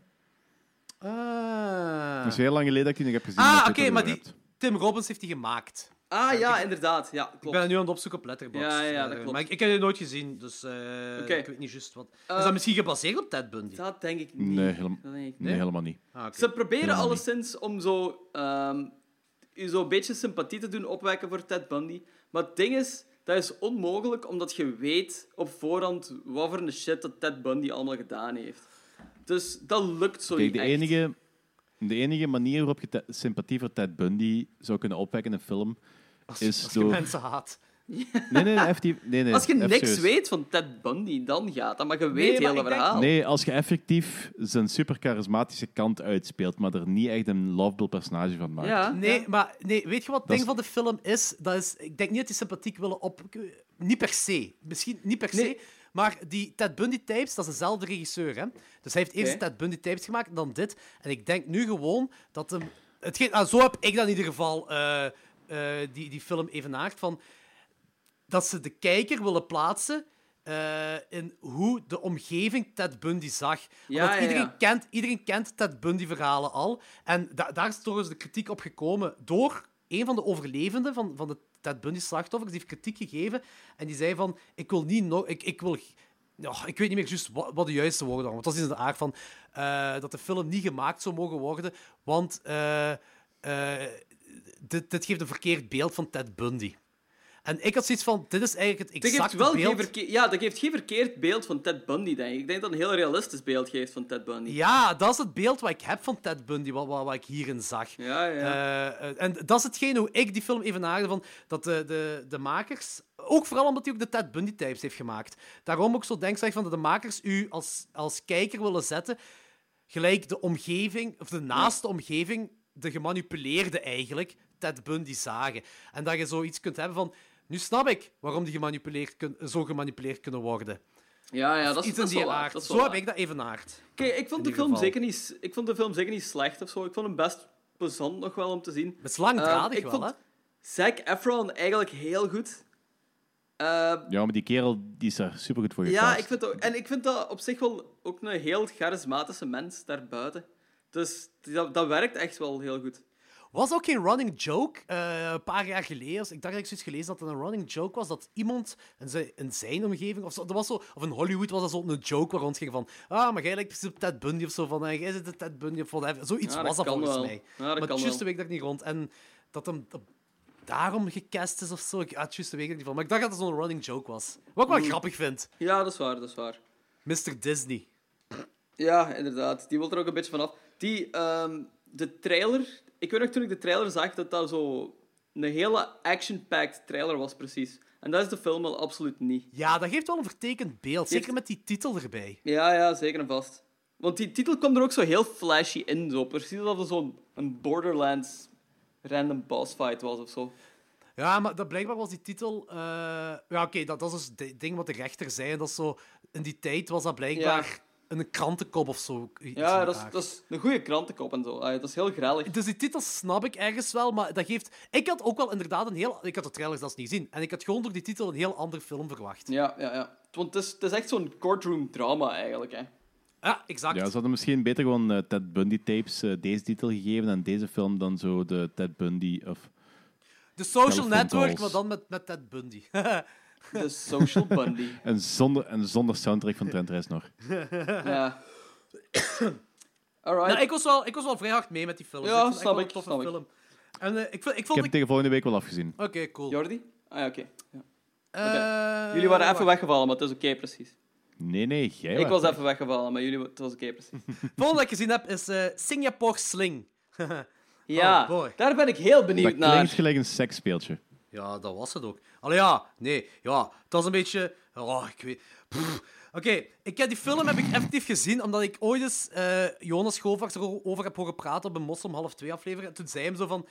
Ah,
Het is heel lang geleden dat ik die nog heb gezien.
ah oké,
ik
maar die,
hebt.
Tim Robbins heeft die gemaakt.
Ah ja, inderdaad. Ja,
Ik
klopt.
ben nu aan het opzoeken op Letterboxd.
Ja, ja, dat
Eh,
klopt.
Maar ik, ik heb die nooit gezien, dus eh, ik weet niet juist wat.
Eh,
is dat misschien gebaseerd op Ted Bundy?
Dat denk ik niet.
Nee, helemaal-
ik
Nee,
niet.
helemaal niet.
Ah.
Ze proberen
Helemaal niet.
alleszins om zo, ehm, zo een beetje sympathie te doen opwekken voor Ted Bundy. Maar het ding is, dat is onmogelijk omdat je weet op voorhand wat voor een shit dat Ted Bundy allemaal gedaan heeft. Dus dat lukt zo
Kijk,
niet
de
echt.
enige, de enige manier waarop je sympathie voor Ted Bundy zou kunnen opwekken in een film is
Als je
door...
mensen haat.
Nee, nee, effectief, nee, nee,
Als je niks
serieus.
weet van Ted Bundy, dan gaat dat. Maar je
Nee,
weet
maar
heel
ik
dat
denk-
verhaal.
Nee, als je effectief zijn super charismatische kant uitspeelt, maar er niet echt een lovable personage van maakt.
Ja,
Nee,
ja.
maar nee, weet je wat het ding
is-
van de film is? Dat is? Ik denk niet dat die sympathiek willen op... Niet per se. Misschien niet per se.
Nee.
Maar die Ted Bundy-tapes, dat is dezelfde regisseur. Hè? Dus hij heeft eerst. Ted Bundy-tapes gemaakt en dan dit. En ik denk nu gewoon dat hem... Hetgeen, ah, zo heb ik dan in ieder geval eh, eh, die, die film evenaard van... Dat ze de kijker willen plaatsen eh, in hoe de omgeving Ted Bundy zag.
Ja,
iedereen,
ja.
Kent, iedereen kent Ted Bundy-verhalen al. En da- daar is toch eens de kritiek op gekomen door een van de overlevenden van, van de Ted Bundy-slachtoffers. Die heeft kritiek gegeven en die zei van... Ik wil niet nog... Ik, ik wil... Ja, ik weet niet meer juist wat, wat de juiste woorden waren. Want dat is in de aard van eh, dat de film niet gemaakt zou mogen worden, want eh, dit, dit geeft een verkeerd beeld van Ted Bundy. En ik had zoiets van, dit is eigenlijk het
Dat geeft,
exacte
wel
beeld...
geen ja, dat geeft geen verkeerd beeld van Ted Bundy, denk ik. Ik denk dat het een heel realistisch beeld geeft van Ted Bundy.
Ja, dat is het beeld wat ik heb van Ted Bundy, wat, wat, wat ik hierin zag.
Ja, ja.
Eh, en dat is hetgeen hoe ik die film even naarde van dat de, de, de makers, ook vooral omdat hij ook de Ted Bundy types heeft gemaakt, daarom ook zo denk ik van dat de makers u als, als kijker willen zetten, gelijk de omgeving, of de naaste omgeving, de gemanipuleerde eigenlijk, Ted Bundy zagen. En dat je zoiets kunt hebben van, nu snap ik waarom die gemanipuleerd kun, zo gemanipuleerd kunnen worden.
Ja, ja, dat is,
Iets
dat
in
is
die
wel waar,
aard.
dat is
Zo heb ik dat even naard.
Kijk, ik vond, de film
geval.
zeker niet, ik vond de film zeker niet slecht of zo. Ik vond hem best plezant nog wel om te zien.
Het is langdradig
Eh, ik
wel,
vond
hè?
Zac Efron eigenlijk heel goed. Eh,
Ja, maar die kerel die is daar supergoed voor
ja,
gecast.
ik vind ook, en ik vind dat op zich wel ook een heel charismatische mens daarbuiten. Dus dat, dat werkt echt wel heel goed.
Was ook geen running joke. eh, een paar jaar geleden, ik dacht dat ik zoiets gelezen had dat het een running joke was, dat iemand in zijn, in zijn omgeving, of, zo, dat was zo, of in Hollywood was dat zo een joke waar rondging van, ah, maar jij lijkt precies op Ted Bundy of zo, van, eh, jij zit de Ted Bundy of whatever. Zoiets
Ja,
was dat volgens
wel.
mij.
Ja, dat
maar juist
wel.
weet ik daar niet rond. En dat hem dat daarom gecast is of zo, ik, ah, juist ik er niet van. Maar ik dacht dat het zo'n running joke was. Wat ik wel
Mm.
grappig vind.
Ja, dat is waar, dat is waar.
Mr. Disney.
Ja, inderdaad. Die wil er ook een beetje vanaf. Die, ehm, de trailer... Ik weet nog toen ik de trailer zag, dat dat zo een hele action-packed trailer was, precies. En dat is de film wel absoluut niet.
Ja, dat geeft wel een vertekend beeld. Zeker met die titel erbij.
Ja, ja, zeker en vast. Want die titel komt er ook zo heel flashy in, zo. Precies alsof het zo'n een Borderlands random boss fight was of zo.
Ja, maar dat, blijkbaar was die titel... eh, Ja, oké, dat, dat is dus het ding wat de rechter zei. En dat is zo... In die tijd was dat blijkbaar een krantenkop of zo.
Ja, dat is, dat is een goede krantenkop en zo. Dat is heel grellig.
Dus die titel snap ik ergens wel, maar dat geeft... Ik had ook wel inderdaad een heel... Ik had de trailer zelfs niet gezien. En ik had gewoon door die titel een heel ander film verwacht.
Ja, ja, ja. Want het is, het is echt zo'n courtroom drama, eigenlijk, hè.
Ja, exact.
Ja, ze hadden misschien beter gewoon eh, Ted Bundy tapes eh, deze titel gegeven en deze film dan zo de Ted Bundy of...
De Social Network,
calls.
maar dan met, met Ted Bundy.
De Social Bundy.
En zonder, en zonder soundtrack van Trent Reznor.
ja. Alright.
nou, ik, was wel, ik was wel vrij hard mee met die film.
Ja,
ik
snap
wel
ik, snap ik.
film. En eh, ik, vond- ik
Ik heb het tegen volgende week wel afgezien.
Oké, cool.
Jordi? Ah ja, oké. Ja.
Eh,
Jullie waren even weggevallen, maar het is oké, precies.
Nee, nee, jij
Ik was
weg.
even weggevallen, maar jullie... Het was oké, precies.
Het volgende dat ik gezien heb is eh, Singapore Sling.
Ja,
Oh, boy.
daar ben ik heel benieuwd
Dat klinkt
naar.
gelijk een seksspeeltje.
Ja, dat was het ook. Allee, ja, nee, ja, het was een beetje... Oh, ik weet... Oké, ik die film heb ik effectief gezien omdat ik ooit eens eh, Jonas Schovaerts erover heb horen praten op een Moslim half 2 aflevering. En toen zei hij zo van...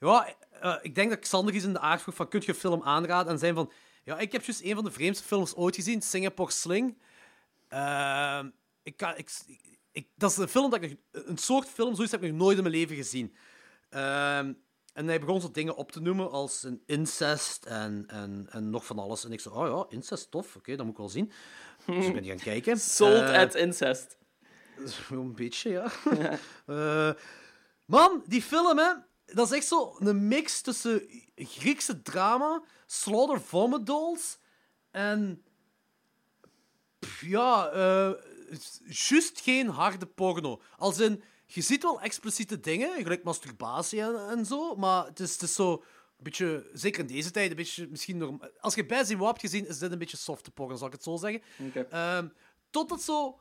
Ja, eh, ik denk dat Xander is in de aard vroeg van, kun je film aanraden? En zei van... Ja, ik heb juist een van de vreemdste films ooit gezien, Singapore Sling. Ehm, ik kan, ik, dat is een film dat ik een soort film, zoiets heb ik nog nooit in mijn leven gezien. Ehm, en hij begon zo dingen op te noemen als een incest en, en, en nog van alles. En ik zei, oh ja, incest, tof, oké, dat moet ik wel zien. Dus ik ben gaan kijken.
Sold
Eh,
at incest.
een beetje, ja. Eh, man, die film, hè, dat is echt zo een mix tussen Griekse drama, Slaughter Vomit Dolls en... Ja, eh, juist geen harde porno. Als in, je ziet wel expliciete dingen, gelijk masturbatie en, en zo, maar het is, het is zo een beetje, zeker in deze tijd, een beetje misschien norm- Als je bij Zimo hebt gezien, is dit een beetje softe porno, zal ik het zo zeggen. Ehm, tot het zo...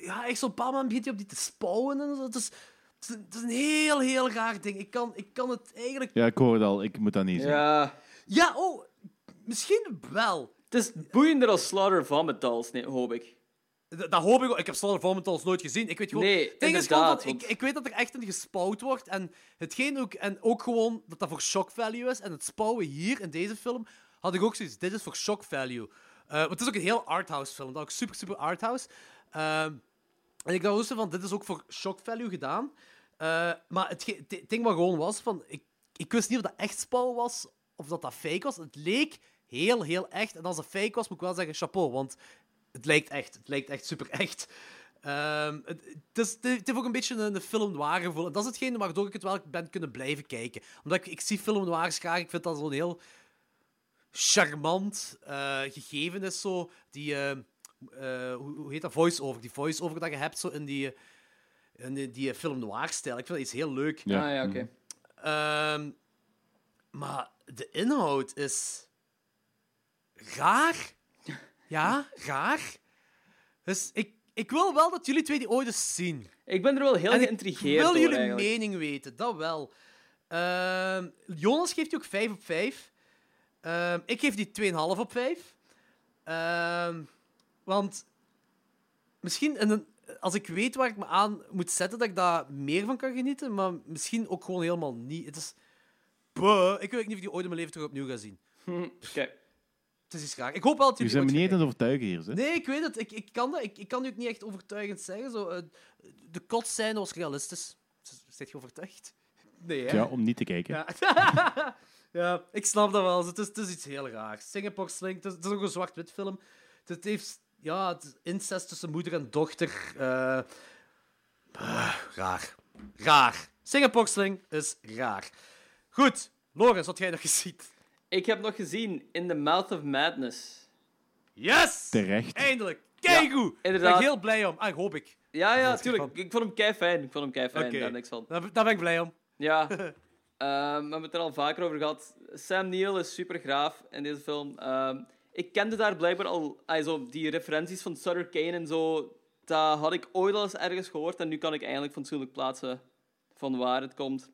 Ja, echt zo'n paar maanden begint hij op die te spouwen en zo. Het is, het is, een, het is een heel, heel raar ding. Ik kan, ik kan het eigenlijk...
Ja, ik hoorde al. Ik moet dat niet zien.
Ja.
Ja, oh, misschien wel.
Het is boeiender als Slaughter Vomit Dolls, nee, hoop ik.
D- Dat hoop ik ook. Ik heb Slaughter Vomit Dolls nooit gezien. Ik weet gewoon...
Nee,
ding is gewoon ik, ik weet dat er echt in gespouwd wordt. En, hetgeen ook, en ook gewoon dat dat voor shock value is. En het spouwen hier, in deze film, had ik ook zoiets. Dit is voor shock value. Eh, want het is ook een heel arthouse film. Dat is ook super, super arthouse. Ehm en ik dacht ook van, dit is ook voor shock value gedaan. Eh, maar het ding wat gewoon was, van, ik, ik wist niet of dat echt spouw was, of dat dat fake was. Het leek heel, heel echt. En als het fake was, moet ik wel zeggen, chapeau. Want het lijkt echt. Het lijkt echt super echt. Ehm, het, het, is, het heeft ook een beetje een, een film noir gevoel. En dat is hetgene waardoor ik het wel ben kunnen blijven kijken. Omdat ik, ik zie film noirs graag. Ik vind dat zo'n heel charmant eh, gegeven is. Zo. Die, eh, eh, hoe, hoe heet dat? Voice-over. Die voice-over dat je hebt zo in die, in die, die film noir-stijl. Ik vind dat iets heel leuk.
Ja.
Ah ja, oké.
Ehm, maar de inhoud is raar. Ja, raar. Dus ik, ik wil wel dat jullie twee die ooit eens zien.
Ik ben er wel heel
En ik
geïntrigeerd
wil
door,
jullie
eigenlijk.
mening weten, dat wel. Ehm, Jonas geeft die ook 5 op 5. Ehm, ik geef die 2,5 op 5. Ehm, want misschien een, als ik weet waar ik me aan moet zetten, dat ik daar meer van kan genieten, maar misschien ook gewoon helemaal niet. Het is... Buh, ik weet niet of ik die ooit in mijn leven terug opnieuw ga zien.
Hm, Oké.
Het is iets graag. Ik hoop wel dat
Je
jullie
bent me niet aan het overtuigen hier. Hè?
Nee, ik weet het. Ik, ik kan dat. Ik, ik kan nu ook niet echt overtuigend zeggen. Zo, eh, de kotscène was realistisch. Zit je overtuigd? Nee, hè?
Ja, om niet te kijken.
Ja. ja, ik snap dat wel. Het is, het is iets heel raars. Singapore Sling, het is, ook een zwart-wit film. Het heeft ja, het incest tussen moeder en dochter. eh, ah, raar. Raar. Singaporsling is raar. Goed, Lorenz, wat jij nog gezien?
Ik heb nog gezien In the Mouth of Madness.
Yes!
Terecht.
Eindelijk! Keigoed! Daar ben
inderdaad.
ik heel blij om. Ah, hoop ik.
Ja, ja,
Dat is
tuurlijk.
van-
Ik vond hem kei fijn. Ik vond hem kei fijn. Daar niks van.
Daar, daar ben ik blij om.
Ja. Ehm, we hebben het er al vaker over gehad. Sam Neill is super graaf in deze film. Ehm, ik kende daar blijkbaar al zo, die referenties van Sutter Kane en zo. Dat had ik ooit al eens ergens gehoord. En nu kan ik eindelijk fatsoenlijk plaatsen van waar het komt.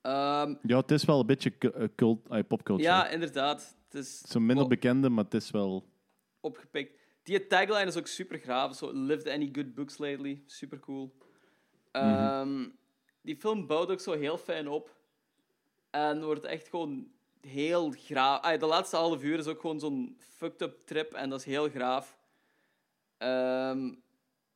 Ehm,
Ja, het is wel een beetje eh, cult, eh, popculture.
ja, inderdaad. Het is
Zo minder bekende, maar het is wel...
opgepikt. Die tagline is ook super graaf. Zo, lived any good books lately. Super cool. Ehm, Die film bouwt ook zo heel fijn op. En wordt echt gewoon heel graaf. Ah, de laatste half uur is ook gewoon zo'n fucked up trip. En dat is heel graaf. Ehm,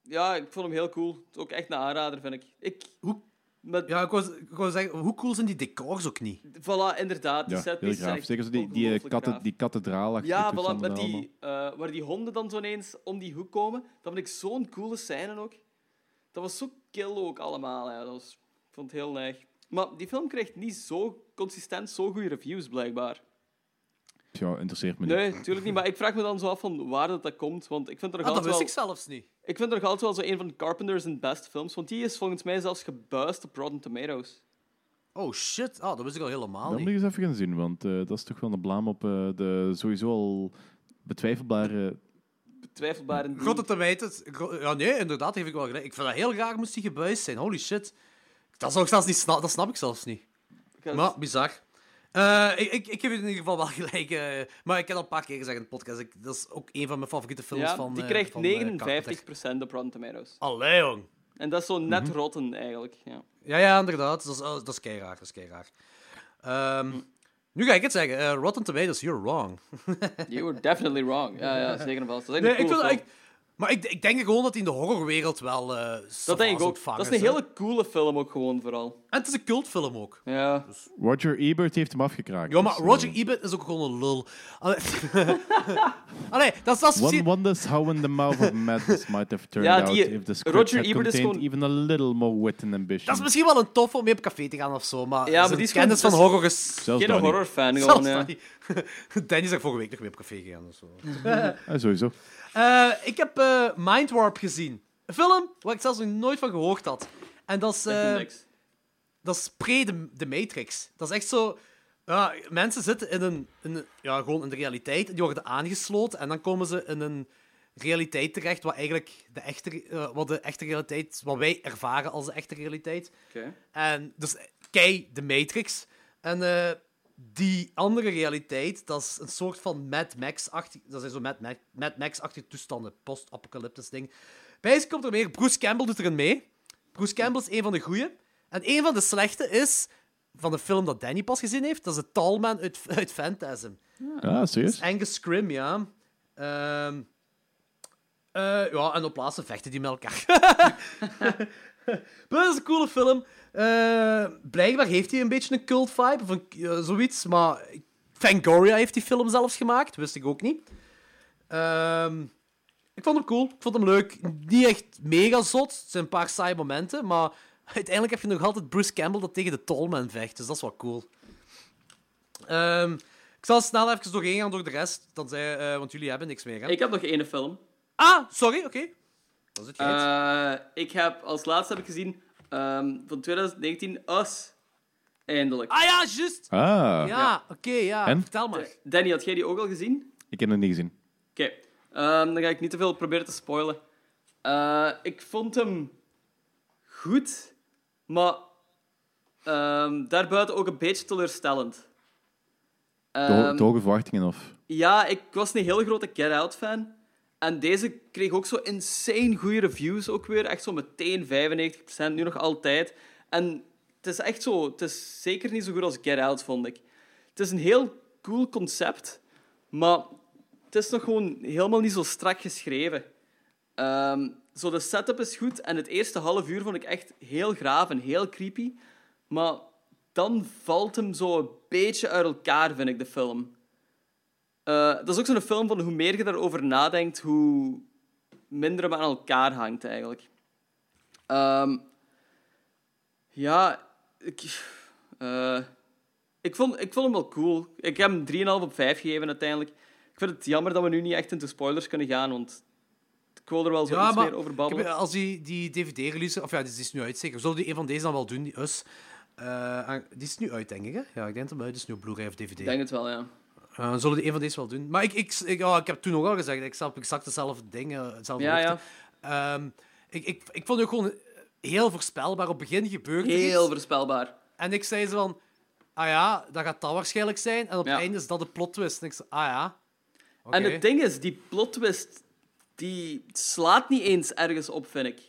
ja, ik vond hem heel cool. Het is ook echt een aanrader, vind ik. ik
Hoe-
met,
Ja, ik wou, ik wou zeggen, hoe cool zijn die decors ook niet?
Voilà, inderdaad. Die
Ja,
set
heel graaf. Zeker zo die, die, eh,
graaf.
die kathedraal
Ja, voilà, met die, eh, waar die honden dan zo ineens om die hoek komen. Dat vond ik zo'n coole scène ook. Dat was zo kill ook allemaal. Ja. Dat was, ik vond het heel neig. Maar die film krijgt niet zo consistent zo goede reviews, blijkbaar.
Ja, interesseert me niet.
Nee, natuurlijk niet. Maar ik vraag me dan zo af van waar dat, dat komt. Want ik vind er
Ah, dat
altijd
wist
wel...
ik zelfs niet.
Ik vind er nog altijd wel zo een van Carpenter's beste films. Want die is volgens mij zelfs gebuist op Rotten Tomatoes.
Oh shit, ah, dat wist ik al helemaal
Dan moet
niet.
ik eens even gaan zien, want eh, dat is toch wel een blaam op eh, de sowieso al betwijfelbare...
Betwijfelbaar in
Grote tomatoes. gro- Ja, nee, inderdaad, geef ik wel gelijk. Ik vind dat heel graag moest die gebuist zijn. Holy shit. Dat, zou ik zelfs niet sna- dat snap ik zelfs niet. Maar, bizar. Eh, ik, ik, ik geef je in ieder geval wel gelijk. eh, maar ik heb al een paar keer gezegd in de podcast. Ik, dat is ook een van mijn favoriete films
ja,
van.
die
eh,
krijgt
van, eh,
59% op Rotten Tomatoes.
Allee, jong.
En dat is zo net rotten, eigenlijk. Ja.
Ja, ja, inderdaad. Dat is, dat is keiraar. Dat is keiraar. Ehm, nu ga ik het zeggen. Rotten Tomatoes, you're wrong.
You were definitely wrong. Ja, ja zeker en vast. Dat is echt
Nee,
een
ik
film.
ik, maar ik, ik denk gewoon dat hij in de horrorwereld wel. eh
Dat denk ik ook. Dat is een hele coole film ook gewoon, vooral.
En het is een cultfilm ook.
Ja.
Roger Ebert heeft hem afgekraakt.
Ja, maar
dus,
Roger
eh,
Ebert is ook gewoon een lul. Allee, Allee dat is... Dat
One wonders how in the mouth of madness might have turned
Ja,
out if the script
Roger
had
Ebert is
contained
gewoon-
even a little more wit and ambition.
dat is misschien wel een tof om mee op café te gaan of zo, maar,
Ja, maar
zijn
die is
kennis van horror is...
Zelfs
Geen horrorfan
Zelfs
gewoon, ja.
Danny is er vorige week nog mee op café gegaan. of zo.
Ja, sowieso.
Eh, ik heb eh Mindwarp gezien. Een film waar ik zelfs nog nooit van gehoord had. En dat is... dat is pre de, de Matrix. Dat is echt zo... Ja, mensen zitten in een, in een- ja, gewoon in de realiteit. Die worden aangesloten en dan komen ze in een realiteit terecht wat eigenlijk de echte, eh, wat de echte realiteit, wat wij ervaren als de echte realiteit. En dus kei de Matrix. En eh, die andere realiteit, dat is een soort van Mad Max-achtig... Dat zijn zo Mad, Mad Max-achtige toestanden, post-apocalyptisch ding. Bij komt er meer. Bruce Campbell doet erin mee. Bruce Campbell is een van de goeie. En een van de slechte is, van de film dat Danny pas gezien heeft, dat is de Tallman uit, uit Phantasm.
Ah, serieus?
Angus Scrim, ja. Ehm, eh, ja, en op laatste vechten die met elkaar. maar dat is een coole film. Eh, blijkbaar heeft hij een beetje een cult vibe, of een, eh, zoiets. Maar Fangoria heeft die film zelfs gemaakt, wist ik ook niet. Ehm, ik vond hem cool, ik vond hem leuk. Niet echt mega zot, het zijn een paar saaie momenten, maar uiteindelijk heb je nog altijd Bruce Campbell dat tegen de Tallman vecht, dus dat is wel cool. Ehm, ik zal snel even doorheen gaan door de rest, dan zei, eh, want jullie hebben niks meer. Hè?
Ik heb nog één film.
Ah, sorry, oké. Dat is het.
Eh, ik heb als laatste heb ik gezien ehm, van 2019 Us. Eindelijk.
ah ja, juist.
Ah,
Ja, oké, ja.
En?
Vertel maar.
Danny, had jij die ook al gezien?
ik heb het niet gezien.
Oké, ehm, dan ga ik niet te veel proberen te spoilen. Eh, ik vond hem goed, maar ehm, daarbuiten ook een beetje teleurstellend.
De,
Ehm,
hoge verwachtingen of...
ja, ik was een heel grote Get Out fan. En deze kreeg ook zo insane goede reviews ook weer. Echt zo meteen 95%, nu nog altijd. En het is echt zo... Het is zeker niet zo goed als Get Out, vond ik. Het is een heel cool concept, maar het is nog gewoon helemaal niet zo strak geschreven. Ehm, zo, de setup is goed en het eerste half uur vond ik echt heel graaf en heel creepy. Maar dan valt hem zo een beetje uit elkaar, vind ik, de film. Eh, dat is ook zo'n film van hoe meer je daarover nadenkt, hoe minder hem aan elkaar hangt, eigenlijk. Ehm, Ja, ik, eh, ik, vond, ik vond hem wel cool. Ik heb hem 3,5 op 5 gegeven uiteindelijk. Ik vind het jammer dat we nu niet echt into spoilers kunnen gaan, want ik wil er wel zo
Ja,
iets
maar
meer over
ik
babbelen.
heb- als die, die DVD-release, of ja, die is nu uit zeker. Zullen die een van deze dan wel doen, die Us? Eh, aan- die is nu uit, denk ik, hè? Ja, ik denk dat het uit is nu Blu-ray of DVD.
Ik denk het wel, ja.
Eh, zullen die een van deze wel doen? Maar ik, ik, ik, ja, ik heb toen ook al gezegd, ik snap exact dezelfde dingen, hetzelfde
Ja,
hoogte. Ehm, ik, ik, ik vond het gewoon heel voorspelbaar. Op het begin gebeurde
Heel
iets.
voorspelbaar.
En ik zei zo van, ah ja, dat gaat dat waarschijnlijk zijn. En op
Ja.
het einde is dat de plot twist. En ik zei, ah ja.
En het ding is, die plot twist, die slaat niet eens ergens op, vind ik.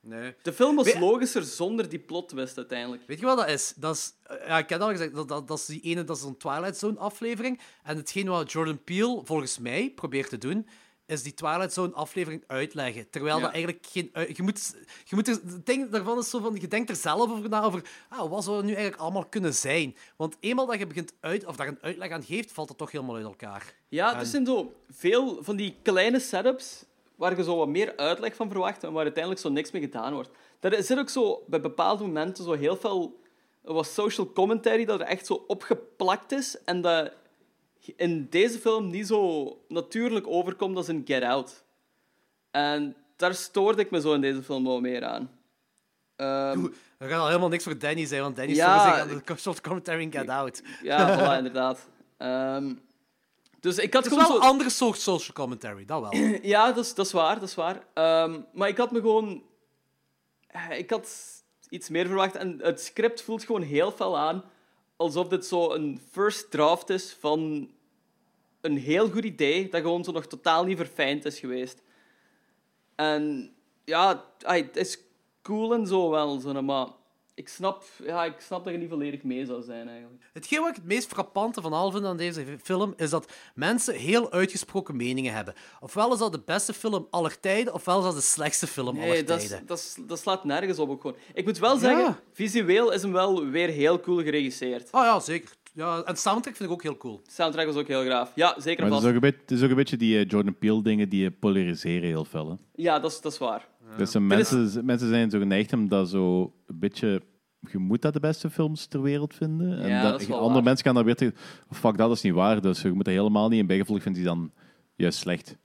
Nee.
De film was logischer zonder die plot twist uiteindelijk.
Weet je wat dat is? Dat is eh, ja, ik heb al gezegd, dat, dat, dat is die ene, dat is een Twilight Zone aflevering. En hetgeen wat Jordan Peele volgens mij probeert te doen, is die Twilight Zone aflevering uitleggen. Terwijl
Ja.
dat eigenlijk geen... Je moet, je moet er, het ding daarvan is zo van, je denkt er zelf over na, over ah, wat zou het nu eigenlijk allemaal kunnen zijn. Want eenmaal dat je begint uit, of daar een uitleg aan geeft, valt het toch helemaal uit elkaar.
Ja, er zijn zo veel van die kleine setups waar je zo wat meer uitleg van verwacht en waar uiteindelijk zo niks mee gedaan wordt. Er zit ook zo bij bepaalde momenten zo heel veel wat social commentary dat er echt zo opgeplakt is en dat in deze film niet zo natuurlijk overkomt als in Get Out. En daar stoorde ik me zo in deze film wel meer aan. Ehm,
Er gaat al helemaal niks voor Danny zijn, want Danny
Ja,
stoort zich aan de short commentary in Get Out.
ja, voilà, inderdaad. Ehm, dus ik had
Het is wel
zo...
een andere soort social commentary, dat wel.
Ja, dat is, dat is waar, dat is waar. Ehm, maar ik had me gewoon... eh, Ik had iets meer verwacht. En het script voelt gewoon heel fel aan alsof dit zo een first draft is van een heel goed idee dat gewoon zo nog totaal niet verfijnd is geweest. En ja, het is cool en zo wel, zo, maar ik snap, ja, ik snap dat je niet volledig mee zou zijn eigenlijk.
Hetgeen wat ik het meest frappante van al vind aan deze film, is dat mensen heel uitgesproken meningen hebben. Ofwel is dat de beste film aller tijden, ofwel is dat de slechtste film
Nee,
aller
dat,
tijden.
dat, is- dat slaat nergens op ook gewoon. Ik moet wel zeggen,
Ja.
visueel is hem wel weer heel cool geregisseerd.
Ah ja, zeker. Ja, en soundtrack vind ik ook heel cool.
De soundtrack was ook heel graaf. Ja, zeker
Maar
en
het is, ook een beetje, het is ook een beetje die eh, Jordan Peele dingen die eh, polariseren heel fel. Hè.
Ja, dat is, dat is waar.
Dus zo mensen, mensen zijn zo geneigd om dat zo een beetje... Je moet dat de beste films ter wereld vinden. En
Ja,
dat-
dat is wel
andere
waar.
mensen gaan dan weer tegen... Fuck, dat is niet waar. Dus je moet dat helemaal niet. En bijgevolg vindt hij dan juist slecht.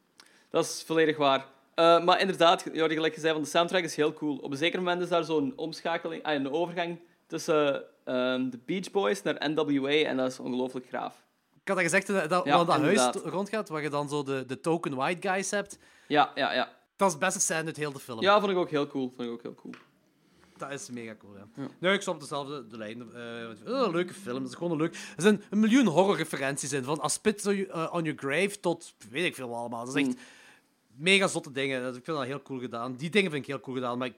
Dat is volledig waar. Eh, maar inderdaad, Jordi, gelijk je zei, van de soundtrack is heel cool. Op een zeker moment is daar zo'n omschakeling, ah, een overgang tussen ehm, de Beach Boys naar NWA en dat is ongelooflijk graaf.
Ik had dat gezegd, dat, dat,
Ja,
dat huis rondgaat, waar je dan zo de, de token white guys hebt.
Ja, ja, ja.
Dat is het beste scène uit heel de film.
Ja, vond ik ook heel cool. Vond ik ook heel cool.
Dat is mega cool, ja. Nee, ik snap dezelfde de lijn. een leuke film. Het is gewoon een leuk... Er zijn een miljoen horrorreferenties in. Van A Spit on Your- eh, on Your Grave tot weet ik veel wat allemaal. Dat is echt mega zotte dingen. Dat- Ik vind dat heel cool gedaan. Die dingen vind ik heel cool gedaan, maar ik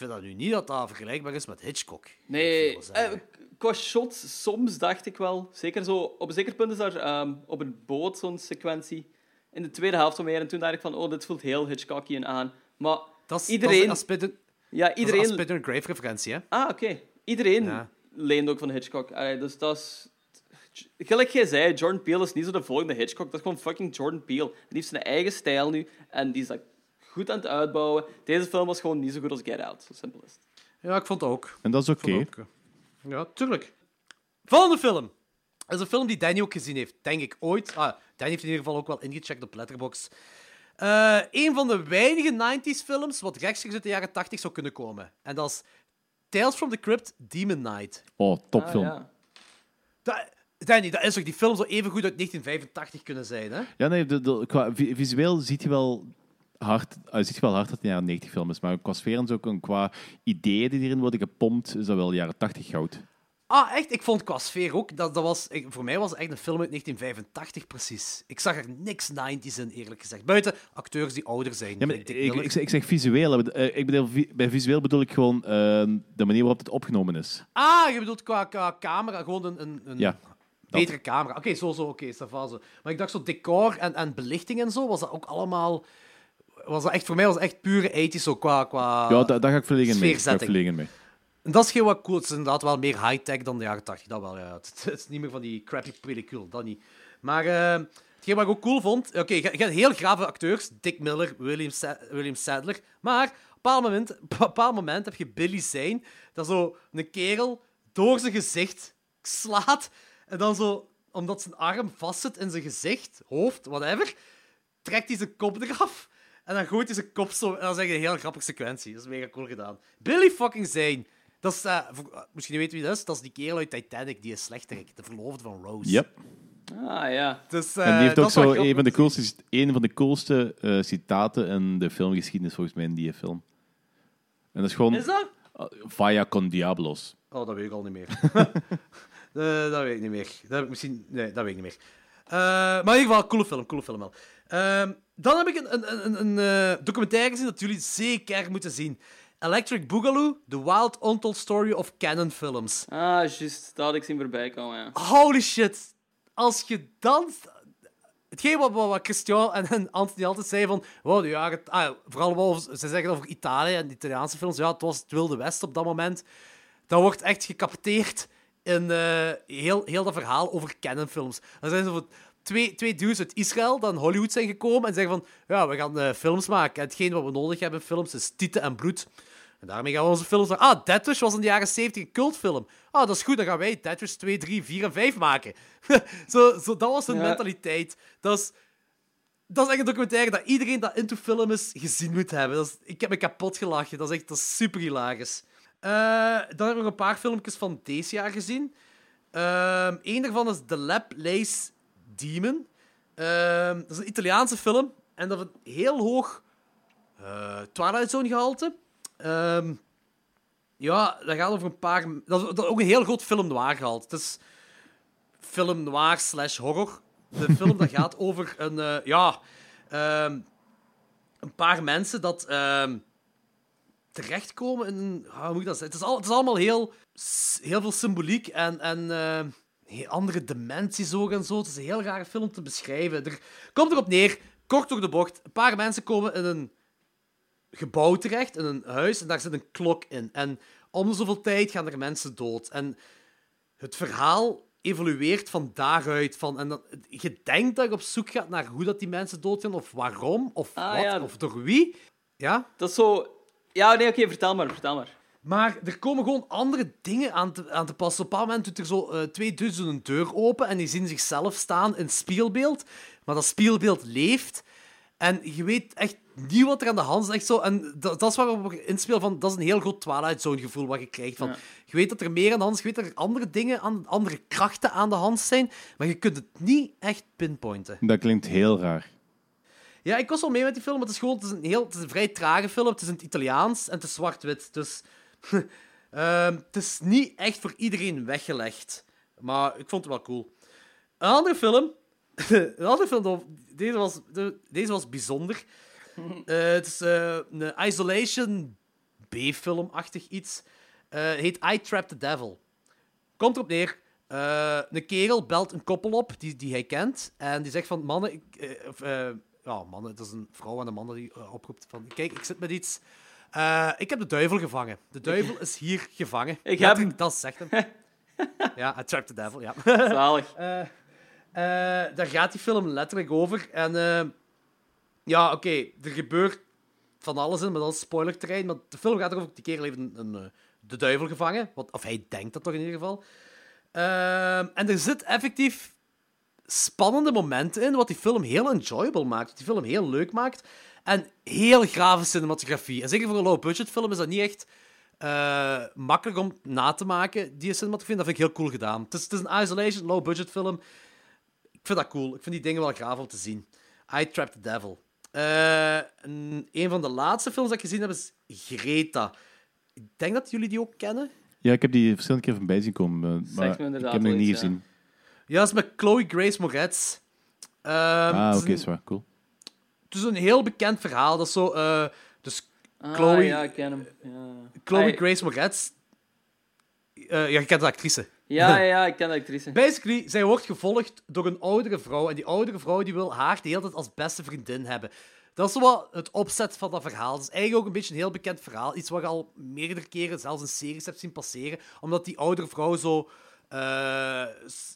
vind dat nu niet dat dat vergelijkbaar is met Hitchcock.
Nee, eh, qua shots, soms dacht ik wel. Zeker zo, op een zeker punt is daar ehm, op een boot zo'n sequentie. In de tweede helft van meer. En toen dacht ik van, oh, dit voelt heel Hitchcockian aan. Maar
Dat is,
iedereen...
Dat is, on-
ja,
dat is
iedereen...
A Spit on Your Grave referentie, hè.
Ah, oké. Iedereen
Ja.
leent ook van Hitchcock. Allee, dus dat is... Gelijk jij zei, Jordan Peele is niet zo de volgende Hitchcock. Dat is gewoon fucking Jordan Peele. Die heeft zijn eigen stijl nu. En die is dat goed aan het uitbouwen. Deze film was gewoon niet zo goed als Get Out. Zo simpel is het.
Ja, ik vond het ook.
En dat is oké.
Ook. Ja, tuurlijk. Volgende film. Dat is een film die Danny ook gezien heeft, denk ik ooit. Ah, Danny heeft in ieder geval ook wel ingecheckt op Letterboxd. Eh een van de weinige 90s films wat rechtstreeks uit de jaren 80 zou kunnen komen. En dat is Tales from the Crypt Demon Knight.
Oh, topfilm.
Ah, ja.
Danny, dat is toch die film zou even goed uit 1985 kunnen zijn, hè?
Ja, nee, de, de- qua vi- visueel ziet hij wel hard, uh, ziet wel hard dat het een jaren 90 film is, maar qua sfeer en zo, qua ideeën die erin worden gepompt, is dat wel jaren 80 goud.
Ah, echt? Ik vond qua sfeer ook. Dat, dat was, ik- voor mij was het echt een film uit 1985 precies. Ik zag er niks 90s in, eerlijk gezegd. Buiten acteurs die ouder zijn.
Ja, maar ik, ik, zeg, ik zeg visueel. Eh, Ik bedoel, bij visueel bedoel ik gewoon eh, de manier waarop het opgenomen is.
Ah, je bedoelt qua, qua camera, gewoon een, een, een
Ja,
betere camera. Oké, zo, zo, oké, zo. Maar ik dacht zo decor en, en belichting en zo, was dat ook allemaal... Was dat echt, voor mij was echt pure 80s, zo qua... qua...
ja daar, daar ga ik volledig in mee. Daar ga ik in mee.
En dat is geen wat cool. Het is inderdaad wel meer high-tech dan de jaren 80, dat wel, ja. Het, het is niet meer van die crappy pellicule, dat niet. Maar eh, hetgeen wat ik ook cool vond... Oké, je, je hebt heel grave acteurs. Dick Miller, William, Sa- William Sadler. Maar op bepaald moment, op een bepaald moment heb je Billy Zane, dat zo een kerel door zijn gezicht slaat. En dan zo, omdat zijn arm vastzit in zijn gezicht, hoofd, whatever, trekt hij zijn kop eraf. En dan gooit hij zijn kop zo. En dat is echt een heel grappige sequentie. Dat is mega cool gedaan. Billy fucking Zane. Dat is, eh, voor- uh, misschien niet weten wie dat is. Dat is die kerel uit Titanic, die is slechterik. De verloofde van Rose.
Yep.
Ah, ja.
Dus,
En die
eh,
heeft
dat
ook zo een van, de coolste, een van de coolste eh, citaten in de filmgeschiedenis, volgens mij, in die film. En dat is gewoon
Is dat?
uh, Vaya con Diablos.
Oh, dat weet ik al niet meer. Eh, dat weet ik niet meer. Dat heb ik misschien... Nee, dat weet ik niet meer. Eh, maar in ieder geval, coole film. Coole film wel. Dan heb ik een, een, een, een eh, documentaire gezien dat jullie zeker moeten zien. Electric Boogaloo, The Wild Untold Story of Canon Films.
Ah, juist. Dat had ik zien voorbij komen, ja.
Holy shit. Als je danst... Hetgeen wat, wat, wat Christian en, en Anthony altijd zeiden van... Wow, de jaren... Ah, vooral wel over, ze zeggen over Italië en de Italiaanse films. Ja, het was het Wilde West op dat moment. Dat wordt echt gecapteerd in eh, heel, heel dat verhaal over Canon-films. Dan zijn zo twee, twee dudes uit Israël in Hollywood zijn gekomen en zeggen van... Ja, we gaan eh, films maken. En hetgeen wat we nodig hebben in films is tieten en bloed. En daarmee gaan we onze films. Ah, Dead Wish was in de jaren 70 een cultfilm. Ah, dat is goed, dan gaan wij Dead Wish 2, 3, 4 en 5 maken. zo, zo, dat was hun
Ja.
mentaliteit. Dat is, dat is echt een documentaire dat iedereen dat into film is gezien moet hebben. Dat is, ik heb me kapot gelachen. Dat is echt dat is super hilarisch. Eh, dan heb ik nog een paar filmpjes van deze jaar gezien. Ehm Eén daarvan is The Lab Lace Demon. Ehm, dat is een Italiaanse film. En dat heeft een heel hoog eh Twilight Zone gehalte. Ehm, ja, dat gaat over een paar... Dat is, dat is ook een heel groot film noir gehalte. Het is film noir slash horror. De film dat gaat over een... eh, ja... ehm, een paar mensen dat... ehm, terechtkomen in Hoe moet ik dat zeggen? Het is, al, het is allemaal heel, heel veel symboliek en, en andere dimensies ook en zo. Het is een heel rare film te beschrijven. Er komt erop neer, kort door de bocht, een paar mensen komen in een gebouw terecht, in een huis, en daar zit een klok in. En om de zoveel tijd gaan er mensen dood. En het verhaal evolueert van daaruit. Van, en dat, je denkt dat je op zoek gaat naar hoe dat die mensen doodgaan, of waarom, of
Ah,
wat,
ja.
of door wie. Ja?
Dat is zo... Ja, nee, oké, vertel maar, vertel maar.
Maar er komen gewoon andere dingen aan te, aan te passen. Op een bepaald moment doet er zo eh, twee dudes een deur open en die zien zichzelf staan in het spiegelbeeld. Maar dat spiegelbeeld leeft. En je weet echt niet wat er aan de hand is. Echt zo, en dat, dat is waarop ik inspeel van... Dat is een heel groot Twilight Zone gevoel wat je krijgt. Van,
Ja.
Je weet dat er meer aan de hand is. Je weet dat er andere dingen, aan, andere krachten aan de hand zijn. Maar je kunt het niet echt pinpointen.
Dat klinkt heel raar.
Ja, ik was wel mee met die film, maar het is gewoon het is een, heel, het is een vrij trage film. Het is in het Italiaans en het is zwart-wit. Dus ehm, het is niet echt voor iedereen weggelegd. Maar ik vond het wel cool. Een andere film. een andere film. Deze was, de- deze was bijzonder. Eh, het is eh, een isolation B-film-achtig iets. Eh, heet I Trapped the Devil. Komt erop neer. een kerel belt een koppel op die, die hij kent. En die zegt van, mannen... Ik, ja, mannen, het is een vrouw en een man die oproept van... Kijk, ik zit met iets. Eh, ik heb de duivel gevangen. De duivel is hier gevangen.
Ik heb hem.
Dat zegt hem. ja, I trapped the devil, ja.
Zalig.
Eh, eh, daar gaat die film letterlijk over. En ja, oké, er gebeurt van alles in, maar dat is spoilerterrein. Maar de film gaat erover, die kerel heeft een, een, de duivel gevangen. Wat, of hij denkt dat toch in ieder geval. En er zit effectief spannende momenten in, wat die film heel enjoyable maakt. Wat die film heel leuk maakt. En heel grave cinematografie. En zeker voor een low-budget film is dat niet echt eh, makkelijk om na te maken, die cinematografie. Dat vind ik heel cool gedaan. Het is, het is een isolation, low-budget film. Ik vind dat cool. Ik vind die dingen wel gaaf om te zien. I Trapped the Devil. Eh, een, een van de laatste films dat ik gezien heb is Greta. Ik denk dat jullie die ook kennen.
Ja, ik heb die verschillende keer voorbij zien komen, eh, maar
me
ik heb hem nog niet
ja.
Ja, dat is met Chloe Grace Moretz. Ehm,
ah,
het is
oké,
een-
zwaar, cool.
Het is een heel bekend verhaal. Dat is zo... eh, dus
Ah,
Chloe-
Ja, ik ken hem. Ja,
Chloe Grace Moretz... eh, ja, je kent de actrice.
Ja, ja, ja, ik ken de actrice.
Basically, zij wordt gevolgd door een oudere vrouw. En die oudere vrouw die wil haar de hele tijd als beste vriendin hebben. Dat is wat het opzet van dat verhaal. Het is eigenlijk ook een beetje een heel bekend verhaal. Iets wat je al meerdere keren zelfs in series hebt zien passeren. Omdat die oudere vrouw zo... eh,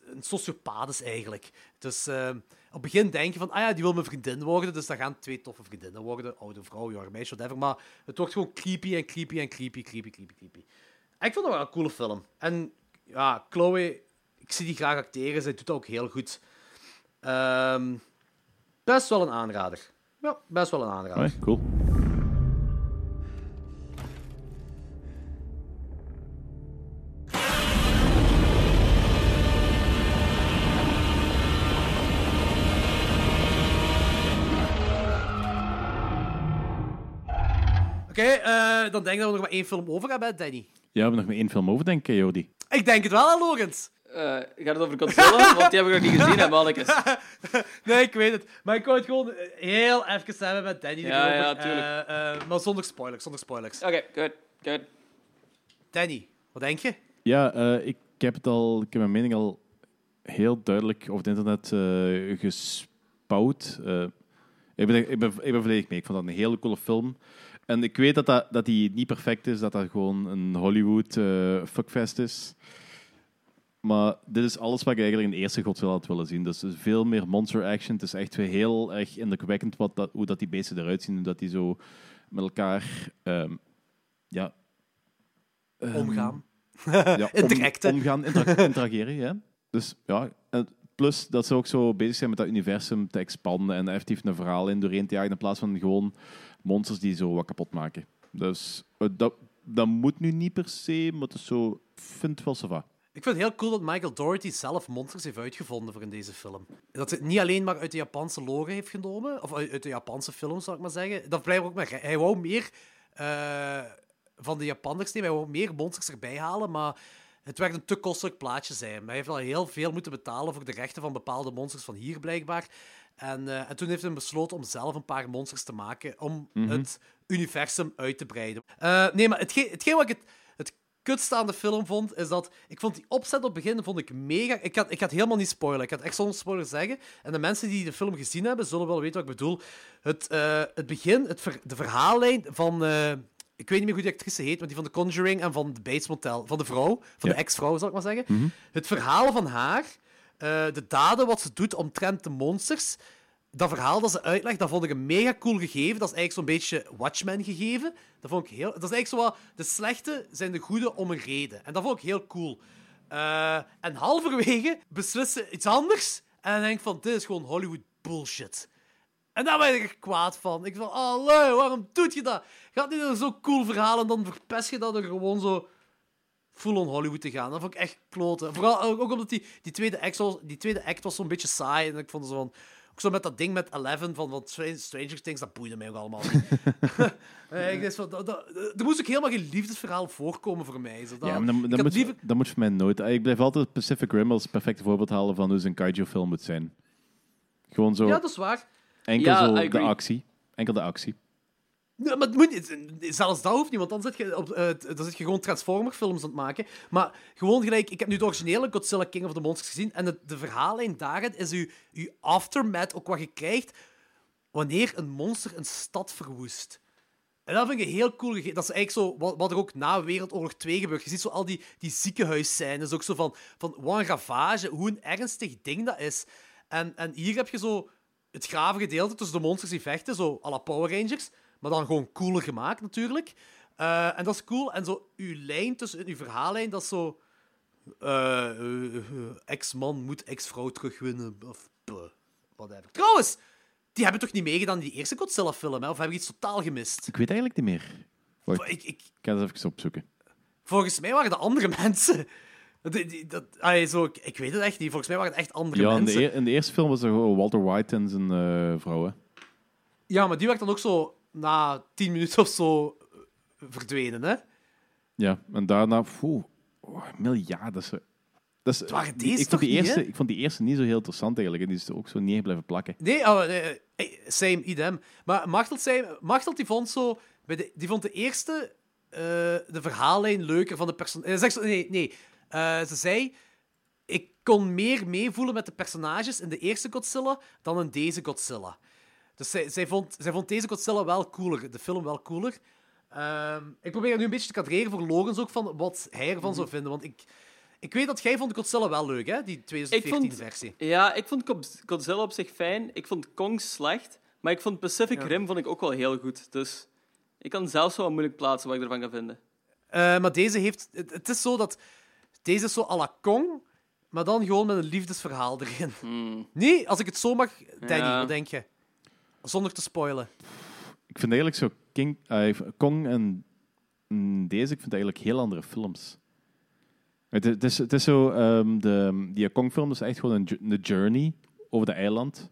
een sociopaat is eigenlijk. Dus eh, op het begin denk je van, ah ja, die wil mijn vriendin worden, dus dat gaan twee toffe vriendinnen worden. Oude vrouw, jonge meisje, whatever. Maar het wordt gewoon creepy en creepy en creepy, creepy, creepy, creepy. Ik vond het wel een coole film. En ja, Chloe, ik zie die graag acteren. Zij doet dat ook heel goed. Ehm, best wel een aanrader. Ja, best wel een aanrader.
Cool.
Oké, eh, dan denk ik dat we nog maar één film over hebben, Danny.
Ja, we hebben nog maar één film over, denk ik, Jody.
Ik denk het wel, hè, Logans.
Eh, gaat het over Godzilla? Want die heb ik nog niet gezien, hè, mannetjes.
Nee, ik weet het. Maar ik wou het gewoon heel even hebben met Danny.
Ja,
erover.
ja, tuurlijk.
Eh, eh, maar zonder spoilers, zonder spoilers.
Oké, good, good.
Danny, wat denk je?
Ja, eh, ik heb het al, ik heb mijn mening al heel duidelijk op het internet eh, gespouwd. Eh, ik, ben, ik, ben, ik ben volledig mee. Ik vond dat een hele coole film. En ik weet dat, dat, dat die niet perfect is, dat dat gewoon een Hollywood eh, fuckfest is. Maar dit is alles wat ik eigenlijk in de eerste Godzilla had willen zien. Dus veel meer monster action. Het is echt weer heel erg indrukwekkend wat dat, hoe dat die beesten eruit zien. Hoe dat die zo met elkaar ehm, ja, ehm,
Omgaan.
ja, om-
Interacten.
omgaan, intera- interageren, ja. Dus ja, en plus dat ze ook zo bezig zijn met dat universum te expanden en effectief een verhaal in doorheen te jagen in plaats van gewoon monsters die zo wat kapot maken. Dus eh, dat, dat moet nu niet per se, maar het is zo, ik vind het wel.
Ik vind het heel cool dat Michael Dougherty zelf monsters heeft uitgevonden voor in deze film. Dat hij het niet alleen maar uit de Japanse lore heeft genomen, of uit, de Japanse films, zal ik maar zeggen. Dat blijft ook maar. Hij wou meer eh, van de Japanners nemen, hij wou meer monsters erbij halen, maar het werd een te kostelijk plaatje zijn. Hij heeft al heel veel moeten betalen voor de rechten van bepaalde monsters van hier, blijkbaar. En, eh, en toen heeft hij besloten om zelf een paar monsters te maken, om het universum uit te breiden. Eh, nee, maar hetgeen, hetgeen wat ik het, het kutste aan de film vond, is dat ik vond die opzet op het begin vond ik mega... Ik ga, ik het helemaal niet spoilen. Ik ga het echt zonder spoiler zeggen. En de mensen die de film gezien hebben, zullen wel weten wat ik bedoel. Het, eh, het begin, het ver- de verhaallijn van... ik weet niet meer hoe die actrice heet, maar die van The Conjuring en van The Bates Motel. Van de vrouw, van
Ja.
de ex-vrouw, zal ik maar zeggen. Het verhaal van haar, eh, de daden wat ze doet omtrent de monsters, dat verhaal dat ze uitlegt, dat vond ik een mega cool gegeven. Dat is eigenlijk zo'n beetje Watchmen gegeven. Dat vond ik heel... Dat is eigenlijk zo wat... De slechte zijn de goede om een reden. En dat vond ik heel cool. Eh, en halverwege beslissen ze iets anders. En dan denk ik van, dit is gewoon Hollywood bullshit. En daar ben ik er kwaad van. Ik van, oh lui, waarom doet je dat? Gaat niet een zo'n cool verhaal en dan verpest je dat er gewoon zo full-on Hollywood te gaan. Dat vond ik echt kloten. Vooral ook ook omdat die, die, tweede act was, die tweede act was zo'n beetje saai. En ik vond zo van... Ook zo met dat ding met Eleven van, van Str- Stranger Things, dat boeide mij ook allemaal. Eh, ik dacht van, dat, dat- er moest ook helemaal geen liefdesverhaal voorkomen voor mij. Zo, dat-
ja, maar dan, moet,
liever-
dan moet voor mij nooit... Ik blijf altijd Pacific Rim als perfecte voorbeeld halen van hoe ze een kaiju-film moet zijn. Gewoon zo
Ja, dat is waar.
enkel
Ja,
zo de actie. Enkel de actie.
Maar. Zelfs dat hoeft niet, want dan zit je, op, eh, dan zit je gewoon Transformer-films aan het maken. Maar gewoon gelijk, ik heb nu de originele Godzilla King of the Monsters gezien. En het, de verhaallijn daarin is uw, uw aftermath, ook wat je krijgt wanneer een monster een stad verwoest. En dat vind ik heel cool. Dat is eigenlijk zo wat, wat er ook na Wereldoorlog 2 gebeurt. Je ziet zo al die, die ziekenhuisscènes, ook zo van, van wat een ravage, hoe een ernstig ding dat is. En, en hier heb je zo het grave gedeelte tussen de monsters die vechten, zo à Power Rangers, maar dan gewoon cooler gemaakt natuurlijk. Eh, en dat is cool. En zo uw lijn tussen uw verhaallijn, dat is zo. eh, ex-man moet ex-vrouw terugwinnen. Of whatever. Trouwens, die hebben toch niet meegedaan in die eerste Godzilla-film, hè? Of heb ik iets totaal gemist?
Ik weet eigenlijk niet meer. Wacht,
Ik, ik,
ga het even opzoeken.
volgens mij waren de andere mensen. Die, die- dat, allee, zo, ik, ik weet het echt niet. Volgens mij waren het echt andere
Ja, in
mensen.
eer- in de eerste film was er gewoon Walter White en zijn eh, vrouw. Hè.
Ja, maar die werd dan ook zo na tien minuten of zo eh, verdwenen, hè?
Ja, en daarna, poeh, oh, miljarden. Dat is, is,
waren deze
ik, vond
toch
die
niet,
eerste,
hè?
ik vond die eerste niet zo heel interessant eigenlijk. En die is ook zo echt blijven plakken.
Nee, oh, nee, same, idem. Maar Machteld, zei, Machteld die vond zo... Bij de, die vond de eerste eh, de verhaallijn leuker van de personages. Nee, nee. Ze zei... Ik kon meer meevoelen met de personages in de eerste Godzilla dan in deze Godzilla. Dus zij, zij, vond, zij vond deze Godzilla wel cooler, de film wel cooler. Ehm, ik probeer nu een beetje te kadreren voor Logans ook van wat hij ervan zou vinden. Want ik, ik weet dat jij vond Godzilla wel leuk, hè? Die 2014-versie.
Ja, ik vond Godzilla op zich fijn. Ik vond Kong slecht. Maar ik vond Pacific
Ja.
Rim vond ik ook wel heel goed. Dus ik kan zelfs wel moeilijk plaatsen wat ik ervan ga vinden.
Eh, maar deze heeft... Het, het is zo dat... Deze is zo à la Kong, maar dan gewoon met een liefdesverhaal erin. Nee, als ik het zo mag... Danny,
Ja.
wat denk je? Zonder te spoilen.
Ik vind eigenlijk zo King, eh, Kong en mm, deze, ik vind eigenlijk heel andere films. Het, is- het, is, het is zo, ehm, de, die Kong-film is echt gewoon een, een journey over de eiland.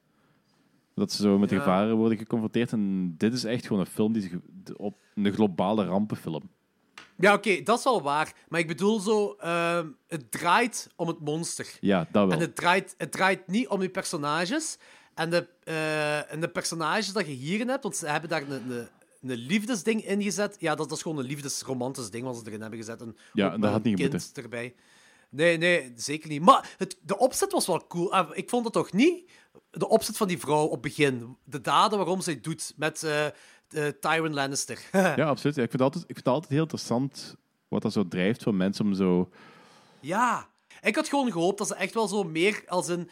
Dat ze zo met de
Ja.
gevaren worden geconfronteerd. En dit is echt gewoon een film die zich op een globale rampenfilm.
Ja, oké, dat is wel waar. Maar ik bedoel zo... ehm, het draait om het monster.
Ja, dat wel.
En het draait, het draait niet om die personages. En de, eh, en de personages dat je hierin hebt, want ze hebben daar een, een, een liefdesding in gezet. Ja, dat, dat is gewoon een liefdesromantisch ding wat ze erin hebben gezet. En
Ja, en dat had niet
kind erbij. Nee, nee, zeker niet. Maar het, de opzet was wel cool. Ah, Ik vond het toch niet? De opzet van die vrouw op het begin. De daden waarom ze het doet met eh eh, Tywin Lannister.
Ja, absoluut. Ja, ik, vind het altijd, ik vind het altijd heel interessant wat dat zo drijft van mensen om zo...
Ja. Ik had gewoon gehoopt dat ze echt wel zo meer als een...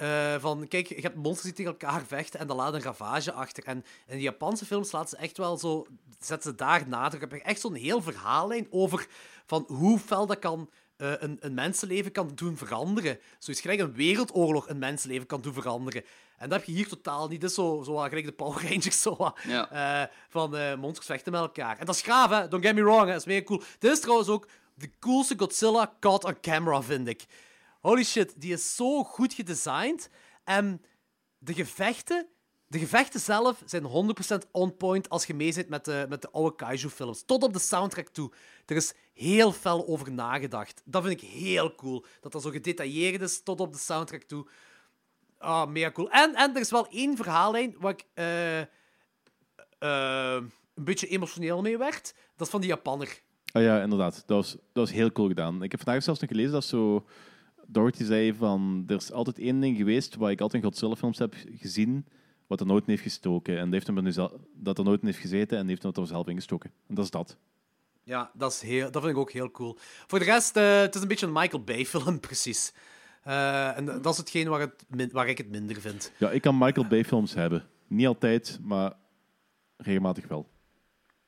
eh, van, kijk, je hebt monsters die tegen elkaar vechten en dan laat een ravage achter. En in de Japanse films laten ze echt wel zo... Zetten ze daar nadruk op. Echt zo'n heel verhaallijn over van hoe fel dat kan... eh, een, een mensenleven kan doen veranderen. Zoiets gelijk een wereldoorlog een mensenleven kan doen veranderen. En dat heb je hier totaal niet. Dit is zo, zo gelijk de Power Rangers zo
Ja.
eh, van monsters vechten met elkaar. En dat is gaaf, hè? Don't get me wrong, hè? dat is mega cool. Dit is trouwens ook de coolste Godzilla caught on camera, vind ik. Holy shit, die is zo goed gedesigned. En de gevechten, de gevechten zelf zijn 100% on point als je mee zit met de, met de oude kaiju-films. Tot op de soundtrack toe. Er is heel fel over nagedacht. Dat vind ik heel cool. Dat dat zo gedetailleerd is tot op de soundtrack toe. Ah, mega cool. En, en er is wel één verhaallijn waar ik eh, eh, een beetje emotioneel mee werd. Dat is van die Japanner.
Oh ja, inderdaad. Dat was, dat was heel cool gedaan. Ik heb vandaag zelfs nog gelezen dat zo... Dorothy zei van... Er is altijd één ding geweest waar ik altijd in Godzilla-films heb gezien wat er nooit in heeft gestoken. En die heeft hem nu dat er nooit in heeft gezeten en die heeft hem er zelf ingestoken. En dat is dat.
Ja, dat, is heel, dat vind ik ook heel cool. Voor de rest, eh, het is een beetje een Michael Bay-film, precies. Eh, en dat is hetgeen waar, het, waar ik het minder vind.
Ja, ik kan Michael Bay-films hebben. Niet altijd, maar regelmatig wel.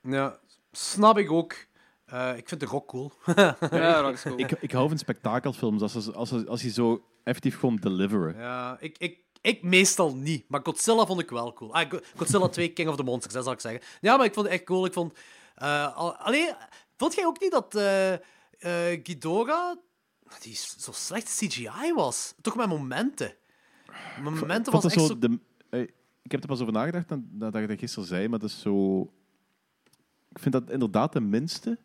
Ja, snap ik ook. Eh, ik vind de rock cool.
Ja, dat is cool.
Ik, ik hou van spektakelfilms als, als, ze- als die zo effectief gewoon deliveren.
ja, ik, ik, ik meestal niet, maar Godzilla vond ik wel cool. Ah, Go- Godzilla 2, King of the Monsters, dat zal ik zeggen. Ja, maar ik vond het echt cool. Ik vond... eh, al- alleen, vond jij ook niet dat eh eh, Ghidorah die zo slecht CGI was? Toch met momenten. Momenten was echt
zo
zo...
de, ik heb er pas over nagedacht na- nadat je dat gisteren zei, maar dat is zo... Ik vind dat inderdaad de minste.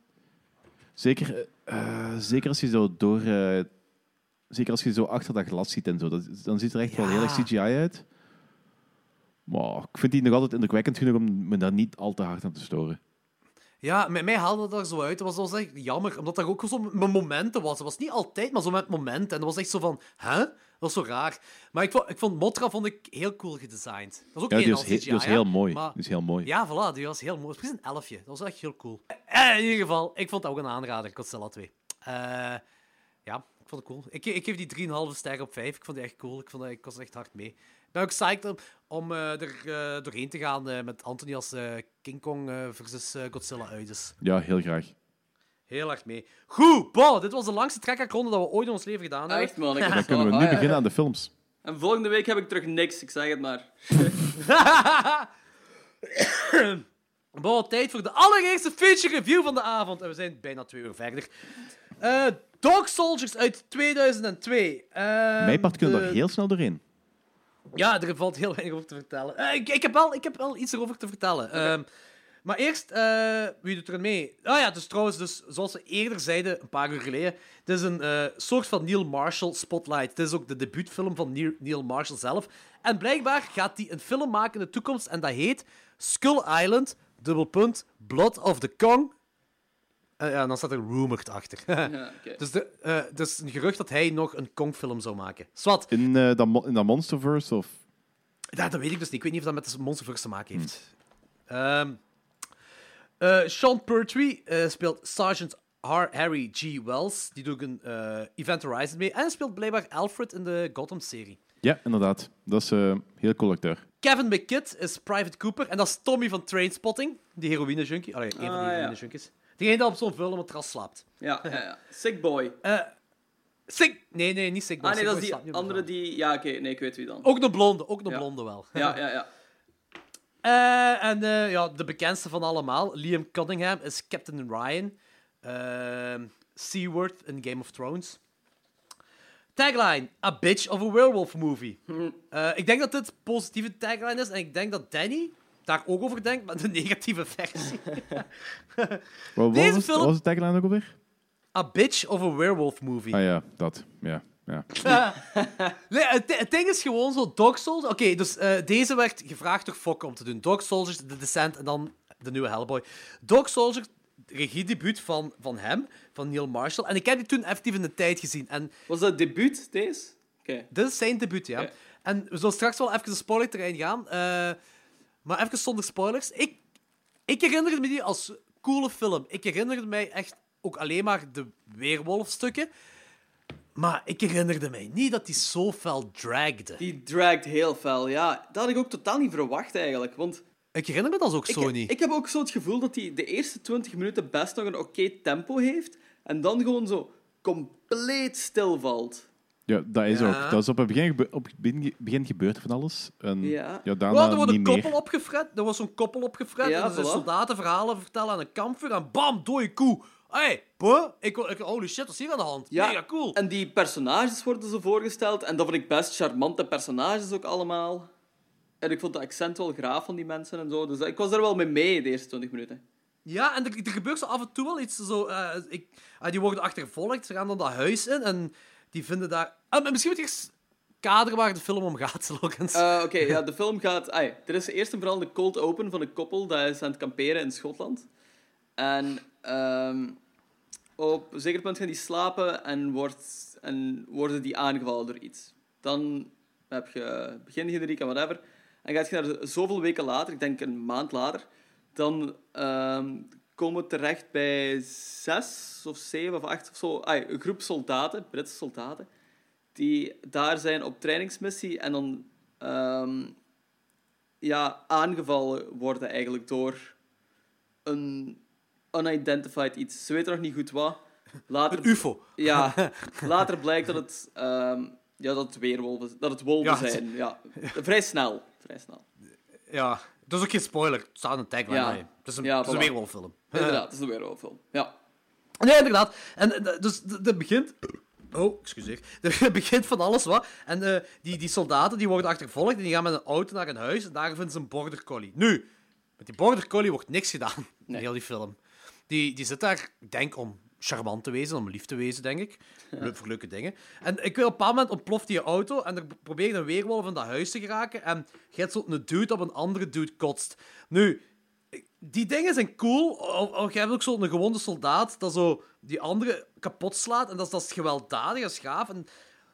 Zeker, eh, zeker als je zo door... eh, zeker als je zo achter dat glas ziet en zo. Dat, dan ziet er echt wel heel erg. CGI uit. Maar ik vind die nog altijd indrukwekkend genoeg om me daar niet al te hard aan te storen.
Ja, met mij haalde dat er zo uit. Dat was, dat echt jammer, omdat dat ook zo met momenten was. Het was niet altijd, maar zo met momenten. En dat was echt zo van, hè? Dat was zo raar. Maar ik vond, ik vond Motra vond ik heel cool gedesigned. Dat was ook
Ja, die
een
was, die was heel mooi.
Maar-
Die is heel mooi.
Ja, voilà, die was heel mooi. Het was precies een elfje. Dat was echt heel cool. Eh, in ieder geval, ik vond dat ook een aanrader, Godzilla 2. Eh, ja, ik vond het cool. Ik, ik geef die 3,5 sterren op 5. Ik vond die echt cool. Ik, vond dat, ik was echt hard mee. Ik ben ook psyched om, om eh, er eh, doorheen te gaan eh, met Anthony als King Kong versus Godzilla uit.
Ja, heel graag.
Heel hard mee. Goed, Paul, dit was de langste trekkerronde dat we ooit in ons leven gedaan hebben.
Echt, man. Ik
Dan kunnen we nu beginnen aan de films.
En volgende week heb ik terug niks, ik zeg het maar.
Paul, tijd voor de allereerste feature review van de avond. En we zijn bijna twee uur verder. Eh Dog Soldiers uit 2002. Eh,
Mijn part kunnen we
de-
er heel snel doorheen.
Ja, er valt heel weinig over te vertellen. Eh, ik, ik, heb wel, ik heb wel iets erover te vertellen. Ehm, maar eerst, eh, wie doet er mee? Ah ja, dus trouwens, dus, zoals we eerder zeiden, een paar uur geleden, het is een eh, soort van Neil Marshall spotlight. Het is ook de debuutfilm van Neil, Neil Marshall zelf. En blijkbaar gaat hij een film maken in de toekomst en dat heet Skull Island, dubbelpunt, Blood of the Kong. Eh, ja, en dan staat er rumored achter.
Ja, oké.
dus, de, eh, dus een gerucht dat hij nog een Kong-film zou maken. Swat.
In, eh, dat, mo- in dat Monsterverse of...
Ja, dat weet ik dus niet. Ik weet niet of dat met de Monsterverse te maken heeft. Ehm, eh, Sean Pertwee speelt Sergeant Har- Harry G. Wells. Die doet een eh, Event Horizon mee. En hij speelt blijkbaar Alfred in de Gotham-serie.
Ja, inderdaad. Dat is eh heel cool acteur.
Kevin McKidd is Private Cooper. En dat is Tommy van Trainspotting. Die heroïne-junkie. Allee, een van
Ah,
die
ja.
Diegene die op zo'n vuile matras slaapt.
Ja, ja, ja. Sick Boy.
Eh Sick... Nee, nee, niet Sick Boy.
Ah nee,
Sick
dat is die
de
andere die... Ja, oké, nee, ik weet wie dan.
Ook een blonde, ook
Ja.
blonde wel.
Ja, ja, ja.
Eh, en eh, ja, de bekendste van allemaal, Liam Cunningham, is Captain Ryan. Ehm Seaworth in Game of Thrones. Tagline: A bitch of a werewolf movie. Ik denk dat dit positieve tagline is en ik denk dat Danny daar ook over denkt, maar de negatieve versie.
Wat,
Deze
was,
film-
was de tagline ook alweer?
A bitch of a werewolf movie.
Ah ja, dat. Ja, ja.
Nee, het, het ding is gewoon zo, Dog Soldiers... Oké, dus eh, deze werd gevraagd door Fokker om te doen. Dog Soldiers, The Descent en dan de nieuwe Hellboy. Dog Soldiers, regiedebuut van, van hem, van Neil Marshall. En ik heb die toen effectief in de tijd gezien. En
Was dat debuut, deze? Oké.
dit is zijn debuut, ja. En we zullen straks wel even een spoilerterrein gaan. eh, maar even zonder spoilers. Ik, ik herinner me die als coole film. Ik herinnerde mij echt ook alleen maar de weerwolfstukken. Maar ik herinnerde mij niet dat die zo fel dragde.
Die dragged heel fel, ja. Dat had ik ook totaal niet verwacht, eigenlijk. Want
Ik herinner me dat ook
ik,
zo niet.
ik heb ook zo het gevoel dat hij de eerste 20 minuten best nog een oké tempo heeft. En dan gewoon zo compleet stilvalt.
Ja, dat is
Ja.
ook. Dat is op het begin, gebe- op het begin, begin gebeurt van alles. En
Ja.
ja, daarna
Wel, er wordt een
niet
koppel
meer.
opgefret. Er was zo'n koppel opgefret.
Ja,
en de
voilà.
soldaten verhalen vertellen aan een kampvuur. En bam, dode koe. Hey, buh. Ik, ik, holy shit, wat is hier aan de hand?
Ja,
Mega cool.
En die personages worden zo voorgesteld. En dat vind ik best charmante personages ook allemaal. En ik vond de accent wel graaf van die mensen en zo. Dus ik was er wel mee mee, de eerste 20 minuten.
Ja, en er, er gebeurt zo af en toe wel iets zo... eh, ik, ah, die worden achtervolgd, ze gaan dan dat huis in en die vinden daar... Ah, misschien moet je eens kaderen waar de film om gaat, Logans.
Eh, Oké, ja, de film gaat... Er is eerst en vooral de cold open van een koppel dat is aan het kamperen in Schotland. En ehm, op een zeker punt gaan die slapen en, wordt, en worden die aangevallen door iets. Dan heb je begin generiek en whatever. En gaat je naar zoveel weken later, ik denk een maand later, dan ehm, komen terecht bij zes of zeven of acht of zo. Ai, een groep soldaten, Britse soldaten, die daar zijn op trainingsmissie en dan ehm, ja, aangevallen worden eigenlijk door een unidentified iets. Ze weten nog niet goed wat. Later,
Een ufo.
ja, later blijkt dat het, ehm, ja, dat het weerwolven dat het wolven
Ja,
zijn. Ja, vrij snel. Vrij snel.
Ja, dat is ook geen spoiler. Het staat in een tagline.
Ja.
nee. Het is een,
Ja,
het is een weerwolffilm.
Inderdaad, het is een weerwolffilm. Ja.
Nee, inderdaad. En eh, dus het begint... Oh, excuseer. Het begint van alles wat. En eh, die, die soldaten die worden achtervolgd en die gaan met een auto naar een huis en daar vinden ze een border collie. Nu, met die border collie wordt niks gedaan in heel die film. Die, die zit daar, denk, om charmant te wezen, om lief te wezen, denk ik. Leuk voor leuke dingen. En ik wil op een bepaald moment ontploft die auto en er probeert een weerwolf in dat huis te geraken en je hebt zo'n dude op een andere dude kotst. Nu, die dingen zijn cool. Of, of je hebt ook zo'n gewonde soldaat dat zo die andere kapot slaat. En dat is, dat is gewelddadig, dat is gaaf. En,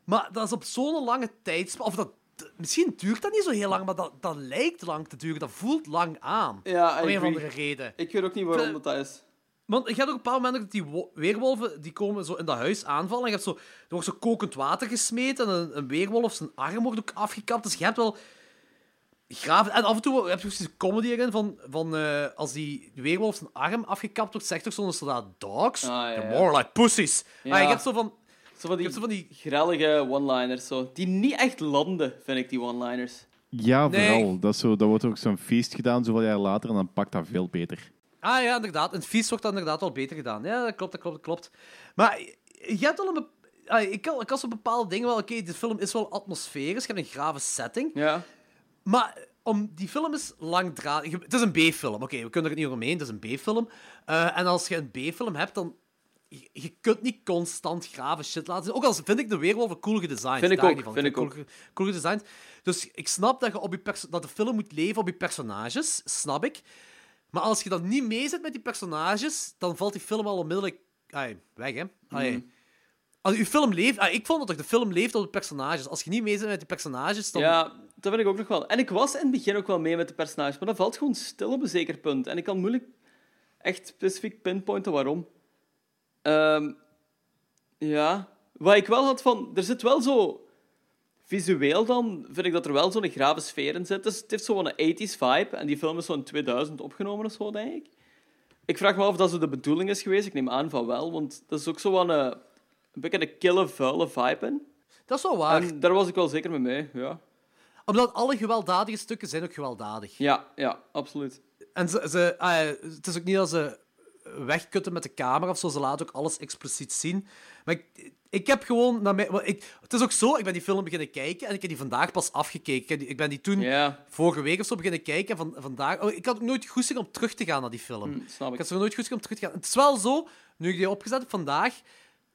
maar dat is op zo'n lange tijdspan... Of dat, misschien duurt dat niet zo heel lang, maar dat, dat lijkt lang te duren. Dat voelt lang aan.
Ja,
Om een of
agree.
andere reden.
Ik weet ook niet waarom dat is.
Want je hebt ook op een bepaald moment dat die wo- weerwolven die komen zo in dat huis aanvallen. En je hebt zo, er wordt zo kokend water gesmeten. En een, een weerwolf, zijn arm wordt ook afgekapt. Dus je hebt wel graven. En af en toe heb je precies een comedy erin van, van eh, als die weerwolf zijn arm afgekapt wordt, zegt toch zo'n soldaat dogs?
Ah, ja,
They're more like pussies.
Ja.
Maar je hebt zo van...
Zo van
Je
die,
hebt zo van die
grellige one-liners. Zo. Die niet echt landen, vind ik, die one-liners.
Ja,
Nee.
vooral. Dat, is zo, dat wordt ook zo'n feest gedaan zoveel jaar later en dan pakt dat veel beter.
Ah ja, inderdaad. In het vies wordt dat inderdaad wel beter gedaan. Ja, dat klopt, dat klopt, dat klopt. Maar je hebt wel een... ah, Ik kan, ik kan zo bepaalde dingen wel... Oké, de film is wel atmosferisch. Je hebt een grave setting.
Ja.
Maar om, die film is langdradig. Het is een B-film. Oké, we kunnen er niet omheen. Het is een B-film. Eh, en als je een B-film hebt, dan... Je, je kunt niet constant grave shit laten zien. Ook al vind ik de weerwolven cool gedesigned.
Vind ik ook, vind ik
cool, ge- cool gedesigned. Dus ik snap dat, je op je dat de film moet leven op je personages. Snap ik. Maar als je dan niet mee zit met die personages, dan valt die film al onmiddellijk ai, weg, hè. Ai.
Mm.
Als je film leeft... ah, ik vond dat toch, de film leeft op de personages. Als je niet mee zit met die personages, dan...
Ja, dat vind ik ook nog wel. En ik was in het begin ook wel mee met de personages, maar dat valt gewoon stil op een zeker punt. En ik kan moeilijk echt specifiek pinpointen waarom. Ehm, ja. Wat ik wel had van... Er zit wel zo... Visueel dan vind ik dat er wel zo'n grave sfeer in zit. Dus het heeft zo'n 80s vibe. En die film is zo in 2000 opgenomen of zo, denk ik. Ik vraag me af of dat zo de bedoeling is geweest. Ik neem aan van wel. Want dat is ook zo een, eh, een beetje een kille, vuile vibe in.
Dat is wel waar.
En daar was ik wel zeker mee mee, ja.
Omdat alle gewelddadige stukken zijn ook gewelddadig.
Ja, ja, absoluut.
En ze, ze, ah, het is ook niet dat ze wegkutten met de camera of zo. Ze laten ook alles expliciet zien. Maar ik, ik heb gewoon... Naar mij, ik, het is ook zo, ik ben die film beginnen kijken en ik heb die vandaag pas afgekeken. Ik, heb die- ik ben die toen vorige week of zo beginnen kijken. En van, vandaag, oh, ik had ook nooit goesting om terug te gaan naar die film.
hm, snap
Ik
ik.
had er nooit goesting om terug te gaan. Het is wel zo, nu ik die opgezet heb vandaag,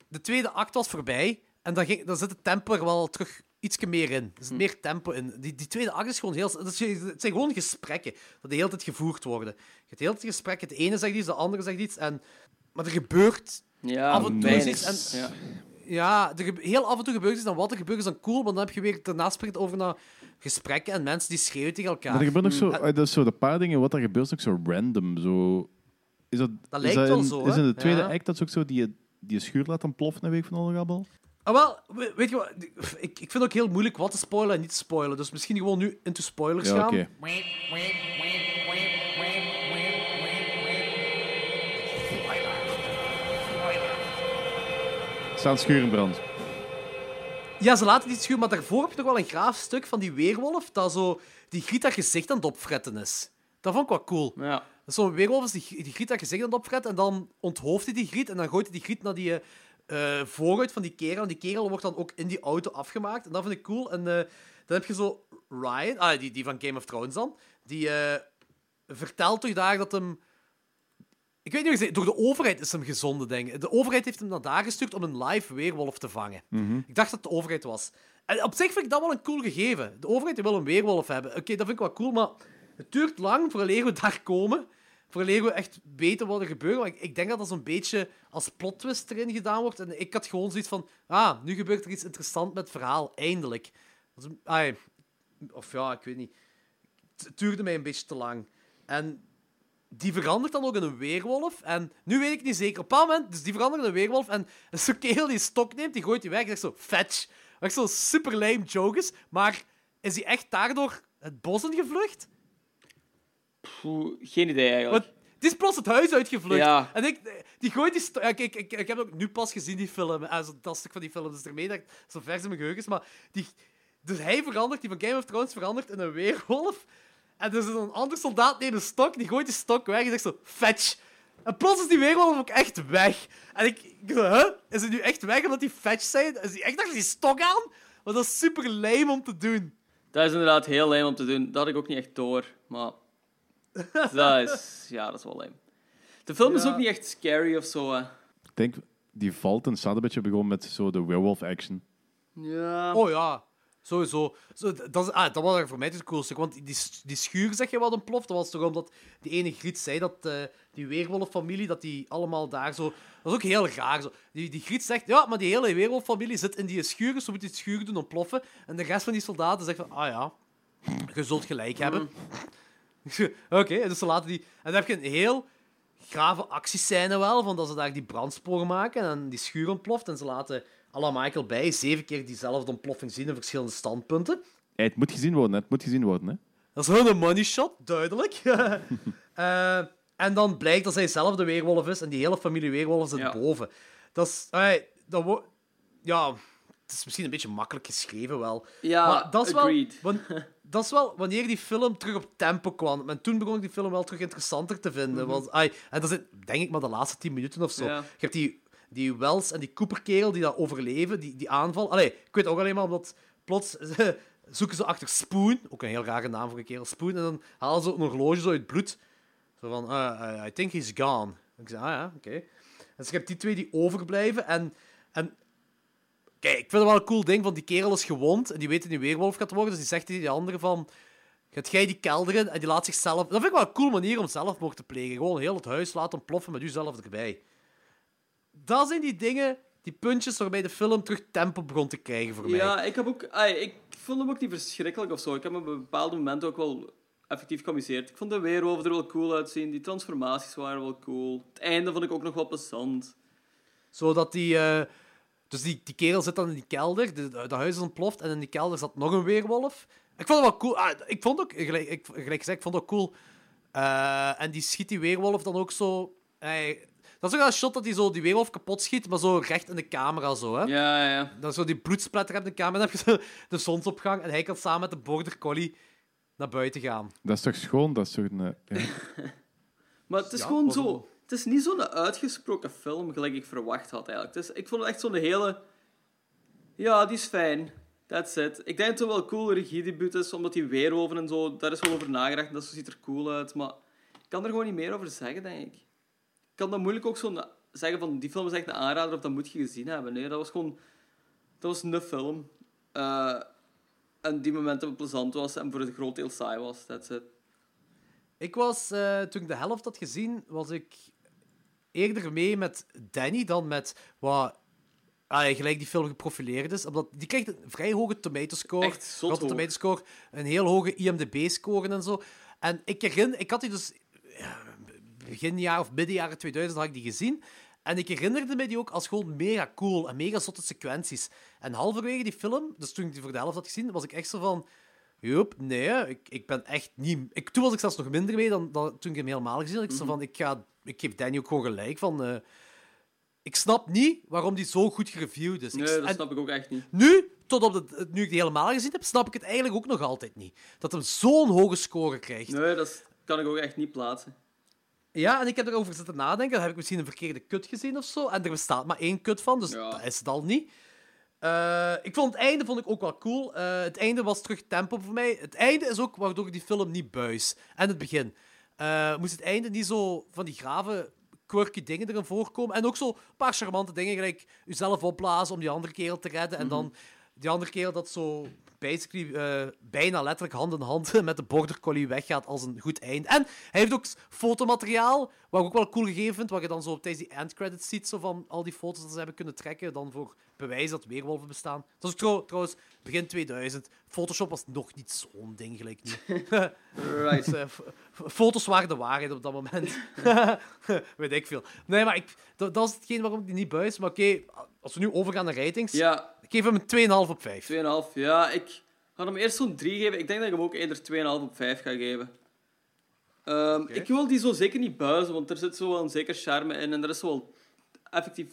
de tweede act was voorbij en dan, ging, dan zit het tempo er wel terug iets meer in. Er zit meer tempo in. Die, die tweede act is gewoon heel... dat is- Het zijn gewoon gesprekken dat de hele tijd gevoerd worden. Je hebt de hele tijd gesprekken. De ene zegt iets, de andere zegt iets. En, maar er gebeurt...
Ja,
Af en toe iets en-
Ja.
Ja, er heel af en toe gebeurt iets. En wat er gebeurt is dan cool, maar dan heb je weer daarna spreekt over naar gesprekken en mensen die schreeuwen tegen elkaar.
Maar er gebeurt nog zo,
Mm.
eh, dat is zo de paar dingen, wat er gebeurt, is ook zo random. Zo, is dat,
Dat
is
lijkt
dat
wel
in,
zo,
Is in de tweede
Ja.
act dat ze ook zo die, die schuur laat ontploffen, een week van Olgabbel?
Ah, wel, we- weet je wat? Ik, ik vind het ook heel moeilijk wat te spoilen en niet te spoilen. Dus misschien gewoon nu into spoilers
Ja,
gaan.
oké. Staat een schuur in brand.
Ja, ze laten die schuur, maar daarvoor heb je nog wel een graaf stuk van die weerwolf dat zo die Griet haar gezicht aan het opfretten is. Dat vond ik wel cool.
Ja.
Zo'n weerwolf is die, die Griet haar gezicht aan het opfretten en dan onthoofdt hij die Griet en dan gooit hij die Griet naar die eh vooruit van die kerel. En die kerel wordt dan ook in die auto afgemaakt. En dat vind ik cool. En eh, dan heb je zo Ryan, ah, die, die van Game of Thrones dan, die eh, vertelt toch daar dat hem... Ik weet niet door de overheid is hem gezonden, denk ik. De overheid heeft hem naar daar gestuurd om een live weerwolf te vangen. Ik dacht dat het de overheid was. En op zich vind ik dat wel een cool gegeven. De overheid wil een weerwolf hebben. Oké, dat vind ik wel cool, maar het duurt lang vooraleer we daar komen. Vooraleer we echt weten wat er gebeurt. Maar ik, denk dat dat zo'n beetje als plot twist erin gedaan wordt. En ik had gewoon zoiets van... Ah, nu gebeurt er iets interessants met het verhaal. Eindelijk. Ai, of ja, ik weet niet. Het, duurde mij een beetje te lang. En die verandert dan ook in een weerwolf. En nu weet ik niet zeker. Op een moment, dus die verandert in een weerwolf. En zo'n kerel die stok neemt, die gooit die weg. En zegt zo, fetch. Wat zo'n super lame joke is. Maar is hij echt daardoor het bos in gevlucht?
Poeh, geen idee eigenlijk.
Want die is plots het huis uitgevlucht.
Ja.
En ik, die gooit die stok... Ja, kijk, ik, ik heb ook nu pas gezien, die film. En zo, dat stuk van die film. Dus ermee dat ik zo vers in mijn geheugen is. Maar die, dus hij verandert, die van Game of Thrones verandert in een weerwolf. En is een ander soldaat neemt een stok, die gooit die stok weg en zegt zo, fetch. En plots is die weerwolf ook echt weg. En ik, ik zo, huh? Is hij nu echt weg omdat die fetch zijn? Is hij echt achter die stok aan? Want dat is super lame om te doen.
Dat is inderdaad heel lijm om te doen. Dat had ik ook niet echt door. Maar dat is, ja, dat is wel lijm. De film is ook niet echt scary of zo. Hè.
Ik denk, die valt en staat een beetje begonnen met zo de werewolf action.
Ja.
Oh ja, sowieso. Zo, d- dat, is, ah, dat was voor mij het coolste. Want die, s- die schuur, zeg je, wat ontploft. Dat was toch omdat die ene Griet zei dat eh, die weerwolffamilie, dat die allemaal daar zo... Dat is ook heel raar. Zo. Die, die Griet zegt, ja, maar die hele weerwolffamilie zit in die schuur, dus we moeten die schuur doen ontploffen. En de rest van die soldaten zegt van, ah ja, je zult gelijk hebben. Oké, dus ze laten die... En dan heb je een heel grave actiescène wel, van dat ze daar die brandsporen maken en die schuur ontploft. En ze laten à la Michael Bay zeven keer diezelfde ontploffing zien in verschillende standpunten.
Hey, het moet gezien worden, het moet gezien worden. Hè.
Dat is gewoon een money shot, duidelijk. Eh, en dan blijkt dat zij zelf de weerwolf is en die hele familie weerwolven zit
Ja.
boven. Dat is... dat wo- ja, het is misschien een beetje makkelijk geschreven wel.
Ja,
maar dat is wel,
agreed.
dat is wel wanneer die film terug op tempo kwam. En toen begon ik die film wel terug interessanter te vinden. want, ai, en dat is denk ik maar de laatste tien minuten of zo.
Ja.
Je hebt die, die Wells en die Cooper-kerel die dat overleven, die, die aanval. Allee, ik weet ook alleen maar omdat plots zoeken ze achter Spoon, ook een heel rare naam voor een kerel, Spoon, en dan halen ze een horloge zo uit bloed. Zo van, ah, I- I think he's gone. Ik zei, ah ja, oké. Dus je hebt die twee die overblijven en... en Kijk, ik vind het wel een cool ding, want die kerel is gewond en die weet dat hij weerwolf gaat worden, dus die zegt tegen die andere van... Gaat jij die kelder in en die laat zichzelf... Dat vind ik wel een cool manier om zelfmoord te plegen. Gewoon heel het huis laten ontploffen met jezelf erbij. Dat zijn die dingen, die puntjes waarbij de film terug tempo begon te krijgen voor mij.
Ja, ik heb ook... ai, ik vond hem ook niet verschrikkelijk of zo. Ik heb hem op bepaalde momenten ook wel effectief geamuseerd. Ik vond de weerwolven er wel cool uitzien. Die transformaties waren wel cool. Het einde vond ik ook nog wel plezant.
Zodat die... eh, dus die, die kerel zit dan in die kelder, de, de huis is ontploft, en in die kelder zat nog een weerwolf. Ik vond het wel cool. Ah, ik vond ook, gelijk, ik, gelijk gezegd, ik vond het ook cool. Eh, en die schiet die weerwolf dan ook zo... hij- dat is ook wel een shot dat hij zo die weerwolf kapot schiet, maar zo recht in de camera zo, hè.
Ja, ja, ja.
Dan zo die bloedsplatter op de camera, dan heb je zo de zonsopgang, en hij kan samen met de border collie naar buiten gaan.
Dat is toch schoon? Dat is toch een... eh, ja.
Maar het is
Ja,
gewoon zo... Het is niet zo'n uitgesproken film, gelijk ik verwacht had, eigenlijk. Is, ik vond het echt zo'n hele... Ja, die is fijn. That's it. Ik denk dat het wel cool regiedebuut is, omdat die weerwolven en zo... Daar is wel over nagedacht, dat ziet er cool uit. Maar ik kan er gewoon niet meer over zeggen, denk ik. Ik kan dan moeilijk ook zo zeggen van... Die film is echt een aanrader, of dat moet je gezien hebben. Nee, dat was gewoon... Dat was een film. Eh, en die momenten plezant was en voor het groot deel saai was. That's it.
Ik was, eh, toen ik de helft had gezien, was ik eerder mee met Danny dan met wat ah, gelijk die film geprofileerd is. Omdat die krijgt een vrij hoge tomatoscore.
Echt zot
Rotten
hoog.
tomatoscore, een heel hoge IMDb-score en zo. En ik herinner, ik had die dus begin jaar of midden jaren 2000 had ik die gezien. En ik herinnerde me die ook als gewoon mega cool en mega zotte sequenties. En halverwege die film, dus toen ik die voor de helft had gezien, was ik echt zo van... Joep, nee, ik, ik ben echt niet... Ik, toen was ik zelfs nog minder mee dan, dan toen ik hem helemaal gezien had. Ik, zo van, ik, ga, ik geef Danny ook gewoon gelijk van... eh, ik snap niet waarom die zo goed gereviewd is. Ik-
Nee, dat snap ik ook echt niet.
nu, tot op de, nu ik die helemaal gezien heb, snap ik het eigenlijk ook nog altijd niet. Dat hem zo'n hoge score krijgt.
Nee, dat kan ik ook echt niet plaatsen.
Ja, en ik heb erover zitten nadenken. Dan heb ik misschien een verkeerde kut gezien of zo. En er bestaat maar één kut van, dus
Ja.
dat is het al niet. Eh, ik vond het einde vond ik ook wel cool. Eh, het einde was terug tempo voor mij. Het einde is ook waardoor ik die film niet buis. En het begin. Eh, moest het einde niet zo van die grave, quirky dingen erin voorkomen. En ook zo een paar charmante dingen, gelijk jezelf opblazen om die andere kerel te redden. En dan die andere kerel dat zo basically eh, bijna letterlijk hand in hand met de border collie weggaat als een goed eind. En hij heeft ook fotomateriaal, wat ik ook wel cool gegeven vind, wat je dan zo tijdens die endcredits ziet, zo van al die foto's dat ze hebben kunnen trekken, dan voor bewijs dat weerwolven bestaan. Dat is trouw- trouwens begin 2000. Photoshop was nog niet zo'n ding gelijk nu.
Right.
Dus, eh, foto's waren de waarheid op dat moment. Weet ik veel. Nee, maar ik, dat, dat is hetgeen waarom ik die niet buis. Maar oké, als we nu overgaan naar ratings,
Ja,
ik geef hem een 2,5 op 5.
2,5. Ja, ik ga hem eerst zo'n 3 geven. Ik denk dat ik hem ook eerder 2,5 op 5 ga geven. Ehm, Ik wil die zo zeker niet buizen, want er zit zo wel een zeker charme in. En er is zo wel effectief...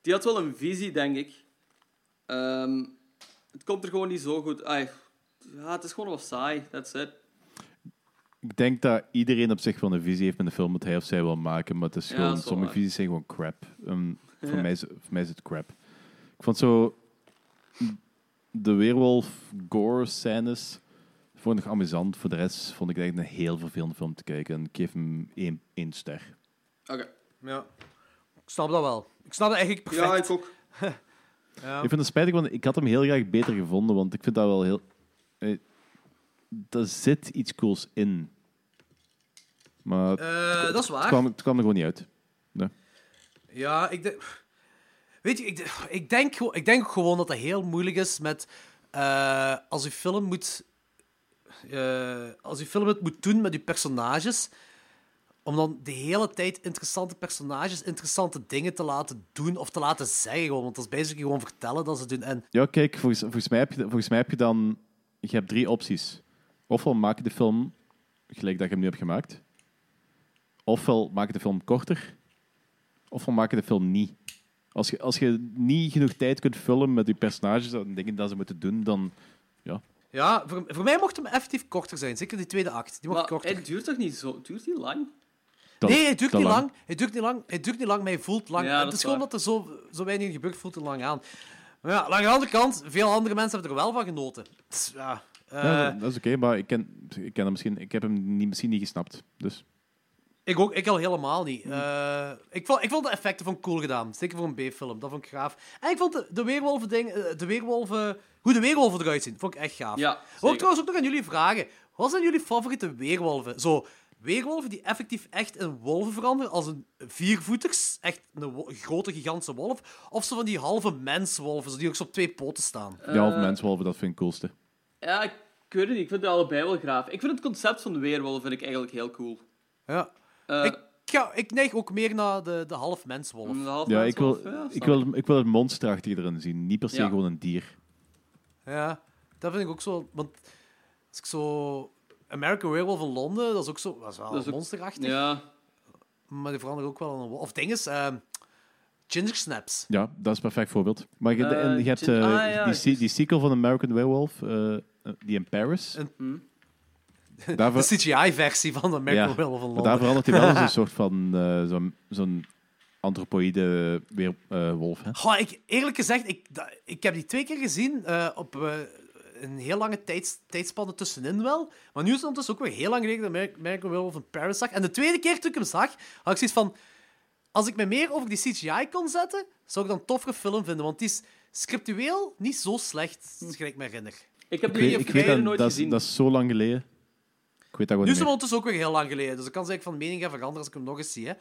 Die had wel een visie, denk ik. Ehm, het komt er gewoon niet zo goed... Ai, ja, het is gewoon wat saai. That's it.
Ik denk dat iedereen op zich wel een visie heeft met de film dat hij of zij wil maken, maar het is gewoon,
wel
sommige
waar.
visies zijn gewoon crap. Um, voor,
Ja.
mij is, voor mij is het crap. Ik vond zo de weerwolf gore scènes vond ik amusant. Voor de rest vond ik het echt een heel vervelende film te kijken. En ik geef hem één, één ster.
Oké.
Ja. Ik snap dat wel. Ik snap dat eigenlijk perfect.
Ja, ik ook.
Ja.
Ik vind het spijtig, want ik had hem heel graag beter gevonden, want ik vind dat wel heel... eh, Er zit iets cools in. Maar
Eh, dat is
het,
waar.
kwam, het kwam er gewoon niet uit. Nee.
Ja, ik denk... Weet je, ik, ik, denk, ik denk gewoon dat het heel moeilijk is met... eh, als je film moet... eh, als je film het moet doen met je personages... Om dan de hele tijd interessante personages, interessante dingen te laten doen of te laten zeggen. Gewoon, want dat is basically gewoon vertellen dat ze doen. En
Ja, kijk, volgens, volgens, mij heb je, volgens mij heb je dan... Je hebt drie opties. Ofwel maak je de film gelijk dat je hem nu hebt gemaakt. Ofwel maak je de film korter. Ofwel maak je de film niet. Als je, als je niet genoeg tijd kunt vullen met je personages en dingen dat ze moeten doen, dan...
ja, voor, voor mij mocht hem effectief korter zijn. Zeker die tweede act. Die mocht
Maar
korter.
het duurt toch niet zo... Duurt die lang?
nee, het duurt niet lang. Het duurt niet lang. Het duurt niet lang, maar hij voelt lang.
Ja,
het is
is
gewoon
waar.
dat er zo, zo weinig in gebeurt, voelt het lang aan. Maar ja, aan de andere kant, veel andere mensen hebben er wel van genoten. Ja, eh,
Ja, dat is oké, maar ik, ken, ik, ken hem misschien, ik heb hem niet, misschien niet gesnapt. Dus.
Ik, ook, ik al helemaal niet. Eh, ik, vond, ik vond de effecten van cool gedaan. Zeker voor een B-film. Dat vond ik gaaf. En ik vond de, de weerwolven ding, eh, de weerwolven, hoe de weerwolven eruit zien, vond ik echt gaaf.
Ja,
Ook trouwens ook nog aan jullie vragen. Wat zijn jullie favoriete weerwolven? Zo, weerwolven die effectief echt in wolven veranderen, als een viervoeters, echt een grote, gigantische wolf, of zo van die halve menswolven, zo die ook zo op twee poten staan.
Die halve menswolven, dat vind ik het coolste.
Ja, ik, ik weet het niet. Ik vind het allebei wel graaf. Ik vind het concept van de weerwolf vind ik eigenlijk heel cool.
Ja.
Eh,
Ik ga, ik neig ook meer naar de, de half menswolf.
Half
Ja, ik wil,
ja,
ik, wil, ik wil het monster achter erin zien. Niet per se
Ja.
gewoon een dier.
Ja, dat vind ik ook zo. Want als ik zo. American Werewolf in Londen, dat is ook zo. Dat is wel
Dat is ook-
monsterachtig.
Ja,
Maar die veranderen ook wel een. Of ding is. ehm, Ginger Snaps.
Ja, dat is een perfect voorbeeld. Maar je,
Eh,
en je hebt eh,
ah, ja,
die, die sequel van American Werewolf, die in Paris.
En-
Hm.
De CGI-versie van de American
Ja,
in
maar
Londen.
daar verandert hij wel een soort van eh, zo'n zo'n anthropoïde weer, eh, wolf. Hè?
Goh, ik, eerlijk gezegd, ik, ik heb die twee keer gezien eh, op een heel lange tijds, tijdspanne tussenin wel. Maar nu is het ondertussen ook weer heel lang geleden dat ik American Werewolf in Paris zag. En de tweede keer toen ik hem zag, had ik zoiets van... Als ik me meer over die CGI kon zetten, zou ik dan een toffere film vinden. Want die is scriptueel niet zo slecht, gelijk ik me herinner.
ik heb
Ik
die
weet, ik weet
beide
dat,
nooit
dat, is,
gezien.
dat is zo lang geleden. Ik weet dat gewoon
Nu is hem ondertussen ook weer heel lang geleden. Dus ik kan zeggen van mening gaan veranderen als ik hem nog eens zie. Hè.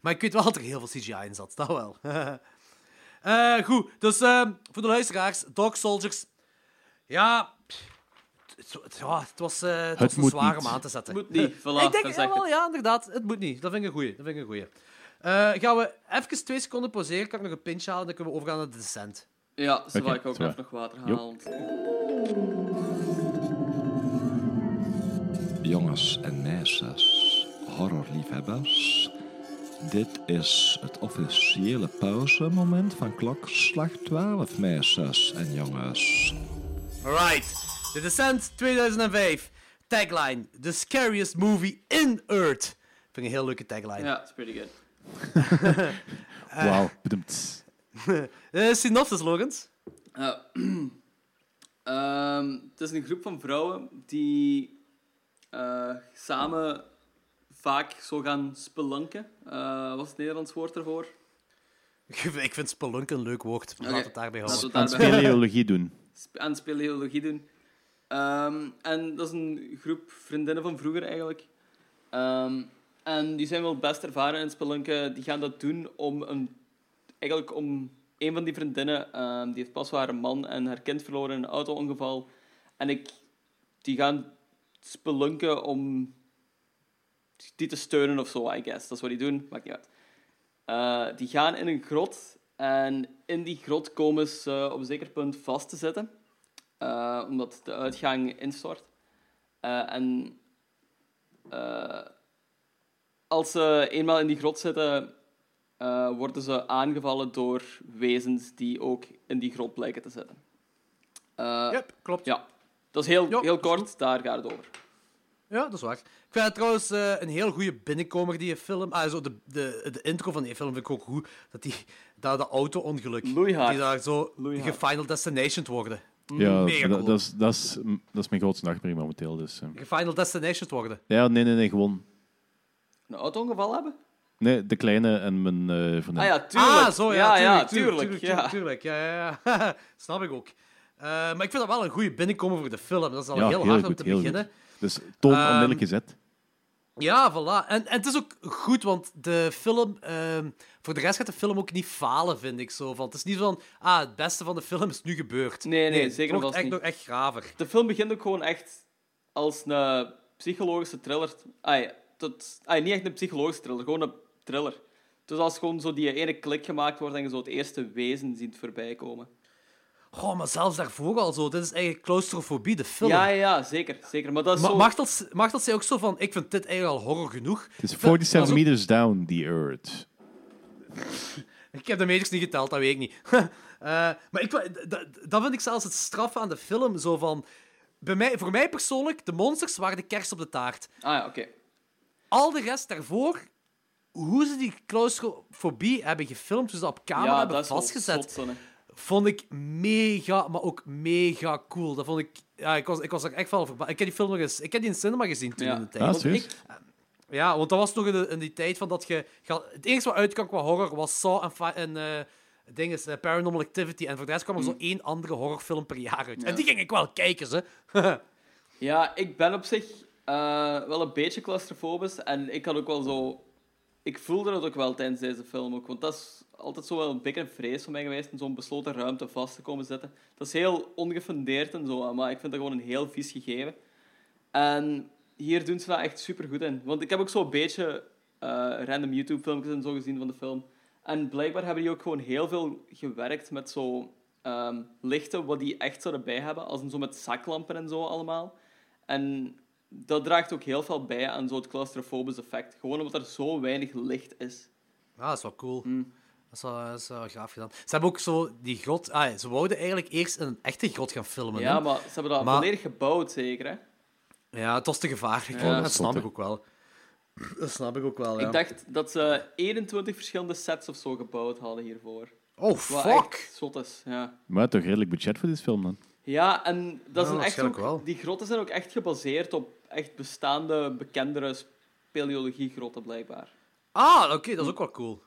Maar ik weet wel dat er heel veel CGI in zat. Dat wel. Eh, goed, dus eh, voor de luisteraars, Dog Soldiers. Ja, het, het- ja, het was, eh, het was een zware aan te zetten.
Moet niet, voilà,
ik denk, wel, ja, inderdaad, het moet niet. Dat vind ik een goeie. Dat vind ik een goeie. Eh, gaan we even twee seconden pauzeren, kan ik nog een pinch halen en dan kunnen we overgaan naar de descent.
Ja, zo wou ik ook even nog water halen.
Jongens en meisjes, horrorliefhebbers. Dit is het officiële pauzemoment van klokslag 12, meisjes en jongens.
Alright, The Descent 2005. Tagline: The scariest movie in Earth. Vind ik een heel leuke tagline.
Ja, it's pretty good.
Wauw, bedoemd.
Eh, synopsis, Logans.
Ja. Ehm, het is een groep van vrouwen die eh, samen vaak zo gaan spelunken. Eh, wat is het Nederlands woord ervoor?
Ik vind spelunken een leuk woord. Laat het daarbij
Laten
houden.
we
Aan
het daarbij
speleologie doen.
sp- aan speleologie doen. Ehm, en dat is een groep vriendinnen van vroeger eigenlijk. Ehm, en die zijn wel best ervaren in spelunken. Die gaan dat doen om een, eigenlijk om een van die vriendinnen, ehm, die heeft pas haar man en haar kind verloren in een auto-ongeval. En ik, die gaan spelunken om die te steunen of zo, I guess. Dat is wat die doen, maakt niet uit. Eh, die gaan in een grot en in die grot komen ze op een zeker punt vast te zitten. Eh, omdat de uitgang instort. Eh, en als ze eenmaal in die grot zitten, worden ze aangevallen door wezens die ook in die grot blijken te zitten.
Yep, klopt.
Ja, dat is heel,
Ja,
heel kort, daar gaat het over.
Ja, dat is waar. Ik vind het trouwens eh, een heel goede binnenkomer, die film. Ah, zo de, de, de intro van die film vind ik ook goed. Dat die, dat, dat auto-ongeluk. Die daar zo
Loeihard.
gefinal destination worden.
Ja, dat,
cool.
dat, is, dat, is, dat is mijn grootste nachtmerrie momenteel. Dus, eh.
Gefinal destination worden.
Ja, nee, nee, nee, gewoon.
Een auto-ongeval hebben?
Nee, de kleine en mijn eh vriendin.
Ah ja, tuurlijk.
Ah, zo, ja,
ja,
tuurlijk,
tuurlijk,
tuurlijk,
ja.
tuurlijk, tuurlijk, ja, ja, ja. Snap ik ook. Eh, maar ik vind dat wel een goede binnenkomen voor de film. Dat is al
Ja,
heel
heel
hard om te beginnen.
goed. Dus toon
Ehm,
onmiddellijk gezet.
Ja, voilà. En, en het is ook goed, want de film... ehm, voor de rest gaat de film ook niet falen, vind ik zo. Van, het is niet zo van, ah, het beste van de film is nu gebeurd.
Nee, nee,
het
zeker
wordt
vast
echt
niet.
nog echt graver.
De film begint ook gewoon echt als een psychologische thriller. Ai, tot, ai, niet echt een psychologische thriller, gewoon een thriller. Dus als gewoon zo die ene klik gemaakt wordt en je zo het eerste wezen ziet voorbij komen.
Goh, maar zelfs daarvoor al zo. Dit is eigenlijk claustrofobie, de film.
Ja, ja, ja, zeker, zeker. Maar dat is
Ma
zo...
mag, dat, mag dat zij ook zo van, ik vind dit eigenlijk al horror genoeg?
Het is
Dat-
47
dat is ook-
meters down, the earth.
Ik heb de meters niet geteld, dat weet ik niet. Eh, maar ik, dat, dat vind ik zelfs het straffen aan de film. Zo van, bij mij, voor mij persoonlijk, de monsters waren de kerst op de taart.
Ah ja, oké.
Al de rest daarvoor, hoe ze die claustrofobie hebben gefilmd, hoe ze dat op camera
Ja,
hebben
dat is wel
vastgezet,
zot.
Vond ik mega, maar ook mega cool. Dat vond ik... Ja, ik was, ik was er echt wel verbaasd. Ik heb die film nog eens... Ik heb die in cinema gezien toen
Ja.
in de tijd.
Ah,
ik,
Ja, want dat was nog in, de- in die tijd van dat je... Het enige wat uitkwam qua horror was Saw en, en eh, ding is, eh, Paranormal Activity. En voor de rest kwam er zo één andere horrorfilm per jaar uit.
Ja.
En die ging ik wel kijken, ze.
Ja, ik ben op zich eh, wel een beetje claustrofobisch. En ik had ook wel zo... Ik voelde het ook wel tijdens deze film ook. Want dat is altijd zo wel een een vrees voor mij geweest. In zo'n besloten ruimte vast te komen zitten. Dat is heel ongefundeerd en zo. Maar ik vind dat gewoon een heel vies gegeven. En hier doen ze dat echt super goed in. Want ik heb ook zo'n beetje eh, random YouTube-filmpjes en zo gezien van de film. En blijkbaar hebben die ook gewoon heel veel gewerkt met zo ehm, lichten wat die echt zouden bij hebben, als in zo met zaklampen en zo allemaal. En dat draagt ook heel veel bij aan zo het claustrofobisch effect. Gewoon omdat er zo weinig licht is.
Ah, dat is wel cool.
Mm.
Dat is wel, dat is wel gaaf gedaan. Ze hebben ook zo die grot... Ah, ze wouden eigenlijk eerst een echte grot gaan filmen.
Ja,
hè?
maar ze hebben dat
Maar-
volledig gebouwd, zeker, hè?
ja het was te gevaarlijk.
Ja,
dat
dat
snap ik ook wel. Dat snap ik ook wel, ja.
Ik dacht dat ze 21 verschillende sets of zo gebouwd hadden hiervoor.
Oh,
Wat
fuck!
echt zot is, ja.
Maar toch redelijk budget voor deze film dan.
Ja, en dat
Ja,
zijn echt ook,
wel.
die grotten zijn ook echt gebaseerd op echt bestaande, bekendere speleologiegrotten, blijkbaar.
Ah, oké, dat is ook wel cool.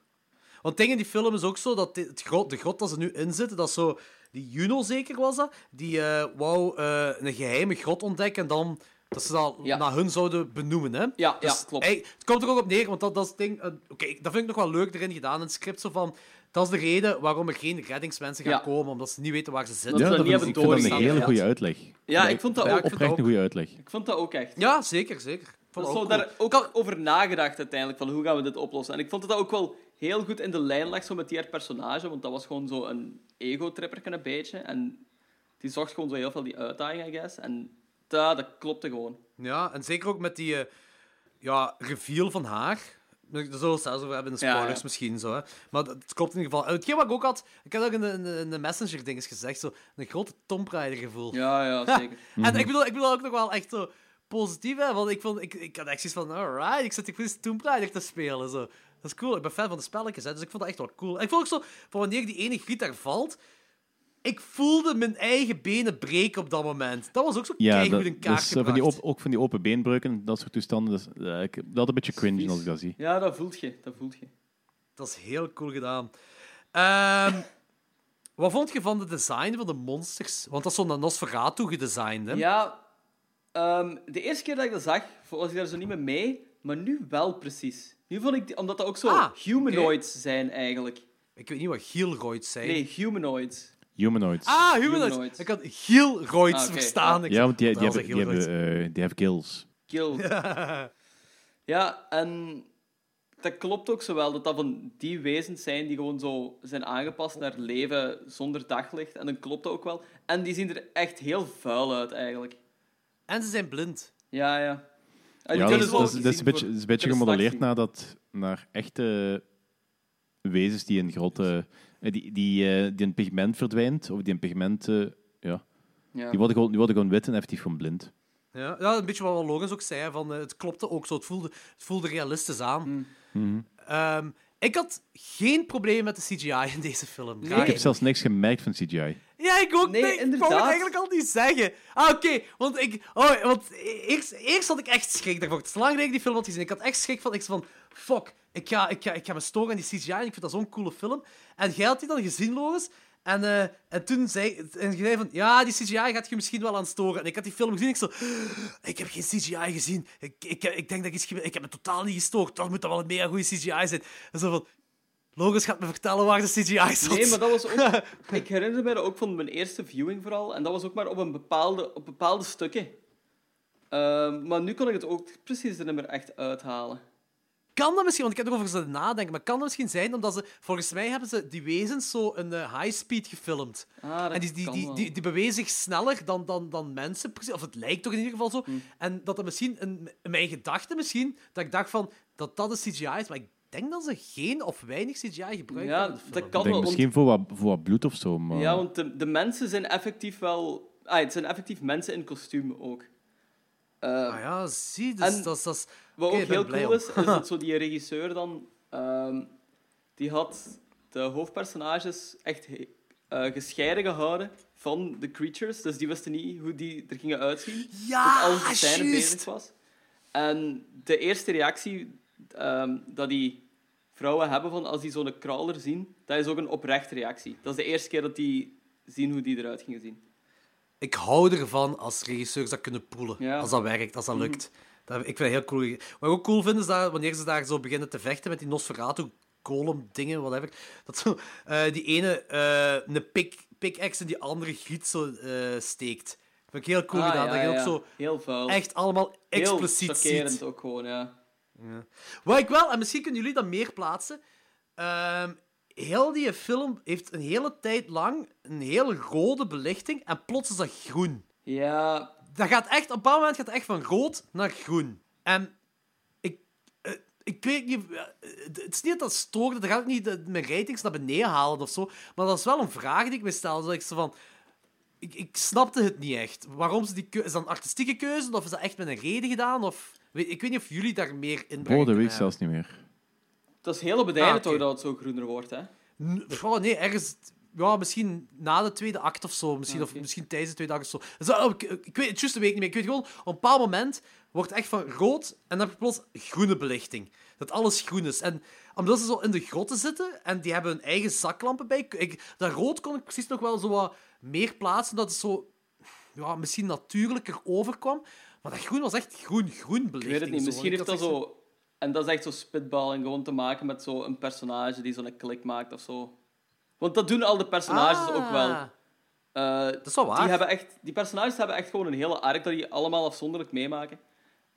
Want tegen die film is ook zo dat dit- het grot, de grot dat ze nu in zitten, dat is zo... Die Juno zeker was dat, die eh, wou eh, een geheime grot ontdekken en dan... Dat ze dat
Ja.
naar hun zouden benoemen, hè?
Ja,
Dus,
ja klopt.
ey, het komt er ook op neer, want dat, dat is het ding... eh, Oké, dat vind ik nog wel leuk erin gedaan in het script, zo van... Dat is de reden waarom er geen reddingsmensen gaan
Ja.
komen, omdat ze niet weten waar ze zitten.
Ja,
dat
dat
niet
vind, ik
hebben
vind dat een hele
ja.
goede uitleg.
Ja, ik vond dat
Ja,
ook,
ik
Oprecht
dat
een goede uitleg.
ik vond dat ook echt.
Ja, zeker, zeker. Ik vond
Dat
dat
zo
ook
daar ook over nagedacht uiteindelijk, van hoe gaan we dit oplossen. En ik vond dat ook wel heel goed in de lijn lag zo met die haar personage, want dat was gewoon zo een ego-tripper een beetje. En die zocht gewoon zo heel veel die uitdaging, I guess. En dat, dat klopte gewoon.
Ja, en zeker ook met die eh, ja, reveal van haar. Daar zullen we het zelfs over hebben in de spoilers
ja.
misschien. Zo, hè. Maar het klopt in ieder geval. En Hetgeen wat ik ook had, ik had ook in de, in de, in de messenger-dinges gezegd, zo, een grote Tomb Raider gevoel.
Ja, ja, zeker.
En ik bedoel, ik bedoel ook nog wel echt zo positief, hè, want ik, vond, ik, ik had echt zoiets van, alright, ik zit voor Tomb Raider te spelen. Zo. Dat is cool, ik ben fan van de spelletjes, hè, dus ik vond dat echt wel cool. En ik vond ook zo, van wanneer die ene giet daar valt, ik voelde mijn eigen benen breken op dat moment. Dat was ook zo
Ja,
keigoed
dat,
in kaart
dus, van die ook van die open beenbreuken, dat soort toestanden. Dat, is, eh, ik, dat een beetje cringe als ik dat zie.
Ja, dat voelt je. Dat voelt je.
Dat is heel cool gedaan. Ehm, wat vond je van de design van de monsters? Want dat is zo'n Nosferatu gedesigned, hè?
Ja, ehm, de eerste keer dat ik dat zag, was ik daar zo niet mee mee, maar nu wel precies. Nu vond ik, die- omdat dat ook zo
Ah,
humanoids zijn eigenlijk.
Ik weet niet wat Gielroids zijn.
Nee, humanoids.
Humanoids.
Ah, humanoids.
Humanoids.
Ik had Gielroids
Ah, oké,
verstaan. Ik
ja, want die, die, hebben, die, hebben, eh, die hebben gills.
Guild. Ja, en dat klopt ook zo wel, dat dat van die wezens zijn die gewoon zo zijn aangepast naar leven zonder daglicht. En dan klopt dat ook wel. En die zien er echt heel vuil uit, eigenlijk.
En ze zijn blind.
Ja, ja. En
Ja, dat, is,
zo
dat, is, dat is een beetje, is een beetje gemodelleerd naar, dat, naar echte wezens die in grote... eh, Die, die, eh, die een pigment verdwijnt, of die een pigment... eh, ja, die worden, gewoon, die worden gewoon wit en effectief gewoon blind.
Ja, ja een beetje wat Logans ook zei. Van, het klopte ook zo. Het voelde, het voelde realistisch aan.
Mm.
Mhm.
Ehm, ik had geen probleem met de CGI in deze film.
Nee.
Ik heb zelfs niks gemerkt van CGI.
Ja, ik ook
Nee.
Ik wou het
inderdaad.
eigenlijk al niet zeggen. Ah, oké. Want, ik, oh, want eerst, eerst had ik echt schrik daarvoor. Het is lang geleden die film had gezien. Ik had echt schrik van... Ik van... Fuck. Ik ga, ik, ga, ik ga me storen aan die CGI. En ik vind dat zo'n coole film. En jij had die dan gezien, Loris. En, eh, en toen zei... En zei van... Ja, die CGI gaat je misschien wel aan storen. En ik had die film gezien. Ik zo... Ik heb geen CGI gezien. Ik, ik, ik denk dat ik Ik heb me totaal niet gestoord. Dat moet dan wel een mega goede CGI zijn. En zo van... Loris gaat me vertellen waar de CGI zat.
Nee, maar dat was ook... ik herinner me dat ook van mijn eerste viewing vooral. En dat was ook maar op, een bepaalde, op bepaalde stukken. Ehm, maar nu kon ik het ook precies er niet meer echt uithalen.
Kan dat misschien, want ik heb erover zitten nadenken, maar kan dat misschien zijn omdat ze, volgens mij hebben ze die wezens zo een eh, high speed gefilmd.
Ah,
en die, die,
kan
die, die, die bewegen zich sneller dan, dan, dan mensen, precies. of het lijkt toch in ieder geval zo.
Hmm.
En dat er misschien, in, in mijn gedachten misschien, dat ik dacht van, dat dat een CGI is, maar ik denk dat ze geen of weinig CGI gebruiken
Ja,
in de film.
dat
Ik
kan
denk
wel.
misschien voor wat, voor wat bloed of zo, maar...
Ja, want de, de mensen zijn effectief wel... Ah, het zijn effectief mensen in kostuum ook. Eh,
Ah ja, zie, dus
En-
dat, dat.
Wat ook heel cool
om.
is, is dat zo die regisseur dan... ehm, die had de hoofdpersonages echt eh, gescheiden gehouden van de creatures. Dus die wisten niet hoe die er gingen uitzien.
Ja,
alles de scène bezig was. En de eerste reactie ehm, dat die vrouwen hebben van als die zo'n crawler zien, dat is ook een oprechte reactie. Dat is de eerste keer dat die zien hoe die eruit gingen zien.
Ik hou ervan als regisseurs dat kunnen poelen.
Ja.
Als dat werkt, als dat lukt. Dat, ik vind het heel cool. Wat ik ook cool vind, is dat wanneer ze daar zo beginnen te vechten met die Nosferatu golem dingen, whatever, dat zo, eh, die ene eh, een pik, pickaxe en die andere giet zo eh, steekt. vind ik heel cool
Ah,
gedaan.
ja,
dat je ook zo
Heel vuil.
echt allemaal
Heel
expliciet
chockerend
ziet.
ook gewoon, ja.
Wat ik wel, en misschien kunnen jullie dat meer plaatsen. ehm, heel die film heeft een hele tijd lang een hele rode belichting en plots is dat groen.
Ja,
Dat gaat echt, op een bepaald moment gaat het echt van rood naar groen. En ik, eh, ik weet niet, eh, het is niet dat stoorde, dat gaat ook niet de- mijn ratings naar beneden halen of zo, maar dat is wel een vraag die ik me stel. Dat ik zo van, ik, ik snapte het niet echt. Waarom ze die keuze, is dat een artistieke keuze of is dat echt met een reden gedaan? Of, ik weet niet of jullie daar meer in
Oh, dat weet ik zelfs niet meer.
dat is heel op het einde
Ah,
toch dat het zo groener wordt, hè?
Oh, nee, ergens... Ja, misschien na de tweede act of zo. Misschien,
Ah,
of misschien tijdens de tweede act of zo. Dus, oh, ik, ik weet het juiste weet ik niet meer. Ik weet gewoon, op een bepaald moment wordt het echt van rood en dan heb je plots groene belichting. Dat alles groen is. En omdat ze zo in de grotten zitten en die hebben hun eigen zaklampen bij... Ik, dat rood kon ik precies nog wel zo wat meer plaatsen, dat het zo ja, misschien natuurlijker overkwam. Maar dat groen was echt groen-groen belichting.
Ik weet het niet. Misschien heeft dat zo... En dat is echt zo spitballing, gewoon te maken met zo een personage die zo'n klik maakt of zo. Want dat doen al de personages ook wel. Eh,
Dat is wel waar.
Die, hebben echt, die personages hebben echt gewoon een hele arc dat die allemaal afzonderlijk meemaken.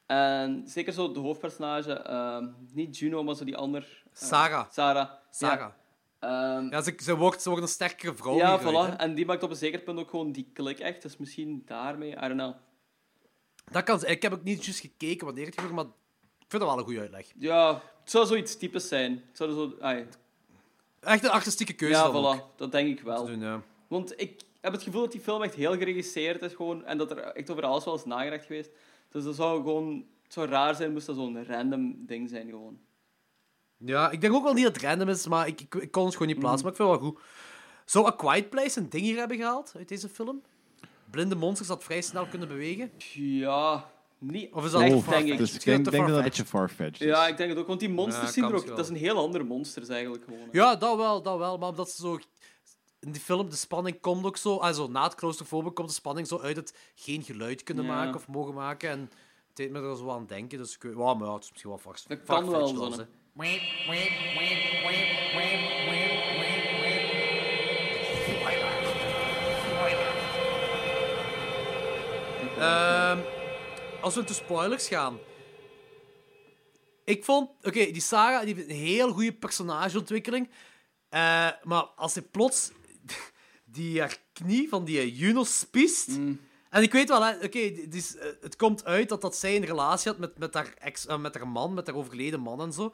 En zeker zo de hoofdpersonage, ehm, niet Juno, maar zo die ander. eh,
Sarah.
Sarah.
Sarah.
Ja, Ehm,
Ja, ze, ze, wordt, ze wordt een sterkere vrouw.
ja
hieruit,
voilà.
hè.
En die maakt op een zeker punt ook gewoon die klik echt. Dus misschien daarmee, I don't know.
Dat kan, zijn. ik heb ook niet juist gekeken wanneer het gebeurt, maar ik vind dat wel een goede uitleg.
Ja, het zou zoiets typisch zijn. Het zou zo, ai.
Echt een artistieke keuze
ja,
ook
voilà. Dat denk ik wel.
doen, ja.
Want ik heb het gevoel dat die film echt heel geregisseerd is gewoon, en dat er echt over alles wel is nagedacht geweest. Dus dat zou gewoon... Het zou raar zijn moest dat zo'n random ding zijn gewoon.
Ja, ik denk ook wel niet dat het random is, maar ik, ik, ik kon het gewoon niet plaatsen. Maar ik vind het wel goed. Zou A Quiet Place een ding hier hebben gehaald uit deze film? Blinde monsters dat vrij snel kunnen bewegen?
Ja, niet
Of is dat
echt, denk ik.
dus ik denk, dat
farfetched.
beetje farfetched is.
Ja, ik denk het ook, want die monsters
Ja,
zien er ook... Dat is een heel andere monsters eigenlijk gewoon.
Ja, dat wel, dat wel. Maar omdat ze zo... In die film, de spanning komt ook zo... Also, na het claustrofobie komt de spanning zo uit het geen geluid kunnen
Ja.
maken of mogen maken. En het deed me er zo aan denken. Dus ik weet- maar ja, het is misschien wel vast.
Dat kan wel, zo.
Ehm, als we into spoilers gaan. Ik vond... Oké, die Sarah die heeft een heel goede personageontwikkeling. Eh, maar als hij plots die haar knie van die Juno spiest... En ik weet wel, oké, eh, het komt uit dat, dat zij een relatie had met, met, haar ex, eh, met haar man, met haar overleden man en zo.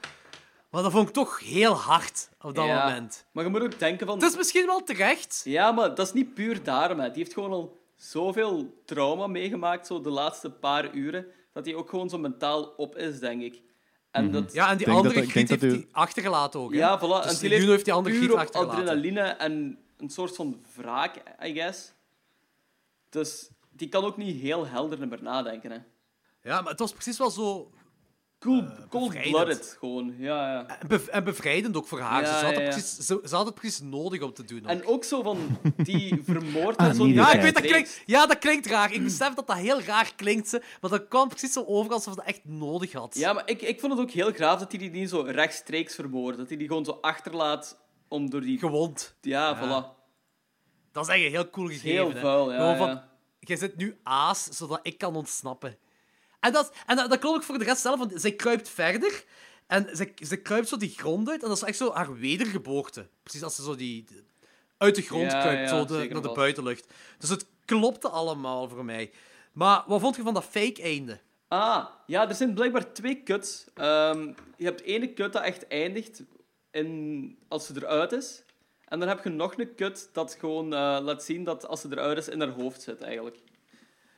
Maar dat vond ik toch heel hard op dat
Ja.
moment.
Maar je moet ook denken van...
Het is misschien wel terecht.
Ja, maar dat is niet puur daarom. Hè. Die heeft gewoon al zoveel trauma meegemaakt, zo de laatste paar uren, dat hij ook gewoon zo mentaal op is, denk ik. En dat...
Ja, en die
denk
andere
dat-
griet heeft
u-
hij achtergelaten ook. hè.
Ja, voilà.
Dus
en die
Juno heeft die andere griet achtergelaten.
adrenaline en een soort van wraak, I guess. Dus die kan ook niet heel helder meer nadenken. Hè.
Ja, maar het was precies wel zo...
Cool,
bevrijdend.
cold-blooded, gewoon. Ja, ja.
En, bev- en bevrijdend ook voor haar.
Ja,
ze, had
ja,
precies, ze, ze had het precies nodig om te doen. ook.
En ook zo van, die vermoord
Ah,
zo.
Ja,
Ja,
ik weet, dat klinkt, ja, dat klinkt raar. Ik besef dat dat heel raar klinkt, ze, maar dat kwam precies zo over alsof ze dat echt nodig had.
Ja, maar ik, ik vond het ook heel graaf dat hij die niet zo rechtstreeks vermoordt. Dat hij die gewoon zo achterlaat om door die...
Gewond.
Ja,
Ja.
voilà.
Dat is echt een heel cool
Heel
gegeven. hè.
vuil, ja.
Gewoon van,
ja.
Jij zit nu aas, zodat ik kan ontsnappen. En dat, en dat, dat klopt ook voor de rest zelf, want zij kruipt verder. En ze, ze kruipt zo die grond uit, en dat is echt zo haar wedergeboorte. Precies als ze zo die... uit de grond
Ja,
kruipt,
ja,
zo de, naar de buitenlucht. Dus het klopte allemaal voor mij. Maar wat vond je van dat fake-einde?
Ah, ja, er zijn blijkbaar twee cuts. Ehm, je hebt ene cut dat echt eindigt in, als ze eruit is. En dan heb je nog een cut dat gewoon eh, laat zien dat als ze eruit is, in haar hoofd zit, eigenlijk.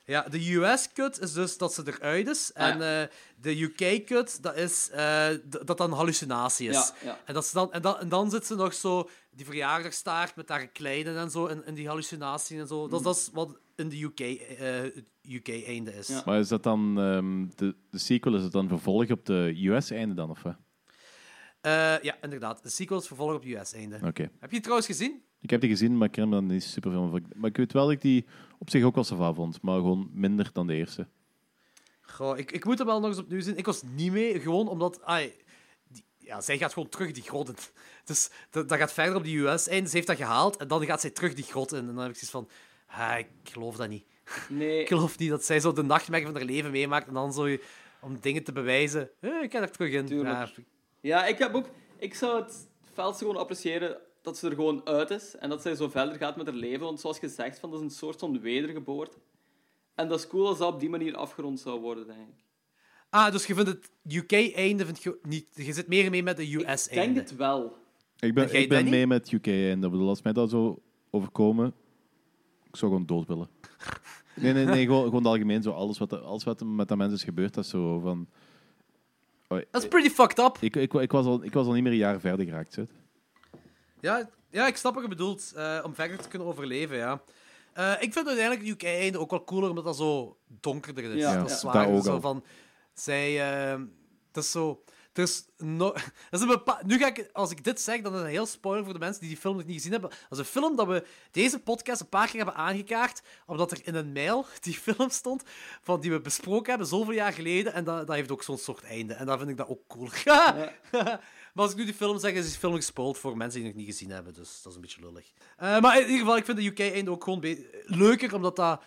Ja, de US-cut is dus dat ze eruit is. En
Ah,
eh, de UK-cut, dat is eh, dat dat een hallucinatie is.
Ja, ja.
En, dat ze dan, en, dan, en dan zit ze nog zo die verjaardagstaart met haar kleinen en zo in, in die hallucinatie en zo. Dat, dat is wat in de UK, eh, het UK-einde is.
Ja.
Maar is dat dan... ehm, de, de sequel, is het dan vervolg op de US-einde dan, of wat?
Eh, ja, inderdaad. De sequel is vervolg op het US-einde.
Oké.
Heb je het trouwens gezien?
Ik heb die gezien, maar ik ken me dan niet super veel van. Maar ik weet wel dat ik die op zich ook wel sava vond, maar gewoon minder dan de eerste.
Goh, ik, ik moet hem wel nog eens opnieuw zien. Ik was niet mee, gewoon omdat... ai, die, ja, zij gaat gewoon terug die grot in. Dus dat, dat gaat verder op die US-einde. Ze heeft dat gehaald en dan gaat zij terug die grot in. En dan heb ik zoiets van... Ah, ik geloof dat niet.
Nee,
Ik geloof niet dat zij zo de nachtmerrie van haar leven meemaakt en dan zo... om dingen te bewijzen. Eh, ik ga er terug in.
Tuurlijk.
Ja,
Ja, ik heb ook... Ik zou het felste gewoon appreciëren dat ze er gewoon uit is. En dat zij zo verder gaat met haar leven. Want zoals gezegd, van, dat is een soort van wedergeboorte. En dat is cool als dat op die manier afgerond zou worden, denk ik.
Ah, dus je vindt het UK-einde vind je niet... Je zit meer mee met de
Ik denk
US-einde.
het wel.
Ik ben, ik ben mee met UK en dat bedoel, als mij dat zo overkomen, ik zou gewoon dood willen. Nee, nee, nee, gewoon, gewoon het algemeen zo alles wat, alles wat met dat mensen is gebeurd, dat is zo van...
Dat is pretty fucked up.
ik, ik, ik, was al, ik was al niet meer een jaar verder geraakt. Zit.
Ja, ja, ik snap wat je bedoelt. eh, om verder te kunnen overleven, ja. Eh, ik vind uiteindelijk het UK-einde ook wel cooler, omdat dat zo donkerder is.
Ja,
dat is zwaar.
dat ook
zo
al.
van, zij... eh, dat is zo... Er is no, dat is een bepa- nu ga ik, als ik dit zeg, dan is het een heel spoiler voor de mensen die die film nog niet gezien hebben. Dat is een film dat we deze podcast een paar keer hebben aangekaart, omdat er in een mail die film stond, van die we besproken hebben zoveel jaar geleden, en dat, dat heeft ook zo'n soort einde. En daar vind ik dat ook cool. maar als ik nu die film zeg, is die film gespoild voor mensen die het nog niet gezien hebben, dus dat is een beetje lullig. Eh, maar in ieder geval, ik vind de UK-einde ook gewoon leuker, omdat dat...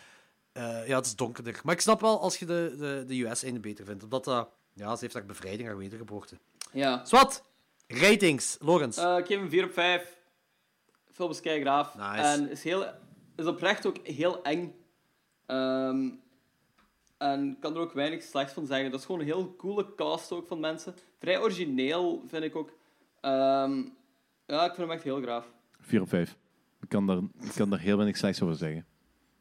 eh, ja, het is donkerder. Maar ik snap wel als je de, de, de US-einde beter vindt, omdat dat... Ja, ze heeft daar bevrijding haar wedergeboorte.
Ja.
Zwat, ratings, Lorenz.
Eh, ik geef hem 4 op 5. Film is keigraaf.
Nice.
En is, heel, is oprecht ook heel eng. Ehm, en ik kan er ook weinig slechts van zeggen. Dat is gewoon een heel coole cast ook van mensen. Vrij origineel, vind ik ook. Ehm, ja, ik vind hem echt heel graaf.
4 op 5. Ik kan daar, ik kan daar heel weinig slechts over zeggen.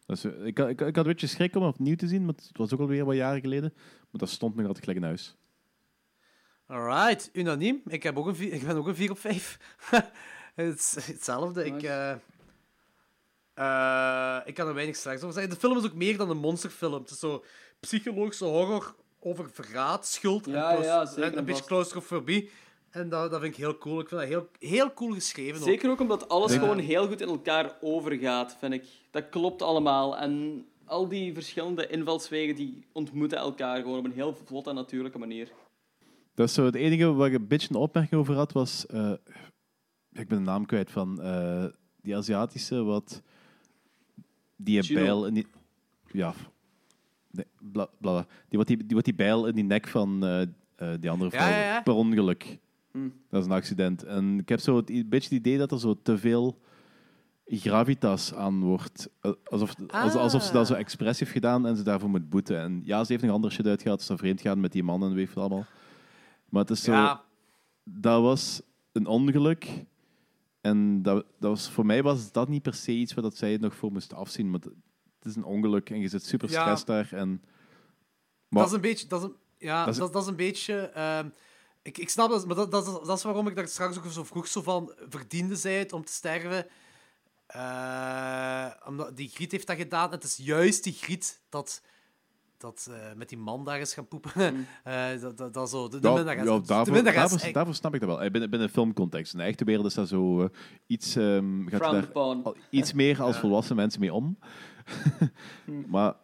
Dus, ik, ik, ik had een beetje schrik om hem opnieuw te zien, maar het was ook alweer wat jaren geleden. Maar dat stond nog altijd gelijk in huis.
Alright, unaniem. Ik, heb ook een vier, ik ben ook een 4 op 5. het is hetzelfde. Ik, eh, eh, ik kan er weinig slechts over zeggen. De film is ook meer dan een monsterfilm. Het is zo psychologische horror over verraad, schuld
Ja,
en,
ja,
en
en
een beetje claustrofobie. En dat, dat vind ik heel cool. Ik vind dat heel, heel cool geschreven. ook.
Zeker ook omdat alles
Ja.
gewoon heel goed in elkaar overgaat, vind ik. Dat klopt allemaal. En al die verschillende invalswegen die ontmoeten elkaar gewoon op een heel vlotte en natuurlijke manier.
Dat is zo het enige waar ik een beetje een opmerking over had, was... eh, ik ben de naam kwijt van eh, die Aziatische, wat... Die een bijl in die... Ja. Nee, bla, bla, bla. Die, wat die, die, wat die bijl in die nek van eh, eh, die andere
Ja,
vrouw,
ja, ja.
per ongeluk.
Hm.
Dat is een accident. En ik heb zo het, een beetje het idee dat er zo te veel gravitas aan wordt. Alsof, als-
Ah.
alsof ze dat zo expres heeft gedaan en ze daarvoor moet boeten. En ja, ze heeft nog andere shit uitgehaald. Ze is vreemd gaan met die man en weet allemaal. Maar het is zo...
Ja,
Dat was een ongeluk. En dat, dat was, voor mij was dat niet per se iets waar dat zij nog voor moest afzien. Maar het het is een ongeluk en je zit super
Ja.
stress daar. En, maar,
dat is een beetje... Dat is een, ja,
Dat is,
dat, is een beetje... ehm, ik, ik snap dat, maar dat, dat, is- dat is waarom ik daar straks ook zo vroeg zo van... Verdiende zij het om te sterven? Eh, omdat die griet heeft dat gedaan. Het is juist die griet dat... Dat eh, met die man daar is gaan poepen. Eh, dat, dat, dat zo, de, de
ja,
minnares.
ja,
de
daarvoor, daarvoor, daarvoor snap ik dat wel. Binnen, binnen filmcontext. In de echte wereld is dat zo iets... ehm, gaat daar al iets meer als volwassen mensen mee om. maar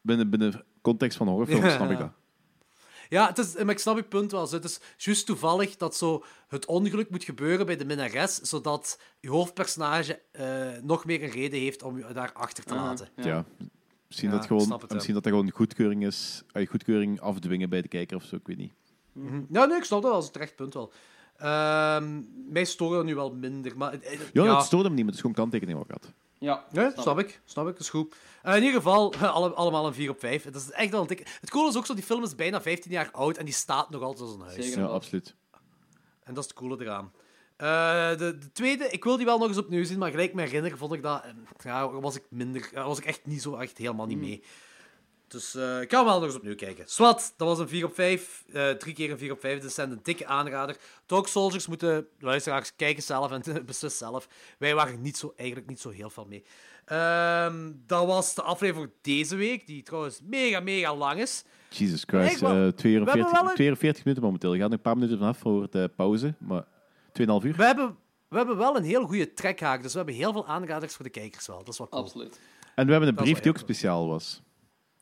binnen, binnen context van horrorfilms
Ja.
snap ik dat.
Ja, het is, maar ik snap je punt wel. zo. Het is juist toevallig dat zo het ongeluk moet gebeuren bij de minnares, zodat je hoofdpersonage eh, nog meer een reden heeft om je daar achter te laten.
Ja. Misschien,
Ja,
dat gewoon,
het,
misschien dat dat gewoon goedkeuring is. eh, goedkeuring afdwingen bij de kijker of zo, ik weet niet.
Mhm. Ja, nee, ik snap dat wel. Dat is een terecht punt wel. Ehm mij storen nu wel minder, maar... eh,
Ja, het stoorde me niet, maar het is gewoon kanttekening wat ik had.
Ja,
Nee,
snap
snap ik. Snap ik, dat is goed. Eh, in ieder geval, alle, allemaal een 4 op 5. Dat is echt wel een. Het coole is ook zo, die film is bijna 15 jaar oud en die staat nog altijd als een huis.
Zeker.
Ja, absoluut.
En dat is het coole eraan. Eh, de, de tweede, ik wil die wel nog eens opnieuw zien, maar gelijk me herinner, vond ik dat... eh, Ja, was ik minder... was ik echt niet zo echt helemaal niet mee. Dus eh, ik ga hem wel nog eens opnieuw kijken. Swat, dat was een 4 op 5. eh, drie keer een 4 op 5. Dus zijn een dikke aanrader. Dog Soldiers moeten luisteraars kijken zelf en beslis zelf. Wij waren niet zo, eigenlijk niet zo heel veel mee. Ehm, dat was de aflevering voor deze week, die trouwens mega, mega lang is.
Jesus Christ.
wel-
eh 42,
we hebben wel een-
42 minuten momenteel. Je gaat nog een paar minuten vanaf voor de pauze, maar 2,5 uur.
We hebben, we hebben wel een heel goede trekhaak, dus we hebben heel veel aanraders voor de kijkers wel. Dat is wel cool.
Absoluut.
En we hebben een brief die ook speciaal was.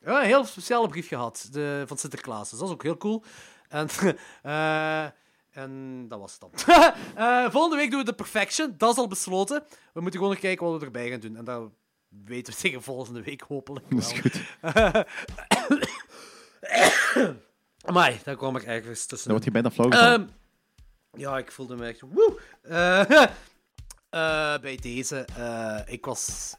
Ja, een heel speciale brief gehad de, van Sinterklaas. Dus dat is ook heel cool. En, eh, en dat was het dan. Eh, volgende week doen we de Perfection. Dat is al besloten. We moeten gewoon nog kijken wat we erbij gaan doen. En dat weten we tegen volgende week hopelijk.
Dat is
wel.
goed.
Amai, daar kwam ik ergens tussen.
Dan word je bijna flauw.
Ehm, ja, ik voelde me echt... Woe! Eh, bij deze, ik was...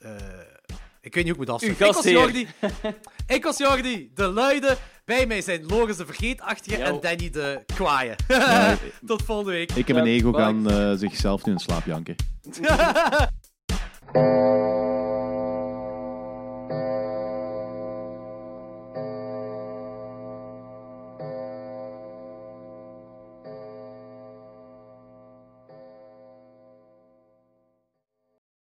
ik weet niet hoe ik moet afsluiten. Ik was. Jordi. ik was Jordi, de luide. Bij mij zijn Loris de vergeetachtige
Yo.
en Danny de kwaaie.
Ja,
Tot volgende week.
ik en mijn ego
bye.
gaan eh, zichzelf nu in slaap janken.